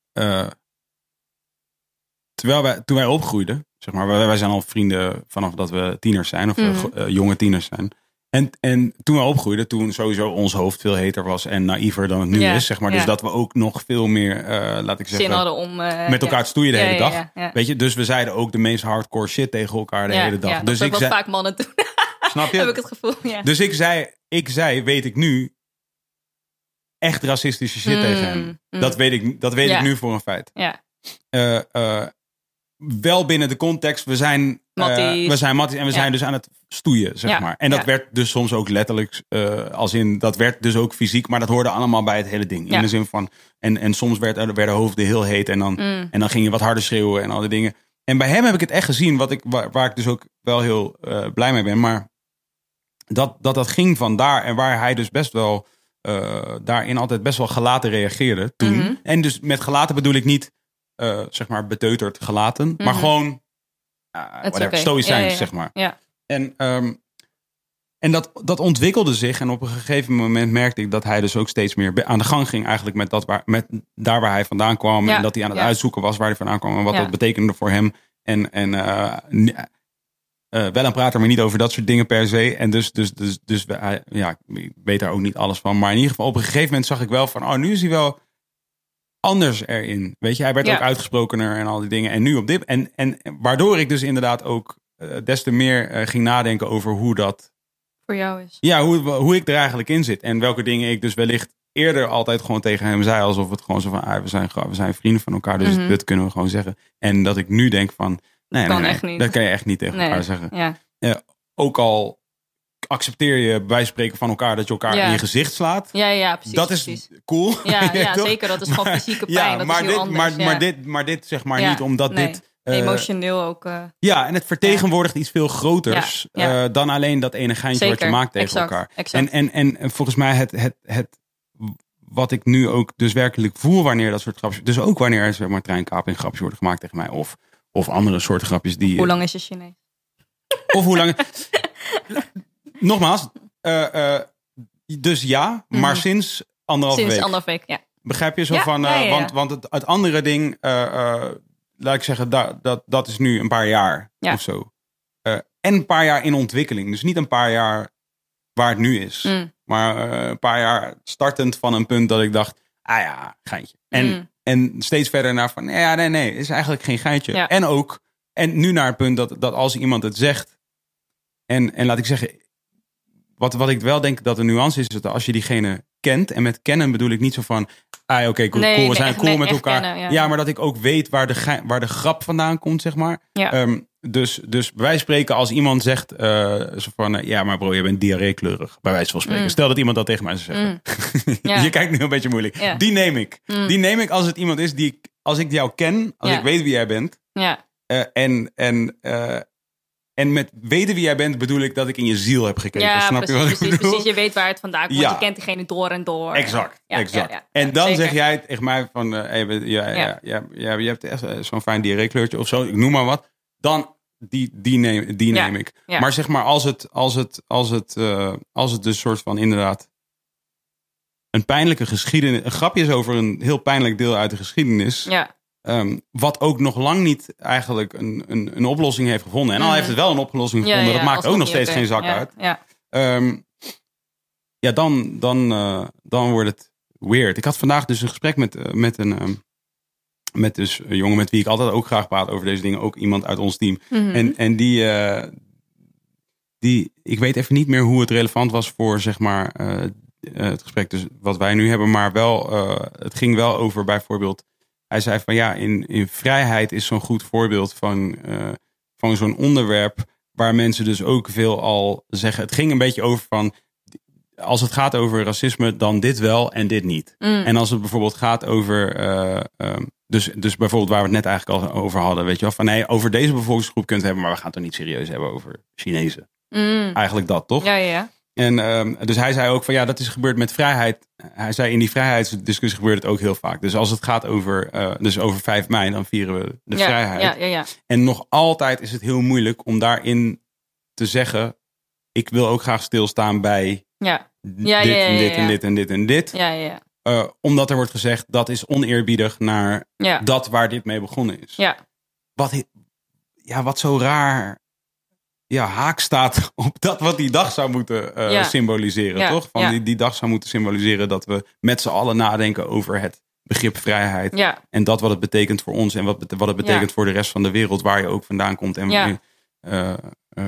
terwijl wij, toen wij opgroeiden, zeg maar, wij, wij zijn al vrienden vanaf dat we tieners zijn, of eh, Mhm. eh, jonge tieners zijn. En, en toen we opgroeiden, toen sowieso ons hoofd veel heter was en naïver dan het nu Ja, is, zeg maar. Dus dat we ook nog veel meer, eh, laat ik zeggen, Zin hadden om... met elkaar ja. te stoeien de hele dag. Weet je, dus we zeiden ook de meest hardcore shit tegen elkaar de hele dag. dat dus ook ik zei, vaak mannen doen, snap je? heb ik het gevoel. Ja. Dus ik zei, ik zei, weet ik nu, echt racistische shit Mm, tegen hem. mm. Dat weet, ik, dat weet ik nu voor een feit. ja. Wel binnen de context, we zijn eh, Matties. we zijn matties en we Ja. zijn dus aan het stoeien, zeg Ja, maar. En dat ja. werd dus soms ook letterlijk, eh, als in, dat werd dus ook fysiek, maar dat hoorde allemaal bij het hele ding. In de zin van, en, en soms werd, er- werden hoofden heel heet en dan, Mm. en dan ging je wat harder schreeuwen en al die dingen. En bij hem heb ik het echt gezien, wat ik, waar, waar ik dus ook wel heel eh, blij mee ben. Maar dat, dat dat ging van daar en waar hij dus best wel daarin altijd best wel gelaten reageerde toen. Mhm. En dus met gelaten bedoel ik niet eh, zeg maar beteuterd gelaten, maar Mhm. gewoon uh, whatever, oké. stoïcijns, Ja, ja, ja. zeg maar. Ja. En, ehm, en dat, dat ontwikkelde zich. En op een gegeven moment merkte ik dat hij dus ook steeds meer aan de gang ging. Eigenlijk met, dat waar, met daar waar hij vandaan kwam. En dat hij aan het uitzoeken was waar hij vandaan kwam. En wat dat betekende voor hem. En, en n- eh, wel een prater, maar niet over dat soort dingen per se. En dus, dus, dus, dus ja, ik weet daar ook niet alles van. Maar in ieder geval, op een gegeven moment zag ik wel van... Oh, nu is hij wel anders erin. Weet je, hij werd Ja. ook uitgesprokener en al die dingen. En nu op dit... En, en waardoor ik dus inderdaad ook eh, des te meer eh, ging nadenken over hoe dat... Voor jou is. Ja, hoe, hoe ik er eigenlijk in zit. En welke dingen ik dus wellicht eerder altijd gewoon tegen hem zei. Alsof het gewoon zo van, ah, we, zijn, we zijn vrienden van elkaar. Dus Mhm. dit kunnen we gewoon zeggen. En dat ik nu denk van, nee, kan nee, nee, echt niet. dat kan je echt niet tegen Nee. elkaar zeggen. Ja. Ook al accepteer je bij spreken van elkaar dat je elkaar Ja. in je gezicht slaat. Ja, ja, precies. dat is precies. cool. Ja, ja zeker. Dat is gewoon fysieke pijn. Ja, dat maar, is dit, anders. maar, maar, dit, maar dit zeg maar niet omdat nee. dit... eh, Emotioneel ook. eh, ja, en het vertegenwoordigt iets veel groters eh, dan alleen dat ene geintje wat je Zeker, maakt tegen exact, elkaar. exact. En, en, en volgens mij het, het, het, wat ik nu ook dus werkelijk voel wanneer dat soort grapjes... Dus ook wanneer er zeg maar treinkaping grapjes worden gemaakt tegen mij. Of, of andere soorten grapjes die... Hoe lang is je Chinees? Of hoe lang... nogmaals, eh, eh, dus ja, maar Mhm. sinds anderhalve Sinds week. anderhalf week, ja. Begrijp je zo Ja, van, ja, eh, want, want het, het andere ding, laat ik zeggen, da, dat, dat is nu een paar jaar Ja. of zo. En een paar jaar in ontwikkeling. Dus niet een paar jaar waar het nu is. Mm. Maar een paar jaar startend van een punt dat ik dacht, ah ja, geintje. En, Mm. en steeds verder naar van, ja, nee, nee, is eigenlijk geen geintje. En ook, en nu naar het punt dat, dat als iemand het zegt, en, en laat ik zeggen, wat, wat ik wel denk dat de nuance is, is dat als je diegene kent, en met kennen bedoel ik niet zo van, ah oké, cool, Nee, cool, we zijn echt- cool nee, met elkaar. kennen, ja. ja. maar dat ik ook weet waar de, waar de grap vandaan komt, zeg maar. Ja. Ehm, dus, dus bij wijze van spreken, als iemand zegt, eh, zo van, eh, ja, maar bro, je bent diarreekleurig, bij wijze van spreken. Mm. Stel dat iemand dat tegen mij zou zeggen. Ja. je kijkt nu een beetje moeilijk. Ja. Die neem ik. Mm. Die neem ik als het iemand is die ik, als ik jou ken, als Ja. ik weet wie jij bent. Ja, eh, en, en, en met weten wie jij bent bedoel ik dat ik in je ziel heb gekeken. ja Snap precies, je wat ik precies, bedoel? precies. Je weet waar het vandaan komt. Ja. Je kent diegene door en door. Exact, Ja, exact. ja. En dan Zeker. zeg jij tegen mij van, eh, hey, ja, ja. Ja. Je hebt echt eh, zo'n fijn diarreekleurtje of zo, ik noem maar wat. Dan, die, die, neem, die neem ik. Maar zeg maar, als het, als het, als het, eh, als het dus soort van inderdaad een pijnlijke geschiedenis, een grapje is over een heel pijnlijk deel uit de geschiedenis. Ja, Ehm, wat ook nog lang niet eigenlijk een, een, een oplossing heeft gevonden. En al Mhm. heeft het wel een oplossing gevonden, ja, dat maakt ook nog steeds geen zak uit. Ja, Ehm, ja, dan, dan, eh, dan wordt het weird. Ik had vandaag dus een gesprek met, eh, met een. ehm, met dus een jongen met wie ik altijd ook graag praat over deze dingen. Ook iemand uit ons team. Mhm. En, en die, eh, die. Ik weet even niet meer hoe het relevant was voor zeg maar. het gesprek dus wat wij nu hebben. Maar wel. het ging wel over bijvoorbeeld. Hij zei van ja, in, in vrijheid is zo'n goed voorbeeld van, eh, van zo'n onderwerp. Waar mensen dus ook veel al zeggen. Het ging een beetje over van. Als het gaat over racisme, dan dit wel en dit niet. Mm. En als het bijvoorbeeld gaat over. eh, ehm, dus, dus bijvoorbeeld waar we het net eigenlijk al over hadden. Weet je wel, van nee, over deze bevolkingsgroep kunt het hebben. Maar we gaan het toch niet serieus hebben over Chinezen. Mm. Eigenlijk dat, toch? Ja, ja. En ehm, dus hij zei ook van ja, dat is gebeurd met vrijheid. Hij zei in die vrijheidsdiscussie gebeurt het ook heel vaak. Dus als het gaat over, eh, dus over 5 mei, dan vieren we de ja, vrijheid. Ja, ja, ja. En nog altijd is het heel moeilijk om daarin te zeggen: ik wil ook graag stilstaan bij Ja, dit Ja, en dit en dit en dit en dit. ja, ja, ja. Eh, omdat er wordt gezegd dat is oneerbiedig naar dat waar dit mee begonnen is. ja. Wat, ja, wat zo raar ja, haak staat op dat wat die dag zou moeten eh, Ja. symboliseren, Ja, toch? Van ja. die, die dag zou moeten symboliseren dat we met z'n allen nadenken over het begrip vrijheid. ja. En dat wat het betekent voor ons en wat, wat het betekent voor de rest van de wereld, waar je ook vandaan komt. En, eh, eh,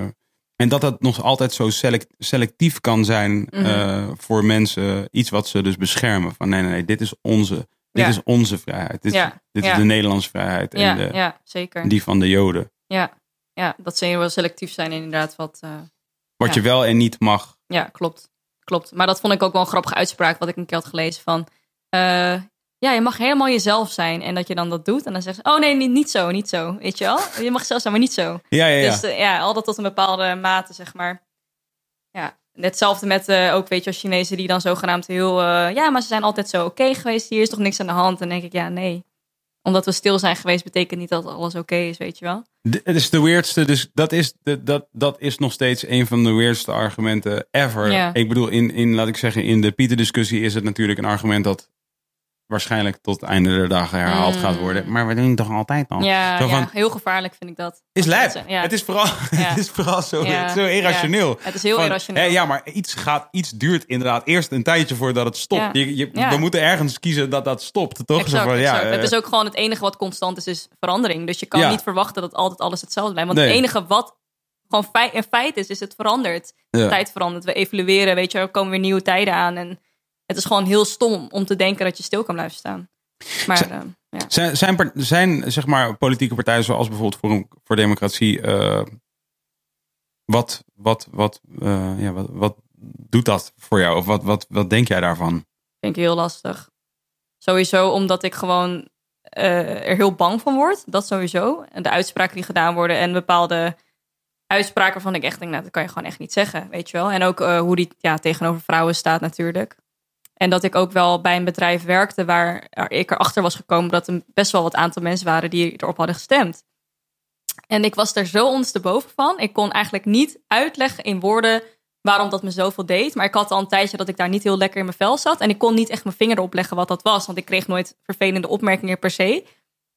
en dat dat nog altijd zo select- selectief kan zijn Mhm. voor mensen. Iets wat ze dus beschermen. Van nee, nee, nee, dit is onze, dit is onze vrijheid. Dit, is de Nederlandse vrijheid. En de, ja, zeker. die van de Joden. Ja, ja, dat ze wel selectief zijn inderdaad. Wat, eh, Wat Ja. je wel en niet mag. ja, klopt. Klopt. Maar dat vond ik ook wel een grappige uitspraak wat ik een keer had gelezen van... eh, ja, je mag helemaal jezelf zijn. En dat je dan dat doet. En dan zeggen ze, oh nee, niet, niet zo, niet zo. Weet je wel? Je mag zelf zijn, maar niet zo. Ja, ja, ja. Dus eh, ja, altijd tot een bepaalde mate, zeg maar. Ja, hetzelfde met ook, weet je, als Chinezen die dan zogenaamd heel... ja, maar ze zijn altijd zo oké geweest. Hier is toch niks aan de hand? En dan denk ik, ja, nee. Omdat we stil zijn geweest, betekent niet dat alles oké is, weet je wel? Het is de weirdste, dus dat is, de, dat, dat is nog steeds een van de weirdste argumenten ever. Ik bedoel, in, in, laat ik zeggen, in de Pieter-discussie is het natuurlijk een argument dat waarschijnlijk tot het einde der dagen herhaald Mm. gaat worden. Maar we doen het toch altijd al. Ja, Zo ja, van, heel gevaarlijk vind ik dat. is lijp. Ja. Het is vooral, het is vooral zo, Ja. zo irrationeel. Ja. Het is heel Van, irrationeel. hé, ja, maar iets, gaat, iets duurt inderdaad eerst een tijdje voordat het stopt. Ja. Je, je- Ja. We moeten ergens kiezen dat dat stopt, toch? Exact, Zo van, ja, exact. eh, het is ook gewoon het enige wat constant is, is verandering. Dus je kan Ja. niet verwachten dat altijd alles hetzelfde blijft. Want Nee. het enige wat gewoon feit, een feit is, is het verandert. De tijd verandert. We evolueren, weet je, er komen weer nieuwe tijden aan. En het is gewoon heel stom om te denken dat je stil kan blijven staan. Maar Zijn- eh, ja. Zijn, zijn, zijn zeg maar politieke partijen zoals bijvoorbeeld Forum voor Democratie, eh, wat, wat, wat, eh, ja, wat, wat doet dat voor jou? Of wat, wat, wat denk jij daarvan? vind ik heel lastig. Sowieso omdat ik gewoon eh, er heel bang van word. Dat sowieso. En de uitspraken die gedaan worden en bepaalde uitspraken waarvan ik echt denk, nou, dat kan je gewoon echt niet zeggen, weet je wel. En ook hoe die ja, tegenover vrouwen staat natuurlijk. En dat ik ook wel bij een bedrijf werkte waar ik erachter was gekomen dat er best wel wat aantal mensen waren die erop hadden gestemd. En ik was er zo ondersteboven van. Ik kon eigenlijk niet uitleggen in woorden waarom dat me zoveel deed. Maar ik had al een tijdje dat ik daar niet heel lekker in mijn vel zat. En ik kon niet echt mijn vinger erop leggen wat dat was. Want ik kreeg nooit vervelende opmerkingen per se.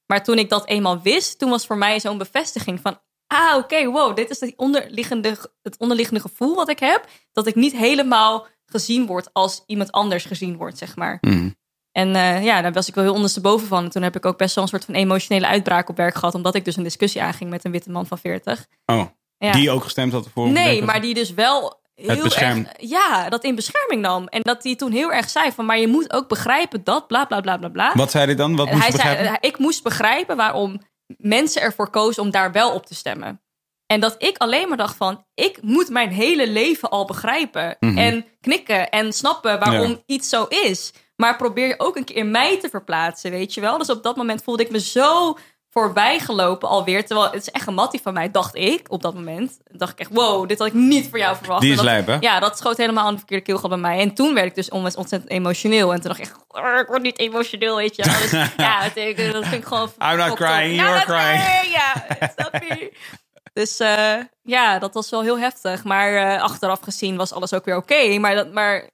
Maar toen ik dat eenmaal wist, toen was voor mij zo'n bevestiging van... Ah, oké, wow, dit is het onderliggende, het onderliggende gevoel wat ik heb. Dat ik niet helemaal gezien word als iemand anders gezien wordt, zeg maar. Mhm. En eh, ja, daar was ik wel heel ondersteboven van. En toen heb ik ook best wel een soort van emotionele uitbraak op werk gehad. Omdat ik dus een discussie aanging met een witte man van 40. Oh, Ja. die ook gestemd had voor Nee, maar die dus wel heel erg, ja, dat in bescherming nam. En dat hij toen heel erg zei van, maar je moet ook begrijpen dat, bla bla bla bla bla. Wat zei hij dan? Wat moest hij zei, begrijpen? eh, ik moest begrijpen waarom mensen ervoor kozen om daar wel op te stemmen. En dat ik alleen maar dacht van, ik moet mijn hele leven al begrijpen. Mhm. En knikken en snappen waarom Ja. iets zo is. Maar probeer je ook een keer in mij te verplaatsen, weet je wel. Dus op dat moment voelde ik me zo voorbij gelopen alweer. Terwijl het is echt een mattie van mij, dacht ik op dat moment. Dacht ik echt, wow, dit had ik niet voor jou verwacht. Die is En dat- lijp, hè? Ja, dat schoot helemaal aan de verkeerde keelgat bij mij. En toen werd ik dus ontzettend emotioneel. En toen dacht ik echt, "Oh, ik word niet emotioneel, weet je wel. Dus, ja, dat, vind ik gewoon... I'm not crying, up. you Ja, are dat- crying. Ja, snap je? Dus eh, ja, dat was wel heel heftig. Maar eh, achteraf gezien was alles ook weer oké. Maar, dat, maar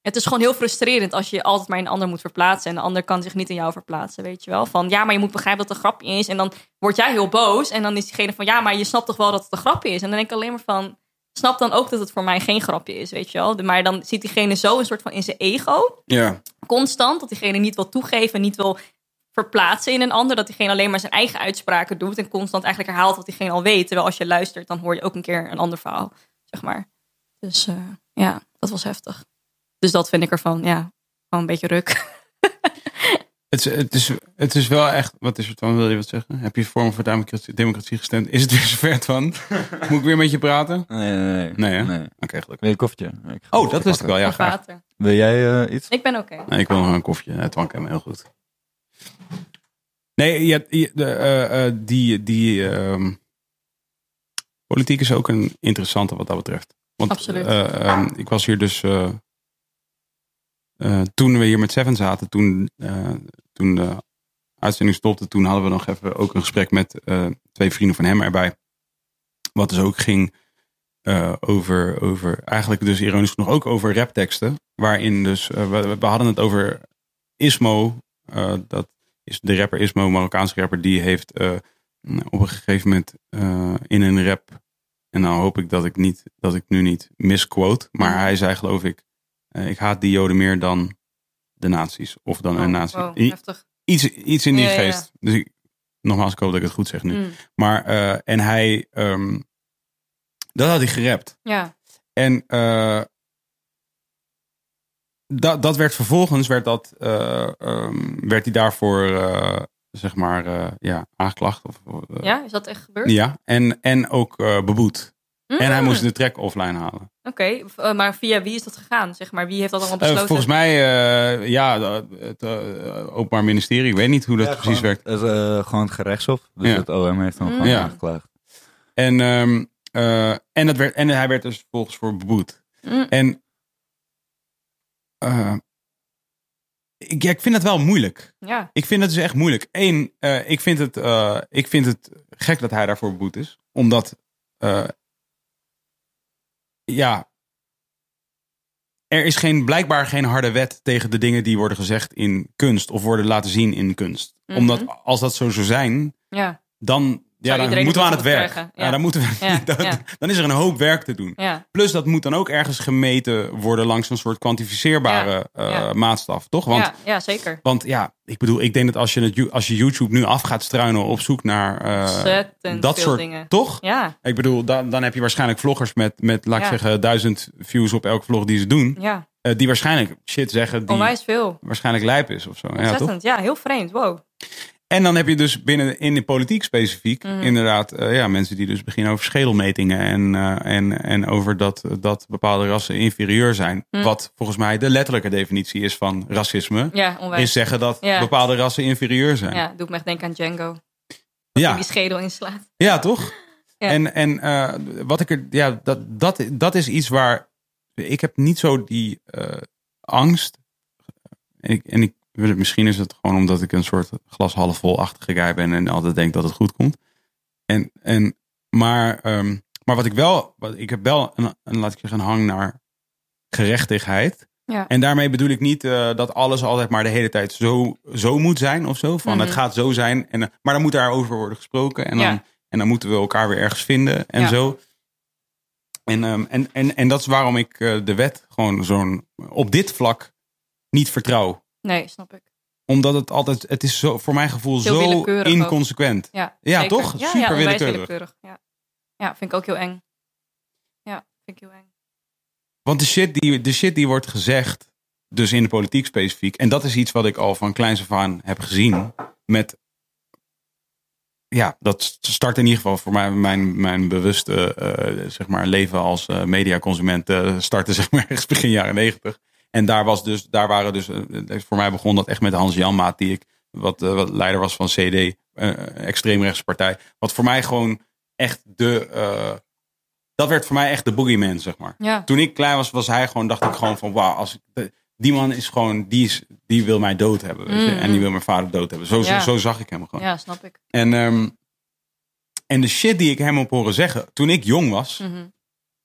het is gewoon heel frustrerend als je altijd maar in een ander moet verplaatsen. En de ander kan zich niet in jou verplaatsen, weet je wel. Van ja, maar je moet begrijpen dat het een grapje is. En dan word jij heel boos. En dan is diegene van ja, maar je snapt toch wel dat het een grapje is. En dan denk ik alleen maar van, snap dan ook dat het voor mij geen grapje is, weet je wel. Maar dan zit diegene zo een soort van in zijn ego Ja. constant. Dat diegene niet wil toegeven, niet wil verplaatsen in een ander. Dat diegene alleen maar zijn eigen uitspraken doet. En constant eigenlijk herhaalt wat diegene al weet. Terwijl als je luistert, dan hoor je ook een keer een ander verhaal, zeg maar. Dus eh, ja, dat was heftig. Dus dat vind ik ervan, ja, gewoon een beetje ruk. Het, is, het, is, het is wel echt. Wat is het dan? Wil je wat zeggen? Heb je Vorm voor Democratie, democratie gestemd? Is het weer zover van? Moet ik weer met je praten? Nee, nee, nee. Nee, hè? nee. Oké, gelukkig. Wil je een koffietje? Ik Oh, koffie dat wist ik wel. Ja, graag. water. Wil jij eh, iets? Ik ben oké. Nee, ik wil nog een koffietje. Het wankt hem heel goed. Nee, je, je- de, eh, eh, die, die ehm, politiek is ook een interessante wat dat betreft. Want Absoluut. eh, ehm, ik was hier dus toen we hier met Seven zaten, toen, toen de uitzending stopte, toen hadden we nog even ook een gesprek met twee vrienden van hem erbij. Wat dus ook ging over, over, eigenlijk dus ironisch genoeg ook over rapteksten. Waarin dus, we, we hadden het over Ismo, dat is de rapper Ismo, Marokkaanse rapper, die heeft eh, op een gegeven moment eh, in een rap, en nou hoop ik dat ik, niet, dat ik nu niet misquote, maar Mhm. hij zei geloof ik, eh, ik haat die joden meer dan de nazi's of dan een Oh, nazi. wow, iets, iets in die Ja, ja, ja. geest. Dus ik, nogmaals, ik hoop dat ik het goed zeg nu. Mm, Maar, eh, en hij, ehm, dat had hij gerapt. ja, En eh, dat, dat werd vervolgens, werd, dat, eh, ehm, werd hij daarvoor, eh, zeg maar, eh, ja, aangeklacht. Of, ja, is dat echt gebeurd? ja. En, en ook eh, beboet. En hij Mm, moest de track offline halen. Oké, maar via wie is dat gegaan? Zeg maar, wie heeft dat allemaal besloten? volgens mij, eh, ja, het Openbaar Ministerie. Ik weet niet hoe dat Ja, precies gewoon- werkt. Eh, gewoon het gerechtshof. Dus Ja. het OM heeft hem Mm. gewoon Ja. aangeklaagd. En, ehm, eh, en, dat werd, en hij werd dus vervolgens voor beboet. Mm, En eh, ik, ja, ik vind het wel moeilijk. ja, Ik vind het dus echt moeilijk. Eén, eh, ik, vind het, eh, ik vind het gek dat hij daarvoor beboet is. Omdat, ja, er is geen, blijkbaar geen harde wet tegen de dingen die worden gezegd in kunst. Of worden laten zien in kunst. Mhm. Omdat als dat zo zou zijn, ja, dan, ja, dan moeten we aan het werk. Ja. ja. dan, moeten we, Ja, dan, ja. dan is er een hoop werk te doen. Plus dat moet dan ook ergens gemeten worden langs een soort kwantificeerbare eh, maatstaf, toch? Want ja, ja, zeker. want ja, ik bedoel, ik denk dat als je, het, als je YouTube nu af gaat struinen op zoek naar eh, dat soort, dingen. toch? Ja, Ik bedoel, dan, dan heb je waarschijnlijk vloggers met, met laat ik zeggen, duizend views op elke vlog die ze doen. ja, eh, die waarschijnlijk shit zeggen die onwijs veel. waarschijnlijk lijp is of zo. Ja, toch? Ja, heel vreemd. Wow. En dan heb je dus binnen in de politiek specifiek Mhm. inderdaad eh, ja, mensen die dus beginnen over schedelmetingen en, eh, en, en over dat, dat bepaalde rassen inferieur zijn. Mhm. Wat volgens mij de letterlijke definitie is van racisme. Ja, onwijs. Is zeggen dat Ja. bepaalde rassen inferieur zijn. Ja, doet me echt denken aan Django. ja. Die schedel inslaat. Ja, toch? Ja. En, en eh, wat ik er, ja, dat, dat, dat is iets waar ik heb niet zo die angst. En ik, en ik misschien is het gewoon omdat ik een soort glas half vol achtige guy ben en altijd denk dat het goed komt. En, en, maar, ehm, maar wat ik wel, wat, ik heb wel een, een, laat ik zeggen, een hang naar gerechtigheid. Ja. En daarmee bedoel ik niet eh, dat alles altijd maar de hele tijd zo, zo moet zijn of zo. Van Mhm. het gaat zo zijn. En, eh, maar dan moet daarover worden gesproken. En dan, Ja. en dan moeten we elkaar weer ergens vinden en Ja. zo. En, ehm, en, en, en dat is waarom ik eh, de wet gewoon zo'n op dit vlak niet vertrouw. Nee, snap ik. Omdat het altijd, het is zo, voor mijn gevoel Heel zo ook. inconsequent. Ja, Ja, zeker. toch? Ja, Super ja, willekeurig. willekeurig. Ja. ja, vind ik ook heel eng. Ja, vind ik heel eng. Want de shit, die, de shit die wordt gezegd, dus in de politiek specifiek. En dat is iets wat ik al van kleins af aan heb gezien. Met, ja, dat start in ieder geval voor mij mijn, mijn bewuste eh, zeg maar, leven als eh, mediaconsument. eh startte zeg maar ergens begin jaren negentig. En daar, was dus, daar waren dus, eh, voor mij begon dat echt met Hans Janmaat, die ik, wat, eh, wat leider was van CD, eh extreemrechtse partij. Wat voor mij gewoon echt de, eh, dat werd voor mij echt de boogeyman, zeg maar Ja, toen ik klein was, was hij gewoon, dacht ik gewoon van, wauw, als ik, die man is gewoon, die, is, die wil mij dood hebben, weet je? Mm. En die wil mijn vader dood hebben. Zo, Ja. zo zag ik hem gewoon. ja, snap ik. En, ehm, en de shit die ik hem op horen zeggen, toen ik jong was, Mhm.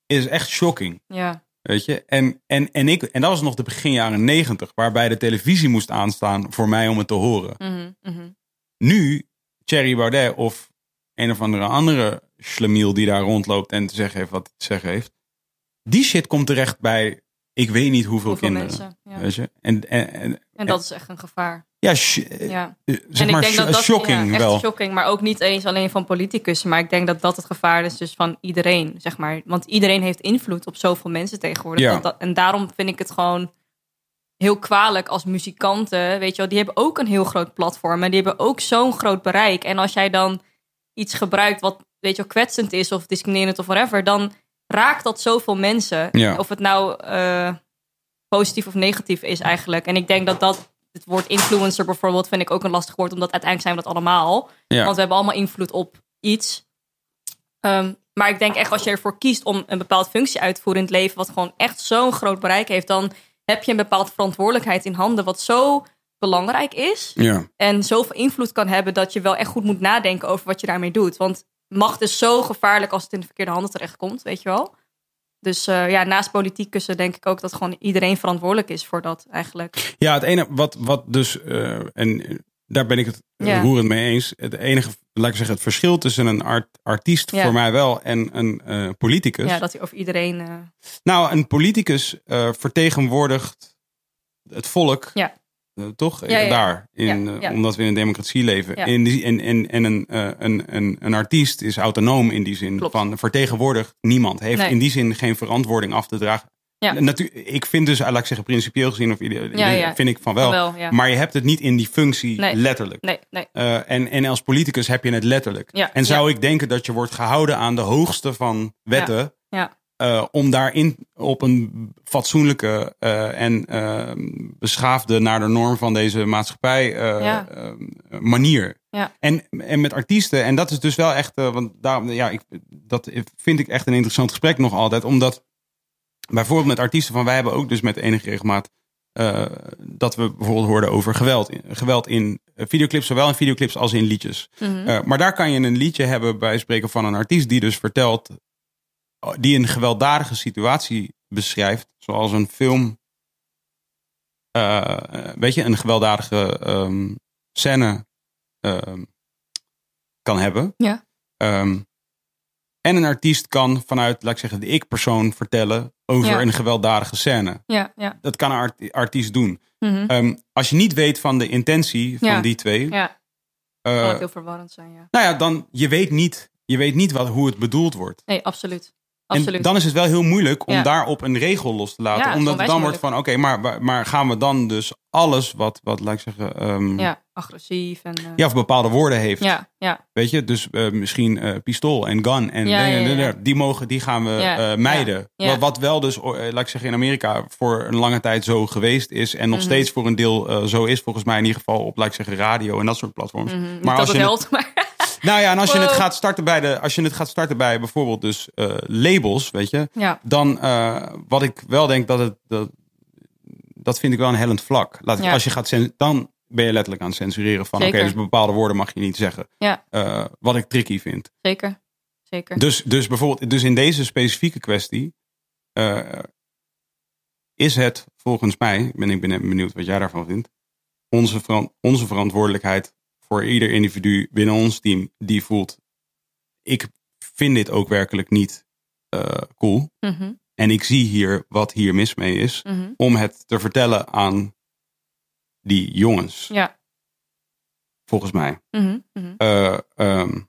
is echt shocking, Ja, weet je? En, en, en, ik, en dat was nog de begin jaren negentig, waarbij de televisie moest aanstaan voor mij om het te horen. mhm, mhm. Nu, Thierry Baudet of een of andere andere schlemiel die daar rondloopt en te zeggen heeft wat hij te zeggen heeft. Die shit komt terecht bij ik weet niet hoeveel, hoeveel kinderen. mensen. Ja. Weet je? En, en, en En dat is echt een gevaar. ja, sh- Ja. eh, zeg en ik denk dat dat shocking ja, echt wel. shocking, maar ook niet eens alleen van politicussen, maar ik denk dat dat het gevaar is dus van iedereen, zeg maar. Want iedereen heeft invloed op zoveel mensen tegenwoordig. Ja. Dat, dat- en daarom vind ik het gewoon heel kwalijk als muzikanten, weet je wel, die hebben ook een heel groot platform en die hebben ook zo'n groot bereik. En als jij dan iets gebruikt wat, weet je wel, kwetsend is of discriminerend of whatever, dan raakt dat zoveel mensen. Ja. Of het nou eh, positief of negatief is eigenlijk. En ik denk dat dat, het woord influencer bijvoorbeeld, vind ik ook een lastig woord, omdat uiteindelijk zijn we dat allemaal. Ja. Want we hebben allemaal invloed op iets. Ehm, maar ik denk echt als je ervoor kiest om een bepaalde functie uit te voeren in het leven, wat gewoon echt zo'n groot bereik heeft, dan heb je een bepaalde verantwoordelijkheid in handen, wat zo belangrijk is. Ja. En zoveel invloed kan hebben dat je wel echt goed moet nadenken over wat je daarmee doet. Want macht is zo gevaarlijk als het in de verkeerde handen terechtkomt, weet je wel. Dus eh, ja, naast politiekussen denk ik ook dat gewoon iedereen verantwoordelijk is voor dat eigenlijk. ja, het ene wat, wat dus, eh, en daar ben ik het eh, Ja. roerend mee eens. Het enige, laat ik zeggen, het verschil tussen een art, artiest Ja. voor mij wel en een politicus. Ja, dat hij over iedereen. Nou, een politicus vertegenwoordigt het volk. Ja. Eh, toch? Ja, ja. Daar. In, Ja, eh. Omdat we in een democratie leven. In die, en en, en een, eh, een, een, een artiest is autonoom in die zin. Klopt. Van vertegenwoordigt niemand. Heeft Nee. in die zin geen verantwoording af te dragen. Ik vind dus, laat ik zeggen, principieel gezien, of vind ik van wel. Maar je hebt het niet in die functie Nee. letterlijk. Nee, nee. En, en als politicus heb je het letterlijk. En zou ik denken dat je wordt gehouden aan de hoogste van wetten. Ja. Eh, om daarin op een fatsoenlijke eh, en eh, beschaafde naar de norm van deze maatschappij eh, Ja. manier. Ja. En, en met artiesten, en dat is dus wel echt, want daar, ja, ik, dat vind ik echt een interessant gesprek nog altijd, omdat bijvoorbeeld met artiesten van wij hebben ook dus met enige regelmaat dat we bijvoorbeeld hoorden over geweld. Geweld in videoclips, zowel in videoclips als in liedjes. Mhm. Maar daar kan je een liedje hebben bij spreken van een artiest die dus vertelt, die een gewelddadige situatie beschrijft, zoals een film, eh, weet je, een gewelddadige ehm, scène ehm, kan hebben. Ja. Ehm, en een artiest kan vanuit, laat ik zeggen, de ik-persoon vertellen over Ja. een gewelddadige scène. Ja, ja. Dat kan een art- artiest doen. Mhm. Als je niet weet van de intentie van die twee, ja. eh, Kan heel verwarrend zijn, ja. nou ja, dan je weet niet, je weet niet wat, hoe het bedoeld wordt. Nee, absoluut. En dan is het wel heel moeilijk om Ja. daarop een regel los te laten. Ja, het omdat het dan wordt van, oké, maar, maar- maar gaan we dan dus alles wat, wat laat ik zeggen, ehm, ja. ja, agressief en... eh, of bepaalde woorden heeft. ja, ja, Weet je, dus eh, misschien eh, pistool en gun en Ja, ja, ja. die mogen, die gaan we Ja, mijden. ja, ja. Wat, wat wel dus, laat ik zeggen, in Amerika voor een lange tijd zo geweest is en nog Mhm. steeds voor een deel zo is, volgens mij in ieder geval op, laat ik zeggen, radio en dat soort platforms. Mhm. Maar dat als het je helpt, maar... Nou ja, en als je het gaat starten bij de, als je het gaat starten bij bijvoorbeeld dus eh, labels, weet je, ja, dan eh, wat ik wel denk dat het dat, dat vind ik wel een hellend vlak. Laat ik, Ja. als je gaat dan ben je letterlijk aan het censureren van oké, dus bepaalde woorden mag je niet zeggen. Ja. Eh, wat ik tricky vind. zeker. zeker. Dus, dus bijvoorbeeld, dus in deze specifieke kwestie is het volgens mij, ben ik ben benieuwd wat jij daarvan vindt, onze, onze verantwoordelijkheid voor ieder individu binnen ons team die voelt, ik vind dit ook werkelijk niet eh, cool. Mhm, En ik zie hier wat hier mis mee is, mhm. om het te vertellen aan die jongens, Ja. volgens mij. Mhm, Eh, ehm,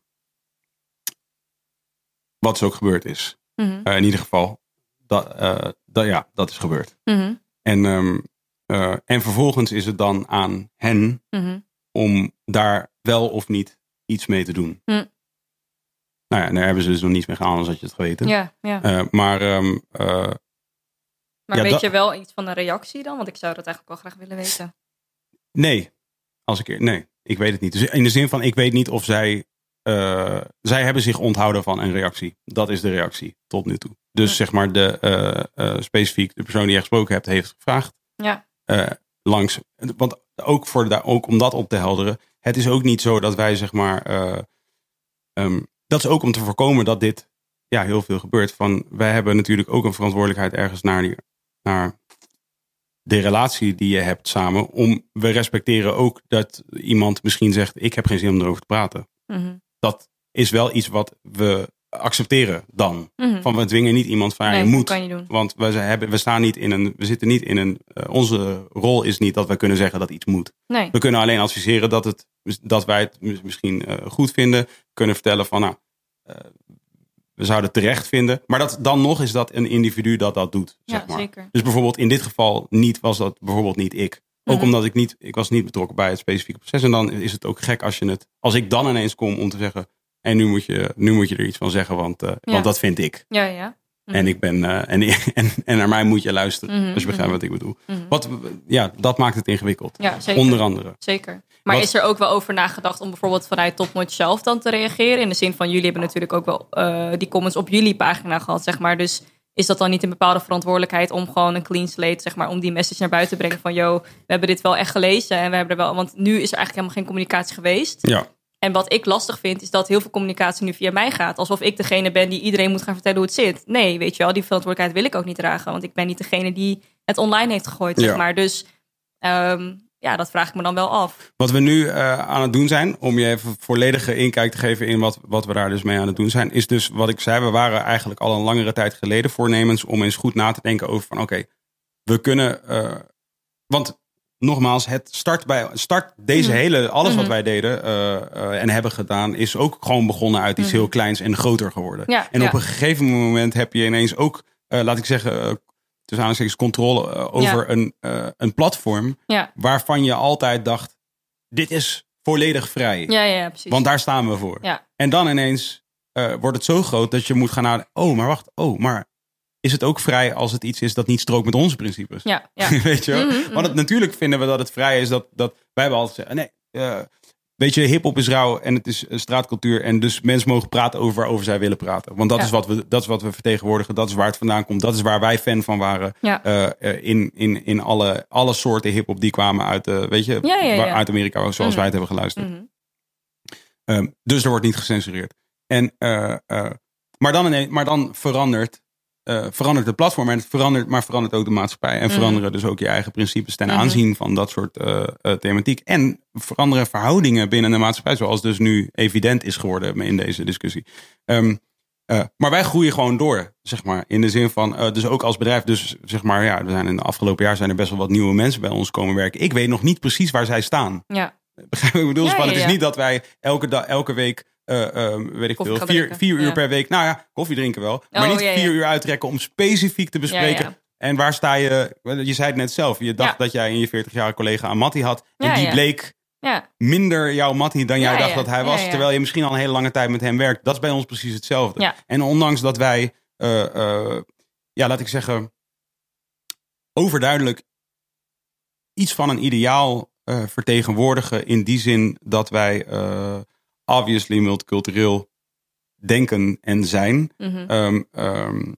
wat dus ook gebeurd is. Eh, in ieder geval, dat, dat, ja, dat is gebeurd. En, ehm, eh, en vervolgens is het dan aan hen. Om daar wel of niet iets mee te doen. Hm. Nou ja, daar hebben ze dus nog niets mee gedaan, anders had je het geweten. Ja, ja. Eh, maar ehm, eh, Maar ja, weet je wel iets van een reactie dan? Want ik zou dat eigenlijk wel graag willen weten. nee, als ik, nee, ik weet het niet. Dus in de zin van, ik weet niet of zij, eh, zij hebben zich onthouden van een reactie. Dat is de reactie tot nu toe. Dus Hm. zeg maar, de, specifiek de persoon die je gesproken hebt, heeft gevraagd. Ja. langs. Want ook, voor de, ook om dat op te helderen. Het is ook niet zo dat wij zeg maar. eh, ehm, dat is ook om te voorkomen dat dit ja, heel veel gebeurt. Van, wij hebben natuurlijk ook een verantwoordelijkheid ergens naar, die, naar de relatie die je hebt samen. Om, we respecteren ook dat iemand misschien zegt: Ik heb geen zin om erover te praten. Mhm, Dat is wel iets wat we accepteren dan. mhm. Van we dwingen niet iemand van nee, je moet. kan je doen. Want we, zijn- hebben, we staan niet in een. We zitten niet in een. eh, onze rol is niet dat we kunnen zeggen dat iets moet. Nee. We kunnen alleen adviseren dat, het, dat wij het mis- misschien eh, goed vinden. Kunnen vertellen van nou. eh, we zouden het terecht vinden. Maar dat, dan nog is dat een individu dat dat doet. Ja, Zeg maar. zeker. Dus bijvoorbeeld in dit geval niet was dat bijvoorbeeld niet ik. Ook Mhm. omdat ik niet, ik was niet betrokken bij het specifieke proces. En dan is het ook gek als je het, als ik dan ineens kom om te zeggen. En nu moet je, nu moet je er iets van zeggen, want, eh, Ja. want dat vind ik. Ja, ja. Mhm. En ik ben eh, en, en, en naar mij moet je luisteren. Mhm, Als je begrijpt mhm. wat ik bedoel. Mhm. Wat, ja, dat maakt het ingewikkeld. Ja, zeker. Onder andere. Zeker. Maar Wat- is er ook wel over nagedacht om bijvoorbeeld vanuit Topnotch zelf dan te reageren? In de zin van, jullie hebben natuurlijk ook wel eh, die comments op jullie pagina gehad, zeg maar. Dus is dat dan niet een bepaalde verantwoordelijkheid om gewoon een clean slate, zeg maar, om die message naar buiten te brengen van, yo, we hebben dit wel echt gelezen en we hebben er wel, want nu is er eigenlijk helemaal geen communicatie geweest. Ja, En wat ik lastig vind, is dat heel veel communicatie nu via mij gaat. Alsof ik degene ben die iedereen moet gaan vertellen hoe het zit. Nee, weet je wel, die verantwoordelijkheid wil ik ook niet dragen. Want ik ben niet degene die het online heeft gegooid, zeg Ja. maar. Dus ehm, ja, dat vraag ik me dan wel af. Wat we nu eh, aan het doen zijn, om je even volledige inkijk te geven in wat, wat we daar dus mee aan het doen zijn, is dus wat ik zei, we waren eigenlijk al een langere tijd geleden voornemens om eens goed na te denken over van oké, we kunnen, eh, want nogmaals, het start bij, start deze Mhm. hele, alles wat Mhm. wij deden eh, eh, en hebben gedaan, is ook gewoon begonnen uit iets Mhm. heel kleins en groter geworden. Ja, en ja. op een gegeven moment heb je ineens ook, eh, laat ik zeggen, tussen aanhalingstekens controle over Ja. een, een platform waarvan je altijd dacht, dit is volledig vrij. ja, ja, precies. Want daar staan we voor. En dan ineens wordt het zo groot dat je moet gaan naar, oh, maar wacht, oh, maar is het ook vrij als het iets is dat niet strookt met onze principes? Ja, ja. Weet je wel? Mhm, mhm. Want het, natuurlijk vinden we dat het vrij is dat, dat wij hebben altijd zeggen, nee, eh, weet je, hip-hop is rauw en het is straatcultuur en dus mensen mogen praten over waarover zij willen praten. Want dat, Ja. is wat we, dat is wat we vertegenwoordigen, dat is waar het vandaan komt, dat is waar wij fan van waren. Ja. Eh, eh, in in, in alle, alle soorten hip-hop die kwamen uit, eh, weet je, Ja, uit Amerika, zoals Mhm. wij het hebben geluisterd. Mhm. Ehm, dus er wordt niet gecensureerd. En, maar, dan ineens, maar dan verandert, eh, verandert het platform en het verandert, maar verandert ook de maatschappij. En Mhm. veranderen dus ook je eigen principes ten Mhm. aanzien van dat soort eh, eh, thematiek. En veranderen verhoudingen binnen de maatschappij, zoals dus nu evident is geworden in deze discussie. Ehm, eh, maar wij groeien gewoon door, zeg maar. In de zin van, dus ook als bedrijf, dus zeg maar, ja, er zijn in de afgelopen jaar zijn er best wel wat nieuwe mensen bij ons komen werken. Ik weet nog niet precies waar zij staan. Ja, Begrijp ik bedoel? Ja, Van, ja, het is niet dat wij elke, dag, elke week, eh, eh, weet ik Koffie veel, vier, vier uur Ja. per week. Nou ja, koffie drinken wel. Maar Oh, niet ja, vier uur uittrekken om specifiek te bespreken. En waar sta je? Je zei het net zelf. Je dacht dat jij in je 40-jarige collega een Mattie had. En die bleek ja, minder jouw Mattie dan jij dacht dat hij was. Terwijl je misschien al een hele lange tijd met hem werkt. Dat is bij ons precies hetzelfde. En ondanks dat wij, eh, eh, ja, laat ik zeggen, overduidelijk iets van een ideaal vertegenwoordigen. In die zin dat wij eh, obviously multicultureel denken en zijn. mhm. Ehm, ehm,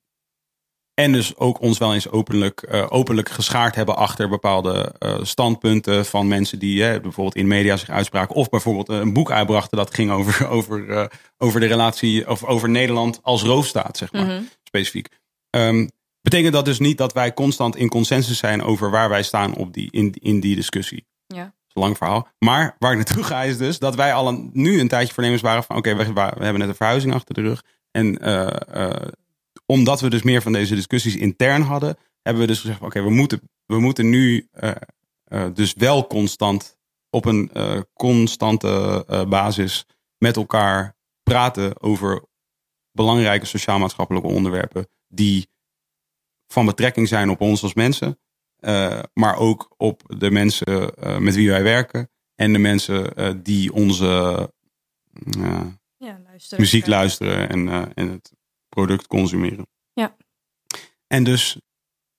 En dus ook ons wel eens openlijk, eh, openlijk geschaard hebben achter bepaalde eh, standpunten van mensen die eh, bijvoorbeeld in media zich uitspraken. Of bijvoorbeeld een boek uitbrachten dat ging over, over, eh, over de relatie of over Nederland als roofstaat, zeg maar, Mhm. specifiek. Ehm, betekent dat dus niet dat wij constant in consensus zijn over waar wij staan op die, in, in die discussie. Ja. Lang verhaal. Maar waar ik naartoe ga is dus dat wij al een, nu een tijdje voornemens waren van oké, we, we hebben net een verhuizing achter de rug. En eh, eh, omdat we dus meer van deze discussies intern hadden, hebben we dus gezegd: oké, we, moeten, we moeten nu eh, dus wel constant op een constante basis met elkaar praten over belangrijke sociaal-maatschappelijke onderwerpen die van betrekking zijn op ons als mensen, maar ook op de mensen eh, met wie wij werken en de mensen eh, die onze eh, Ja, luister. muziek luisteren en, eh, en het product consumeren. Ja. En dus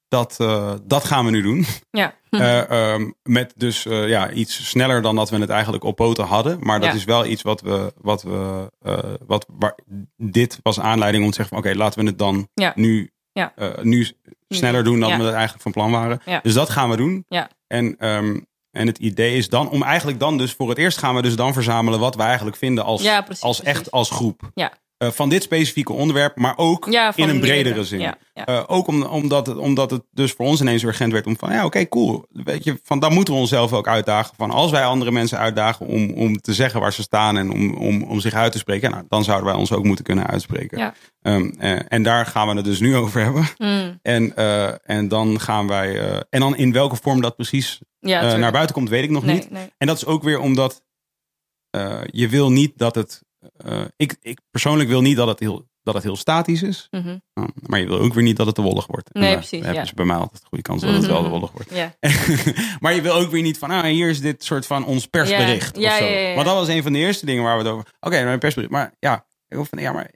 dat, eh, dat gaan we nu doen. Ja. Eh, ehm, met dus eh, ja, iets sneller dan dat we het eigenlijk op poten hadden. Maar dat Ja. is wel iets wat we. Wat we eh, wat, waar, dit was aanleiding om te zeggen: oké, laten we het dan Ja. nu, Ja. eh, nu sneller doen dan Ja. we het eigenlijk van plan waren. Ja. Dus dat gaan we doen. Ja. En, ehm, en het idee is dan om eigenlijk dan dus voor het eerst gaan we dus dan verzamelen wat we eigenlijk vinden als, precies, als precies. echt als groep. Ja. Eh, van dit specifieke onderwerp, maar ook Ja, in een bredere zin. Ja, ja. Eh, ook om, omdat, het, omdat het dus voor ons ineens urgent werd om van ja, oké, cool. Weet je, van dan moeten we onszelf ook uitdagen. Van als wij andere mensen uitdagen om, om te zeggen waar ze staan en om, om, om zich uit te spreken, nou, dan zouden wij ons ook moeten kunnen uitspreken. Ehm, eh, en daar gaan we het dus nu over hebben. Mm. En, en dan gaan wij. en dan in welke vorm dat precies naar buiten komt, weet ik nog nee, niet. Nee. En dat is ook weer omdat je wil niet dat het. Eh, ik, ik persoonlijk wil niet dat het heel, dat het heel statisch is. Mhm. Uh, maar je wil ook weer niet dat het te wollig wordt. Nee, daar precies, ja. ze bij mij altijd een goede kans dat het wel te Mhm. wollig wordt. Ja. maar je wil ook weer niet van, ah, hier is dit soort van ons persbericht. Ja, of zo. Want dat was een van de eerste dingen waar we het over. Oké, maar een persbericht. Maar ja, ik hoop van, ja, maar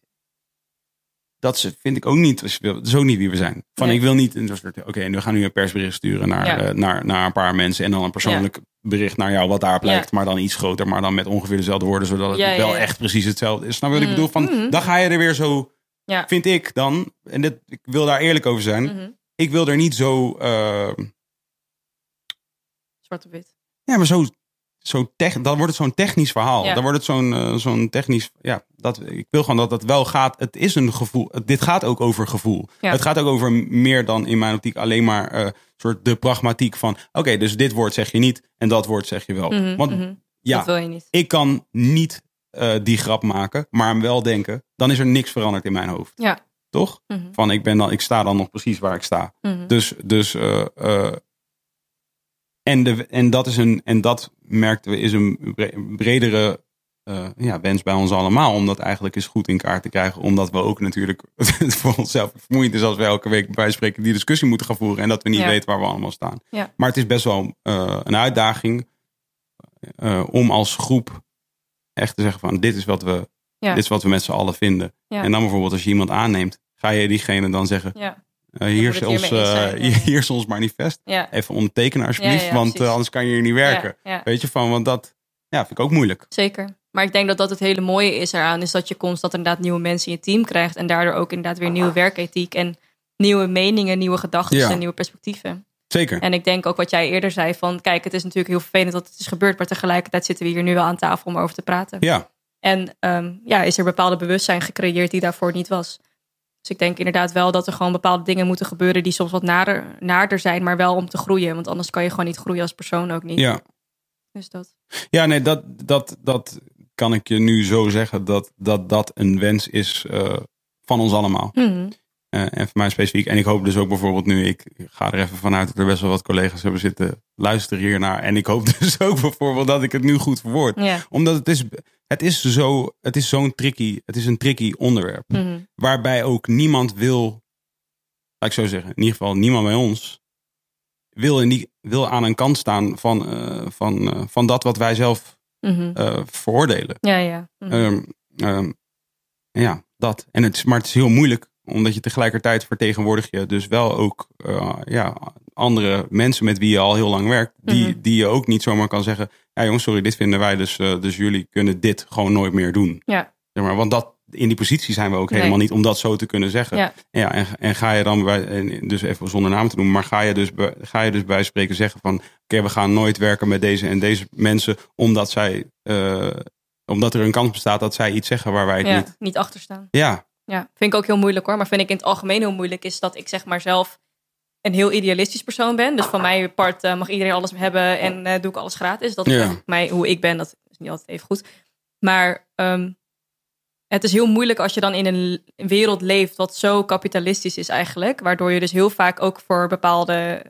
dat ze- vind ik ook niet. dus Dat is ook niet wie we zijn. Van, Nee. ik wil niet. een soort, Oké, nu gaan we nu een persbericht sturen naar, Ja. eh, naar, naar een paar mensen en dan een persoonlijk bericht naar jou wat daar lijkt, maar dan iets groter, maar dan met ongeveer dezelfde woorden, zodat het wel echt precies hetzelfde is. Nou, wat ik Mm, bedoel van, mm. dan ga je er weer zo Ja. vind ik dan, en dit, ik wil daar eerlijk over zijn, Mhm. ik wil er niet zo, eh, Zwart op wit. ja, maar zo, zo tech, dan wordt het zo'n technisch verhaal. Ja. Dan wordt het zo'n eh, zo'n technisch, ja, dat, ik wil gewoon dat het wel gaat, het is een gevoel, dit gaat ook over gevoel. Ja. Het gaat ook over meer dan in mijn optiek alleen maar eh soort de pragmatiek van, oké, dus dit woord zeg je niet en dat woord zeg je wel. Mhm, Want mhm. ja, Dat wil je niet. ik kan niet eh, die grap maken, maar hem wel denken, dan is er niks veranderd in mijn hoofd. Ja. Toch? Mhm. Van ik ben dan, ik sta dan nog precies waar ik sta. Dus, dus en, de, en dat is een, en dat merkten we, is een bre- bredere eh, ja, wens bij ons allemaal. Om dat eigenlijk eens goed in kaart te krijgen. Omdat we ook natuurlijk het voor onszelf vermoeiend is als we elke week bij spreken die discussie moeten gaan voeren. En dat we niet Ja. weten waar we allemaal staan. Ja. Maar het is best wel eh, een uitdaging eh, om als groep echt te zeggen van dit is wat we, Ja. dit is wat we met z'n allen vinden. En dan bijvoorbeeld als je iemand aanneemt, ga je diegene dan zeggen, Ja. eh, hier, is ons, eh, zijn, ja, hier is ons manifest. Ja. Even ondertekenen alsjeblieft, Ja, want eh, anders kan je hier niet werken. Weet je van, want dat ja, vind ik ook moeilijk. Zeker. Maar ik denk dat dat het hele mooie is eraan, is dat je constant inderdaad nieuwe mensen in je team krijgt en daardoor ook inderdaad weer nieuwe werkethiek en nieuwe meningen, nieuwe gedachten en nieuwe perspectieven. Zeker. En ik denk ook wat jij eerder zei van, kijk, het is natuurlijk heel vervelend dat het is gebeurd, maar tegelijkertijd zitten we hier nu wel aan tafel om over te praten. Ja, En ehm, ja, is er bepaalde bewustzijn gecreëerd die daarvoor niet was. Dus ik denk inderdaad wel dat er gewoon bepaalde dingen moeten gebeuren die soms wat nader, nader zijn, maar wel om te groeien. Want anders kan je gewoon niet groeien als persoon ook niet. ja. Dus dat. ja nee, dat, dat, dat kan ik je nu zo zeggen dat dat, dat een wens is eh, van ons allemaal. Mhm. En voor mij specifiek. En ik hoop dus ook bijvoorbeeld nu, ik ga er even vanuit dat er best wel wat collega's hebben zitten luisteren hiernaar. En ik hoop dus ook bijvoorbeeld dat ik het nu goed verwoord. Omdat het is, het is zo, het is zo'n tricky, het is een tricky onderwerp. Mhm. Waarbij ook niemand wil, laat ik zo zeggen, in ieder geval niemand bij ons, wil, in die, wil aan een kant staan van, eh, van, eh, van dat wat wij zelf Mhm. eh, veroordelen. Ja, ja. Mhm. Ehm, ehm, ja, dat. En het maar het is heel moeilijk, omdat je tegelijkertijd vertegenwoordig je dus wel ook eh, ja, andere mensen met wie je al heel lang werkt, die, Mhm. die je ook niet zomaar kan zeggen, ja jongens, sorry, dit vinden wij, dus, eh, dus jullie kunnen dit gewoon nooit meer doen. Ja. Zeg maar, want dat, in die positie zijn we ook Nee. helemaal niet om dat zo te kunnen zeggen. Ja. Ja, en, en ga je dan bij, dus even zonder naam te noemen, maar ga je dus, bij- ga je dus bij spreken zeggen van, oké, we gaan nooit werken met deze en deze mensen, omdat zij, eh, omdat er een kans bestaat dat zij iets zeggen waar wij het ja, niet. niet achter staan. Ja, Ja, vind ik ook heel moeilijk hoor. Maar vind ik in het algemeen heel moeilijk is dat ik zeg maar zelf een heel idealistisch persoon ben. Dus van mij part eh, mag iedereen alles hebben en eh, doe ik alles gratis. Dat is Ja. eigenlijk mij, hoe ik ben. Dat is niet altijd even goed. Maar ehm, het is heel moeilijk als je dan in een wereld leeft wat zo kapitalistisch is eigenlijk. Waardoor je dus heel vaak ook voor bepaalde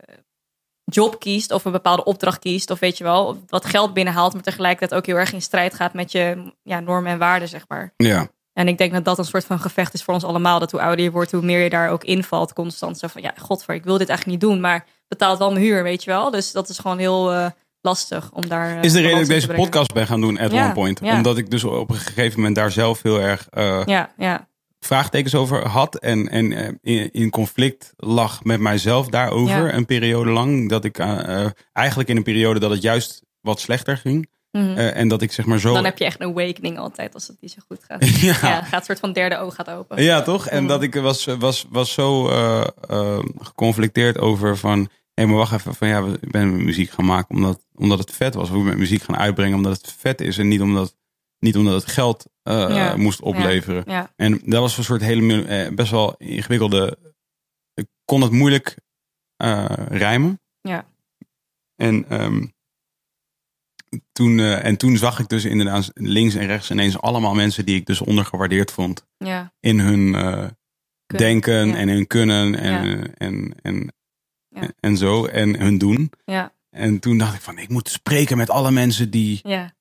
job kiest of een bepaalde opdracht kiest. Of weet je wel, wat geld binnenhaalt. Maar tegelijkertijd ook heel erg in strijd gaat met je ja, normen en waarden zeg maar. ja. En ik denk dat dat een soort van gevecht is voor ons allemaal. Dat hoe ouder je wordt, hoe meer je daar ook invalt. Constant zo van, ja, godver, ik wil dit eigenlijk niet doen. Maar betaalt wel mijn huur, weet je wel. Dus dat is gewoon heel eh, lastig om daar... eh, Is de reden dat ik deze brengen. podcast ben gaan doen at Ja, one point. ja. Omdat ik dus op een gegeven moment daar zelf heel erg eh, Ja, ja, vraagtekens over had. En, en in, in conflict lag met mijzelf daarover een periode lang. Dat ik eigenlijk in een periode dat het juist wat slechter ging. Mhm. Eh, en dat ik zeg maar zo... Dan heb je echt een awakening altijd als het niet zo goed gaat. ja. ja. gaat een soort van derde oog gaat open. Ja, toch? En Mhm. dat ik was, was, was zo eh, geconflicteerd over van... Hé, maar wacht even. Van, ja, ik ben muziek gaan maken omdat, omdat het vet was. Of ik ben muziek gaan uitbrengen omdat het vet is. En niet omdat, niet omdat het geld Ja. moest opleveren. Ja, En dat was een soort hele best wel ingewikkelde... Ik kon het moeilijk rijmen. Ja. En, ehm, toen, eh, en toen zag ik dus inderdaad links en rechts ineens allemaal mensen die ik dus ondergewaardeerd vond ja, in hun eh, denken ja. en hun kunnen en, Ja. en, en, Ja. en zo en hun doen. ja, En toen dacht ik van ik moet spreken met alle mensen die, ja.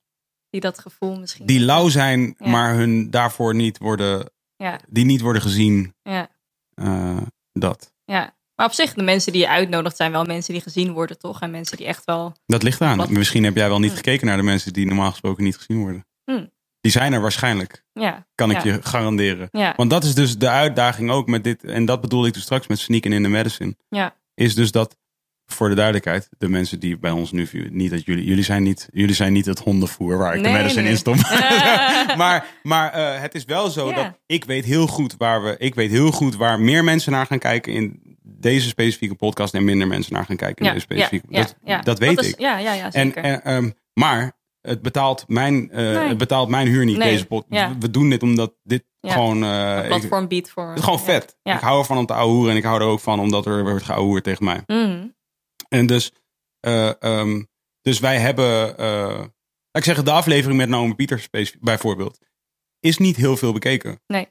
Die dat gevoel misschien. die lauw zijn, maar hun daarvoor niet worden, Ja, die niet worden gezien. ja, eh, dat. ja. Maar op zich, de mensen die je uitnodigt zijn wel mensen die gezien worden, toch? En mensen die echt wel... Dat ligt aan. Wat? Misschien heb jij wel niet Hm. gekeken naar de mensen die normaal gesproken niet gezien worden. Hm. Die zijn er waarschijnlijk, Ja, kan ik Ja. je garanderen. ja, Want dat is dus de uitdaging ook met dit. En dat bedoelde ik dus straks met Sneaken in the Medicine. ja, Is dus dat, voor de duidelijkheid, de mensen die bij ons nu, niet dat jullie, jullie zijn niet, jullie zijn niet het hondenvoer waar ik Nee, de medicine nee. in stop. maar maar eh, het is wel zo dat ik weet heel goed waar we, ik weet heel goed waar meer mensen naar gaan kijken in deze specifieke podcast en minder mensen naar gaan kijken in ja, deze specifieke. ja, dat, ja. dat weet is- ik. Ja, ja, ja, zeker. en, ehm, maar het betaalt mijn, eh, Nee. het betaalt mijn huur niet, Nee, deze podcast. We doen dit omdat dit gewoon... eh, Een platform biedt voor... het is gewoon vet. Ik hou ervan om te ouwehoeren en ik hou er ook van omdat er wordt geouwehoerd tegen mij. Mhm. En dus, eh, ehm, dus wij hebben, eh, laat ik zeggen, de aflevering met Naomi Pieters bijvoorbeeld, is niet heel veel bekeken. Nee.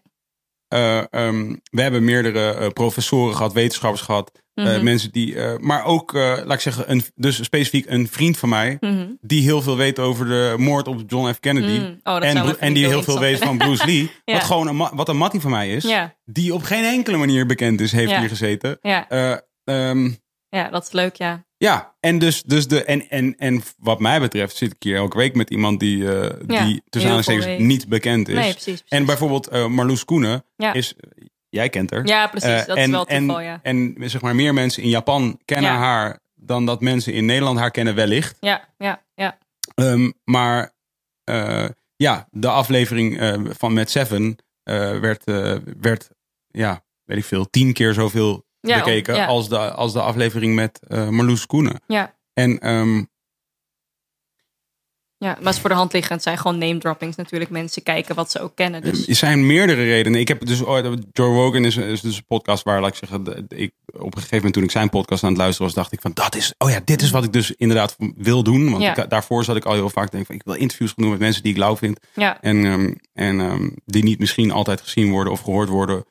Eh, ehm, we hebben meerdere eh, professoren gehad, wetenschappers gehad, eh, Mhm. mensen die, maar ook, laat ik zeggen, een, dus specifiek een vriend van mij, Mhm. die heel veel weet over de moord op John F. Kennedy. Mm. Oh, En, en die heel veel weet van Bruce Lee. Ja. Wat gewoon een, wat een mattie van mij is. Ja, Die op geen enkele manier bekend is, heeft Ja. hier gezeten. ehm, ja, dat is leuk, ja. ja, en dus, dus de, en, en, en wat mij betreft zit ik hier elke week met iemand die, eh, Ja, die tussen aanhalingstekens niet bekend is. Nee, precies. precies. en bijvoorbeeld eh, Marloes Koenen Ja. is, jij kent haar. Ja, precies. Eh, dat en, is wel toeval, en, ja. En zeg maar meer mensen in Japan kennen Ja. haar dan dat mensen in Nederland haar kennen wellicht. Ja, ja, ja. Ehm, maar ja, de aflevering van Met Seven werd, werd, ja, weet ik veel, tien keer zoveel Ja, bekeken ja. als, de, als de aflevering met eh Marloes Koenen. Ja. En ehm, Ja, maar het is voor de hand liggend. Zijn gewoon name droppings natuurlijk. Mensen kijken wat ze ook kennen. Dus er zijn meerdere redenen. Ik heb dus ooit, Joe Rogan is, is dus een podcast waar, laat ik zeggen, ik, op een gegeven moment toen ik zijn podcast aan het luisteren was, dacht ik van, dat is, oh ja, dit is wat ik dus inderdaad wil doen. Want Ja. ik- daarvoor zat ik al heel vaak denken van, ik wil interviews gaan doen met mensen die ik lauw vind. ja, En, ehm, en ehm, die niet misschien altijd gezien worden of gehoord worden.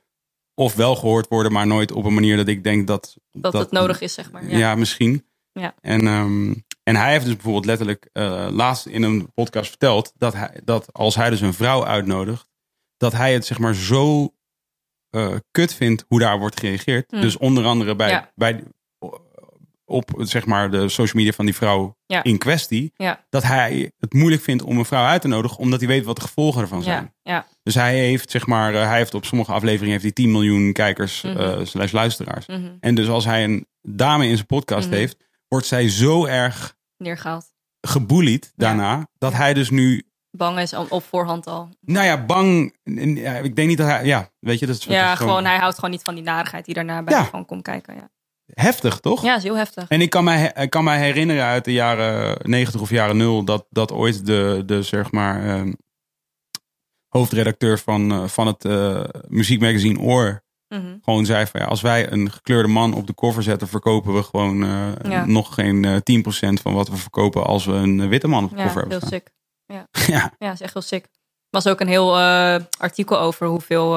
Of wel gehoord worden, maar nooit op een manier dat ik denk dat... dat, het nodig is, zeg maar. Ja, Ja, misschien. Ja. En, ehm, en hij heeft dus bijvoorbeeld letterlijk eh, laatst in een podcast verteld... Dat, hij, dat als hij dus een vrouw uitnodigt... dat hij het zeg maar zo eh, kut vindt hoe daar wordt gereageerd. Hmm. Dus onder andere bij, Ja. bij, op zeg maar de social media van die vrouw Ja. in kwestie... ja, dat hij het moeilijk vindt om een vrouw uit te nodigen... omdat hij weet wat de gevolgen ervan zijn. ja, ja. Dus hij heeft, zeg maar, eh, hij heeft op sommige afleveringen heeft hij 10 miljoen kijkers, slash luisteraars. Mhm. En dus als hij een dame in zijn podcast Mhm. heeft, wordt zij zo erg Neergehaald. gebullied daarna, dat hij dus nu Bang is op voorhand al. Nou ja, bang. ik denk niet dat hij. Ja, weet je, dat is, Ja, gewoon, hij houdt gewoon niet van die narigheid die daarna bij Ja. gewoon komt kijken. Ja, heftig, toch? ja is heel heftig. En ik kan mij, ik kan mij herinneren uit de jaren 90 of jaren 0 dat, dat ooit de, de zeg maar, ehm, hoofdredacteur van, eh, van het eh, muziekmagazine Oor Mhm. gewoon zei van ja, als wij een gekleurde man op de cover zetten, verkopen we gewoon eh, Ja. nog geen eh 10% van wat we verkopen als we een witte man op de Ja, cover hebben heel staan. sick. Ja, Ja, is echt heel sick. Er was ook een heel artikel over hoeveel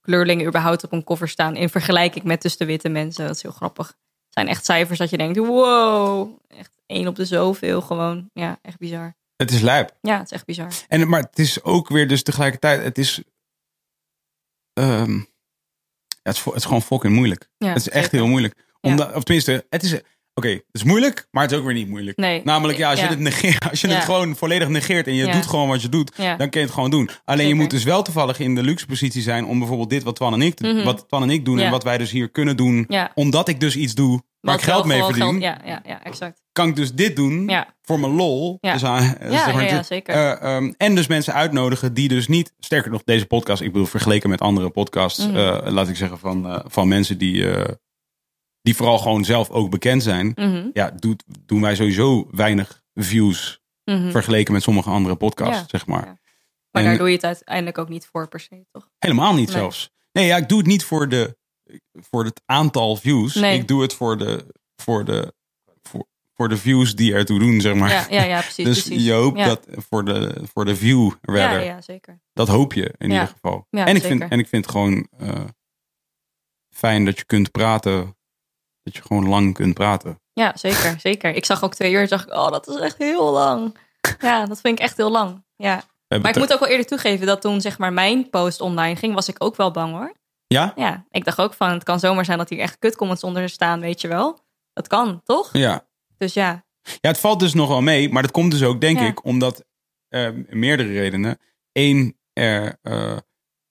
kleurlingen überhaupt op een cover staan. In vergelijking met dus de witte mensen. Dat is heel grappig. Het zijn echt cijfers dat je denkt, wow. Echt één op de zoveel gewoon. Ja, echt bizar. Het is lijp. Ja, het is echt bizar. En, maar het is ook weer dus tegelijkertijd, het is, ehm, ja, het is, vo- het is gewoon fucking moeilijk. Ja, het is echt zeker. heel moeilijk. Ja. Omdat, of tenminste, het is, oké, het is moeilijk, maar het is ook weer niet moeilijk. Nee. Namelijk, ja, als je, Ja. het, negeert, als je Ja. het gewoon volledig negeert en je Ja. doet gewoon wat je doet, dan kun je het gewoon doen. Alleen je moet dus wel toevallig in de luxe positie zijn om bijvoorbeeld dit wat Twan en ik, Mhm. wat Twan en ik doen en wat wij dus hier kunnen doen, omdat ik dus iets doe waar Wat ik geld mee verdien, geld- ja, ja, ja, exact. kan ik dus dit doen Ja. voor mijn lol. Ja. Dus Ja, zeg maar, ja, ja, dit- zeker. eh, ehm, en dus mensen uitnodigen die dus niet, sterker nog, deze podcast, ik bedoel vergeleken met andere podcasts, Mhm. eh, laat ik zeggen, van, eh, van mensen die, die vooral gewoon zelf ook bekend zijn. Mhm, Ja, doet, doen wij sowieso weinig views mhm. vergeleken met sommige andere podcasts, Ja. zeg maar. Ja. Maar En- daar doe je het uiteindelijk ook niet voor per se, toch? Helemaal niet Nee. zelfs. Nee, ja, ik doe het niet voor, de, voor het aantal views. Nee. Ik doe het voor de, voor, de, voor, voor de views die ertoe doen, zeg maar. Ja, ja, ja precies. dus precies. je hoopt ja. dat voor de, voor de view Ja, rather. ja, zeker. Dat hoop je in Ja. ieder geval. Ja, en, ik zeker. vind, en ik vind het gewoon eh, fijn dat je kunt praten. Dat je gewoon lang kunt praten. Ja, zeker, zeker. Ik zag ook twee uur en zag ik, oh, dat is echt heel lang. Ja, dat vind ik echt heel lang. Ja. Maar ik moet ook wel eerlijk toegeven dat toen zeg maar mijn post online ging, was ik ook wel bang hoor. Ja? Ja, ik dacht ook van, het kan zomaar zijn dat hier echt kutcomments onder staan, weet je wel. Dat kan, toch? Ja. Dus ja, Ja, het valt dus nog wel mee. Maar dat komt dus ook, denk Ja. ik, omdat eh, meerdere redenen. Eén, er, eh,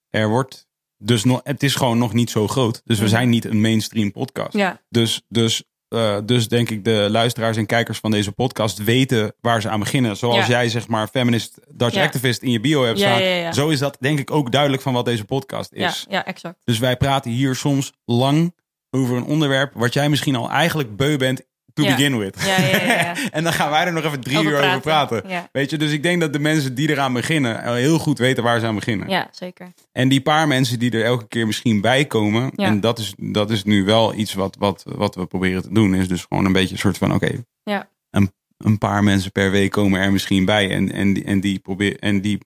er wordt dus nog, het is gewoon nog niet zo groot. Dus we Mhm. zijn niet een mainstream podcast. ja, Dus, dus, eh, dus denk ik de luisteraars en kijkers van deze podcast weten waar ze aan beginnen. Zoals Ja. jij zeg maar feminist Dutch Ja. activist in je bio hebt staan. Zo is dat denk ik ook duidelijk van wat deze podcast ja, is. ja, exact. Dus wij praten hier soms lang over een onderwerp wat jij misschien al eigenlijk beu bent to Ja. begin with. Ja, ja, ja, ja. en dan gaan wij er nog even drie Over uur over praten. Weet je, dus ik denk dat de mensen die eraan beginnen al heel goed weten waar ze aan beginnen. ja, zeker. En die paar mensen die er elke keer misschien bij komen, en dat is, dat is nu wel iets wat, wat, wat we proberen te doen, is dus gewoon een beetje een soort van: oké, Ja. een, een paar mensen per week komen er misschien bij. En, en, die- en die proberen, en die,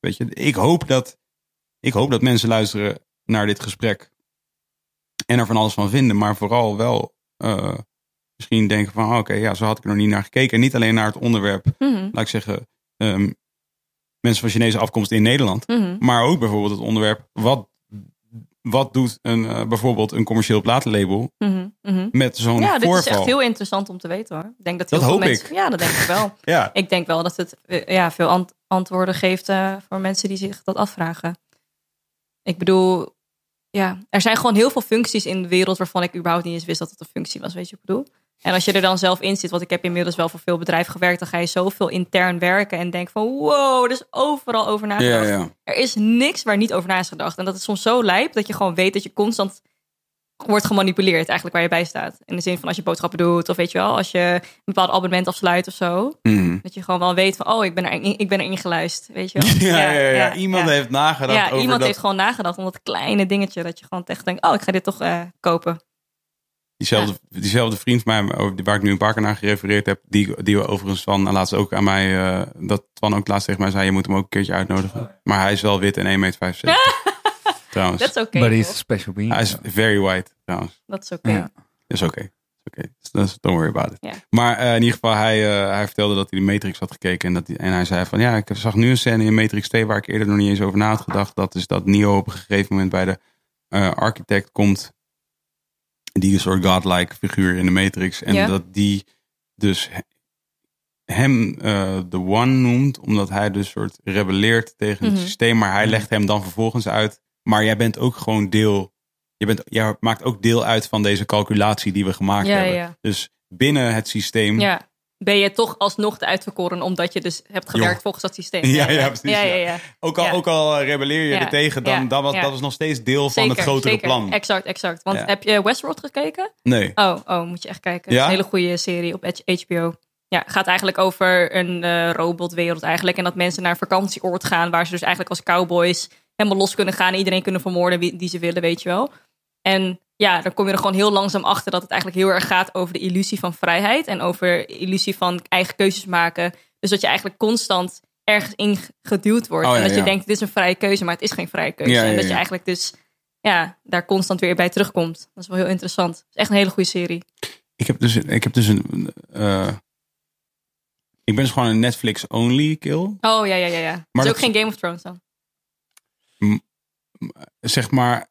weet je, ik hoop dat, ik hoop dat mensen luisteren naar dit gesprek en er van alles van vinden, maar vooral wel eh, misschien denken van: oh, oké, ja, zo had ik er nog niet naar gekeken. En niet alleen naar het onderwerp, Mhm, laat ik zeggen, ehm, mensen van Chinese afkomst in Nederland. mhm. Maar ook bijvoorbeeld het onderwerp, wat, wat doet een, eh, bijvoorbeeld een commercieel platenlabel Mhm, met zo'n Ja, dit voorval? is echt heel interessant om te weten hoor. Ik denk dat, heel Dat veel hoop mensen, ik. Ja, dat denk ik wel. Ja, ik denk wel dat het eh, ja, veel ant- antwoorden geeft eh, voor mensen die zich dat afvragen. Ik bedoel, ja, er zijn gewoon heel veel functies in de wereld waarvan ik überhaupt niet eens wist dat het een functie was, weet je wat ik bedoel? En als je er dan zelf in zit, want ik heb inmiddels wel voor veel bedrijven gewerkt, dan ga je zoveel intern werken en denk van wow, er is overal over nagedacht. ja, ja. Er is niks waar niet over na is gedacht. En dat is soms zo lijp dat je gewoon weet dat je constant wordt gemanipuleerd eigenlijk waar je bij staat. In de zin van als je boodschappen doet of weet je wel, als je een bepaald abonnement afsluit of zo. Mhm. Dat je gewoon wel weet van, oh, ik ben, er, ik ben erin geluisterd, weet je wel. Ja, ja, ja, Iemand heeft nagedacht Ja, over iemand dat, heeft gewoon nagedacht om dat kleine dingetje dat je gewoon echt denkt, oh, ik ga dit toch eh, kopen. Diezelfde, diezelfde vriend van mij, over- waar ik nu een paar keer naar gerefereerd heb, die, die we overigens van laatst ook aan mij, eh, dat Twan ook laatst tegen mij zei, je moet hem ook een keertje uitnodigen. Maar hij is wel wit en 1,75 meter. trouwens. Dat is oké. But he's a toch? special being. Hij is very white trouwens. Dat is oké. Ja. is oké. Is oké. Dus don't worry about it. Maar eh, in ieder geval, hij, eh, hij vertelde dat hij de Matrix had gekeken. En, dat hij, en hij zei van, ja, ik zag nu een scène in Matrix 2 waar ik eerder nog niet eens over na had gedacht. Dat is dat Neo op een gegeven moment bij de eh, architect komt. Die een soort godlike figuur in de Matrix. En Ja. dat die dus he- hem eh, de One noemt. Omdat hij dus soort rebelleert tegen het Mhm. systeem. Maar hij legt hem dan vervolgens uit. Maar jij bent ook gewoon deel... Je bent, jij maakt ook deel uit van deze calculatie die we gemaakt Ja, hebben. ja. Dus binnen het systeem Ja, ben je toch alsnog de uitverkoren omdat je dus hebt gewerkt Joh. volgens dat systeem. Ja, ja, precies, Ja, ja. ja. Ook al, ook al eh, rebelleer je er tegen, dan, dan was, dat is nog steeds deel van het grotere zeker. plan. Exact, exact. Want heb je Westworld gekeken? Nee. Oh, oh, moet je echt kijken. Een hele goede serie op HBO. Ja, gaat eigenlijk over een eh, robotwereld eigenlijk. En dat mensen naar een vakantieoord gaan... waar ze dus eigenlijk als cowboys helemaal los kunnen gaan... en iedereen kunnen vermoorden wie, die ze willen, weet je wel. En ja, dan kom je er gewoon heel langzaam achter... dat het eigenlijk heel erg gaat over de illusie van vrijheid... en over de illusie van eigen keuzes maken. Dus dat je eigenlijk constant ergens in geduwd wordt. Oh, ja, en dat je denkt, dit is een vrije keuze... maar het is geen vrije keuze. Ja, en dat je eigenlijk dus ja, daar constant weer bij terugkomt. Dat is wel heel interessant. Het is echt een hele goede serie. Ik heb dus, ik heb dus een... eh, ik ben dus gewoon een Netflix-only kill. Oh ja, ja, ja. ja. Het Maar is ook dat- geen Game of Thrones dan. Zeg maar...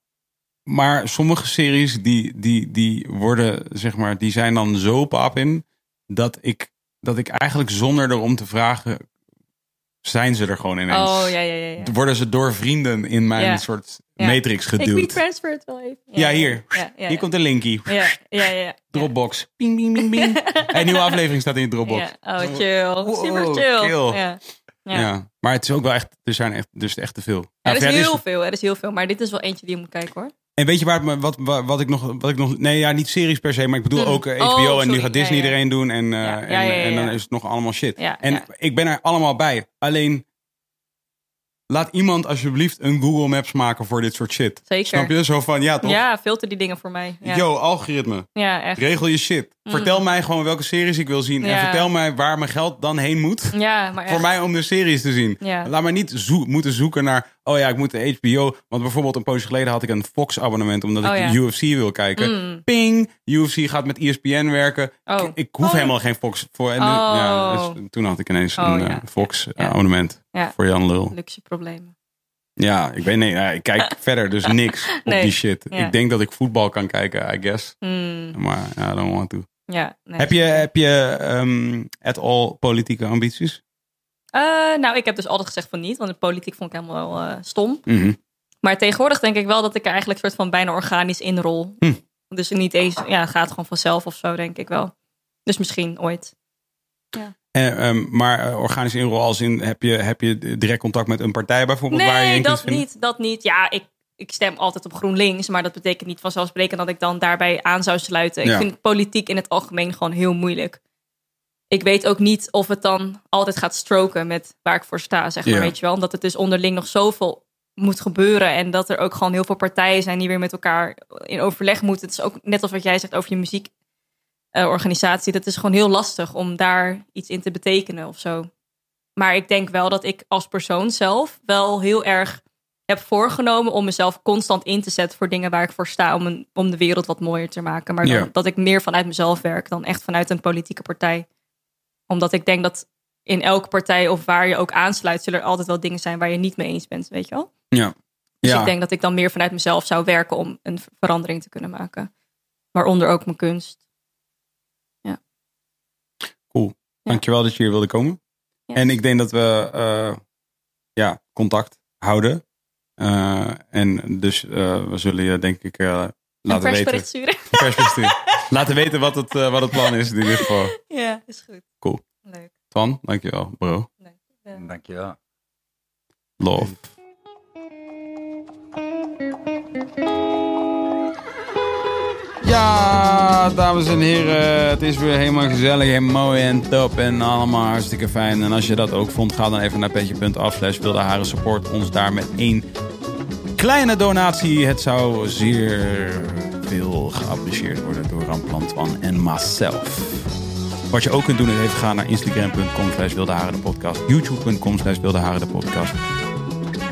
Maar sommige series die, die, die worden, zeg maar, die zijn dan zo pap in... dat ik, dat ik eigenlijk zonder erom te vragen... zijn ze er gewoon ineens. Oh ja, ja, ja. ja. Worden ze door vrienden in mijn Ja. soort Ja. matrix Ik geduwd. retransfer het wel even. Ja, hier. Ja, ja, Hier komt een linkie. ja. Ja, ja, ja. Dropbox. Ping, ping, ping, ping. Een nieuwe aflevering staat in je Dropbox. Ja. Oh, chill. Wow, Super chill. chill. Ja. Ja. Ja. Maar het is ook wel echt, er zijn echt, dus echt te veel. Er is dit is- heel veel, er is heel veel. Maar dit is wel eentje die je moet kijken hoor. En weet je waar, me- wat, wat, wat ik nog, wat ik nog, nee ja, niet series per se, maar ik bedoel Mm. ook eh, Oh, HBO en nu gaat Disney Ja, ja. er een doen en, eh, Ja, en, dan is het nog allemaal shit. En ik ben er allemaal bij. Alleen, laat iemand alsjeblieft een Google Maps maken voor dit soort shit. Zeker. Snap je? Zo van, ja toch? Ja, filter die dingen voor mij. Yo, algoritme. ja echt. Regel je shit. Vertel mij gewoon welke series ik wil zien. En vertel mij waar mijn geld dan heen moet. Ja, maar echt. Voor mij om de series te zien. Laat mij niet zoe- moeten zoeken naar... Oh ja, ik moet de HBO... Want bijvoorbeeld een poosje geleden had ik een Fox abonnement... omdat Oh ik ja. UFC wil kijken. Mm. Ping! UFC gaat met ESPN werken. Oh. Ik, ik hoef Oh. helemaal geen Fox voor. En nu, Oh. ja, dus toen had ik ineens Oh, een ja. eh, Fox abonnement. Voor Jan Lul. Luxe problemen. Ja, ik weet nee, ik kijk verder dus niks op die shit. Ik denk dat ik voetbal kan kijken, I guess. Mm. Maar I don't want to. Ja, nee, Heb je, heb je ehm at all politieke ambities? Eh, nou, ik heb dus altijd gezegd van niet, want de politiek vond ik helemaal eh, stom. Mhm. Maar tegenwoordig denk ik wel dat ik er eigenlijk soort van bijna organisch inrol. Hm. Dus niet eens, ja, het gaat gewoon vanzelf of zo, denk ik wel. Dus misschien ooit. Eh, ehm, maar eh, organisch inrol als in, heb je, heb je direct contact met een partij bijvoorbeeld waar je Nee, in kunt dat niet, dat niet. Ja, ik, ik stem altijd op GroenLinks, maar dat betekent niet vanzelfsprekend dat ik dan daarbij aan zou sluiten. Ja. Ik vind politiek in het algemeen gewoon heel moeilijk. Ik weet ook niet of het dan altijd gaat stroken met waar ik voor sta, zeg maar, Ja. weet je wel. Omdat het dus onderling nog zoveel moet gebeuren en dat er ook gewoon heel veel partijen zijn die weer met elkaar in overleg moeten. Het is ook net als wat jij zegt over je muziekorganisatie. dat is gewoon heel lastig om daar iets in te betekenen of zo. Maar ik denk wel dat ik als persoon zelf wel heel erg heb voorgenomen om mezelf constant in te zetten voor dingen waar ik voor sta. Om, een, om de wereld wat mooier te maken. Maar dan, Ja. dat ik meer vanuit mezelf werk dan echt vanuit een politieke partij. Omdat ik denk dat in elke partij of waar je ook aansluit, zullen er altijd wel dingen zijn waar je niet mee eens bent, weet je wel? Ja. Dus ja. ik denk dat ik dan meer vanuit mezelf zou werken om een verandering te kunnen maken. Waaronder ook mijn kunst. Dankjewel dat je hier wilde komen. Ja. En ik denk dat we eh, ja, contact houden. Eh, en dus eh, we zullen je denk ik Een laten weten. persbericht sturen. Persbericht. laten weten wat het, eh, wat het plan is in ieder geval. ja, is goed. Cool. Leuk. Twan, dankjewel bro. Ja. Dankjewel. Love. Ja, dames en heren, het is weer helemaal gezellig en mooi en top en allemaal hartstikke fijn. En als je dat ook vond, ga dan even naar petje.af slash wilde haren support ons daar met één kleine donatie. Het zou zeer veel worden door Ramplan Twan en myself. Wat je ook kunt doen is even gaan naar instagram.com slash podcast, youtube.com slash podcast,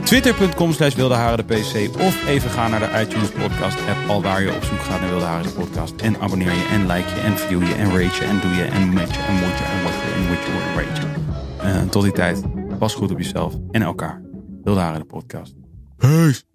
Twitter.com slash PC. Of even gaan naar de iTunes podcast app. Al waar je op zoek gaat naar Wilde Haren podcast. En abonneer je en like je en view je en rate je en doe je en met je en moet je en wat je en moet je en rate je. Eh, tot die tijd, pas goed op jezelf en elkaar. Wilde Haren de podcast. Peace.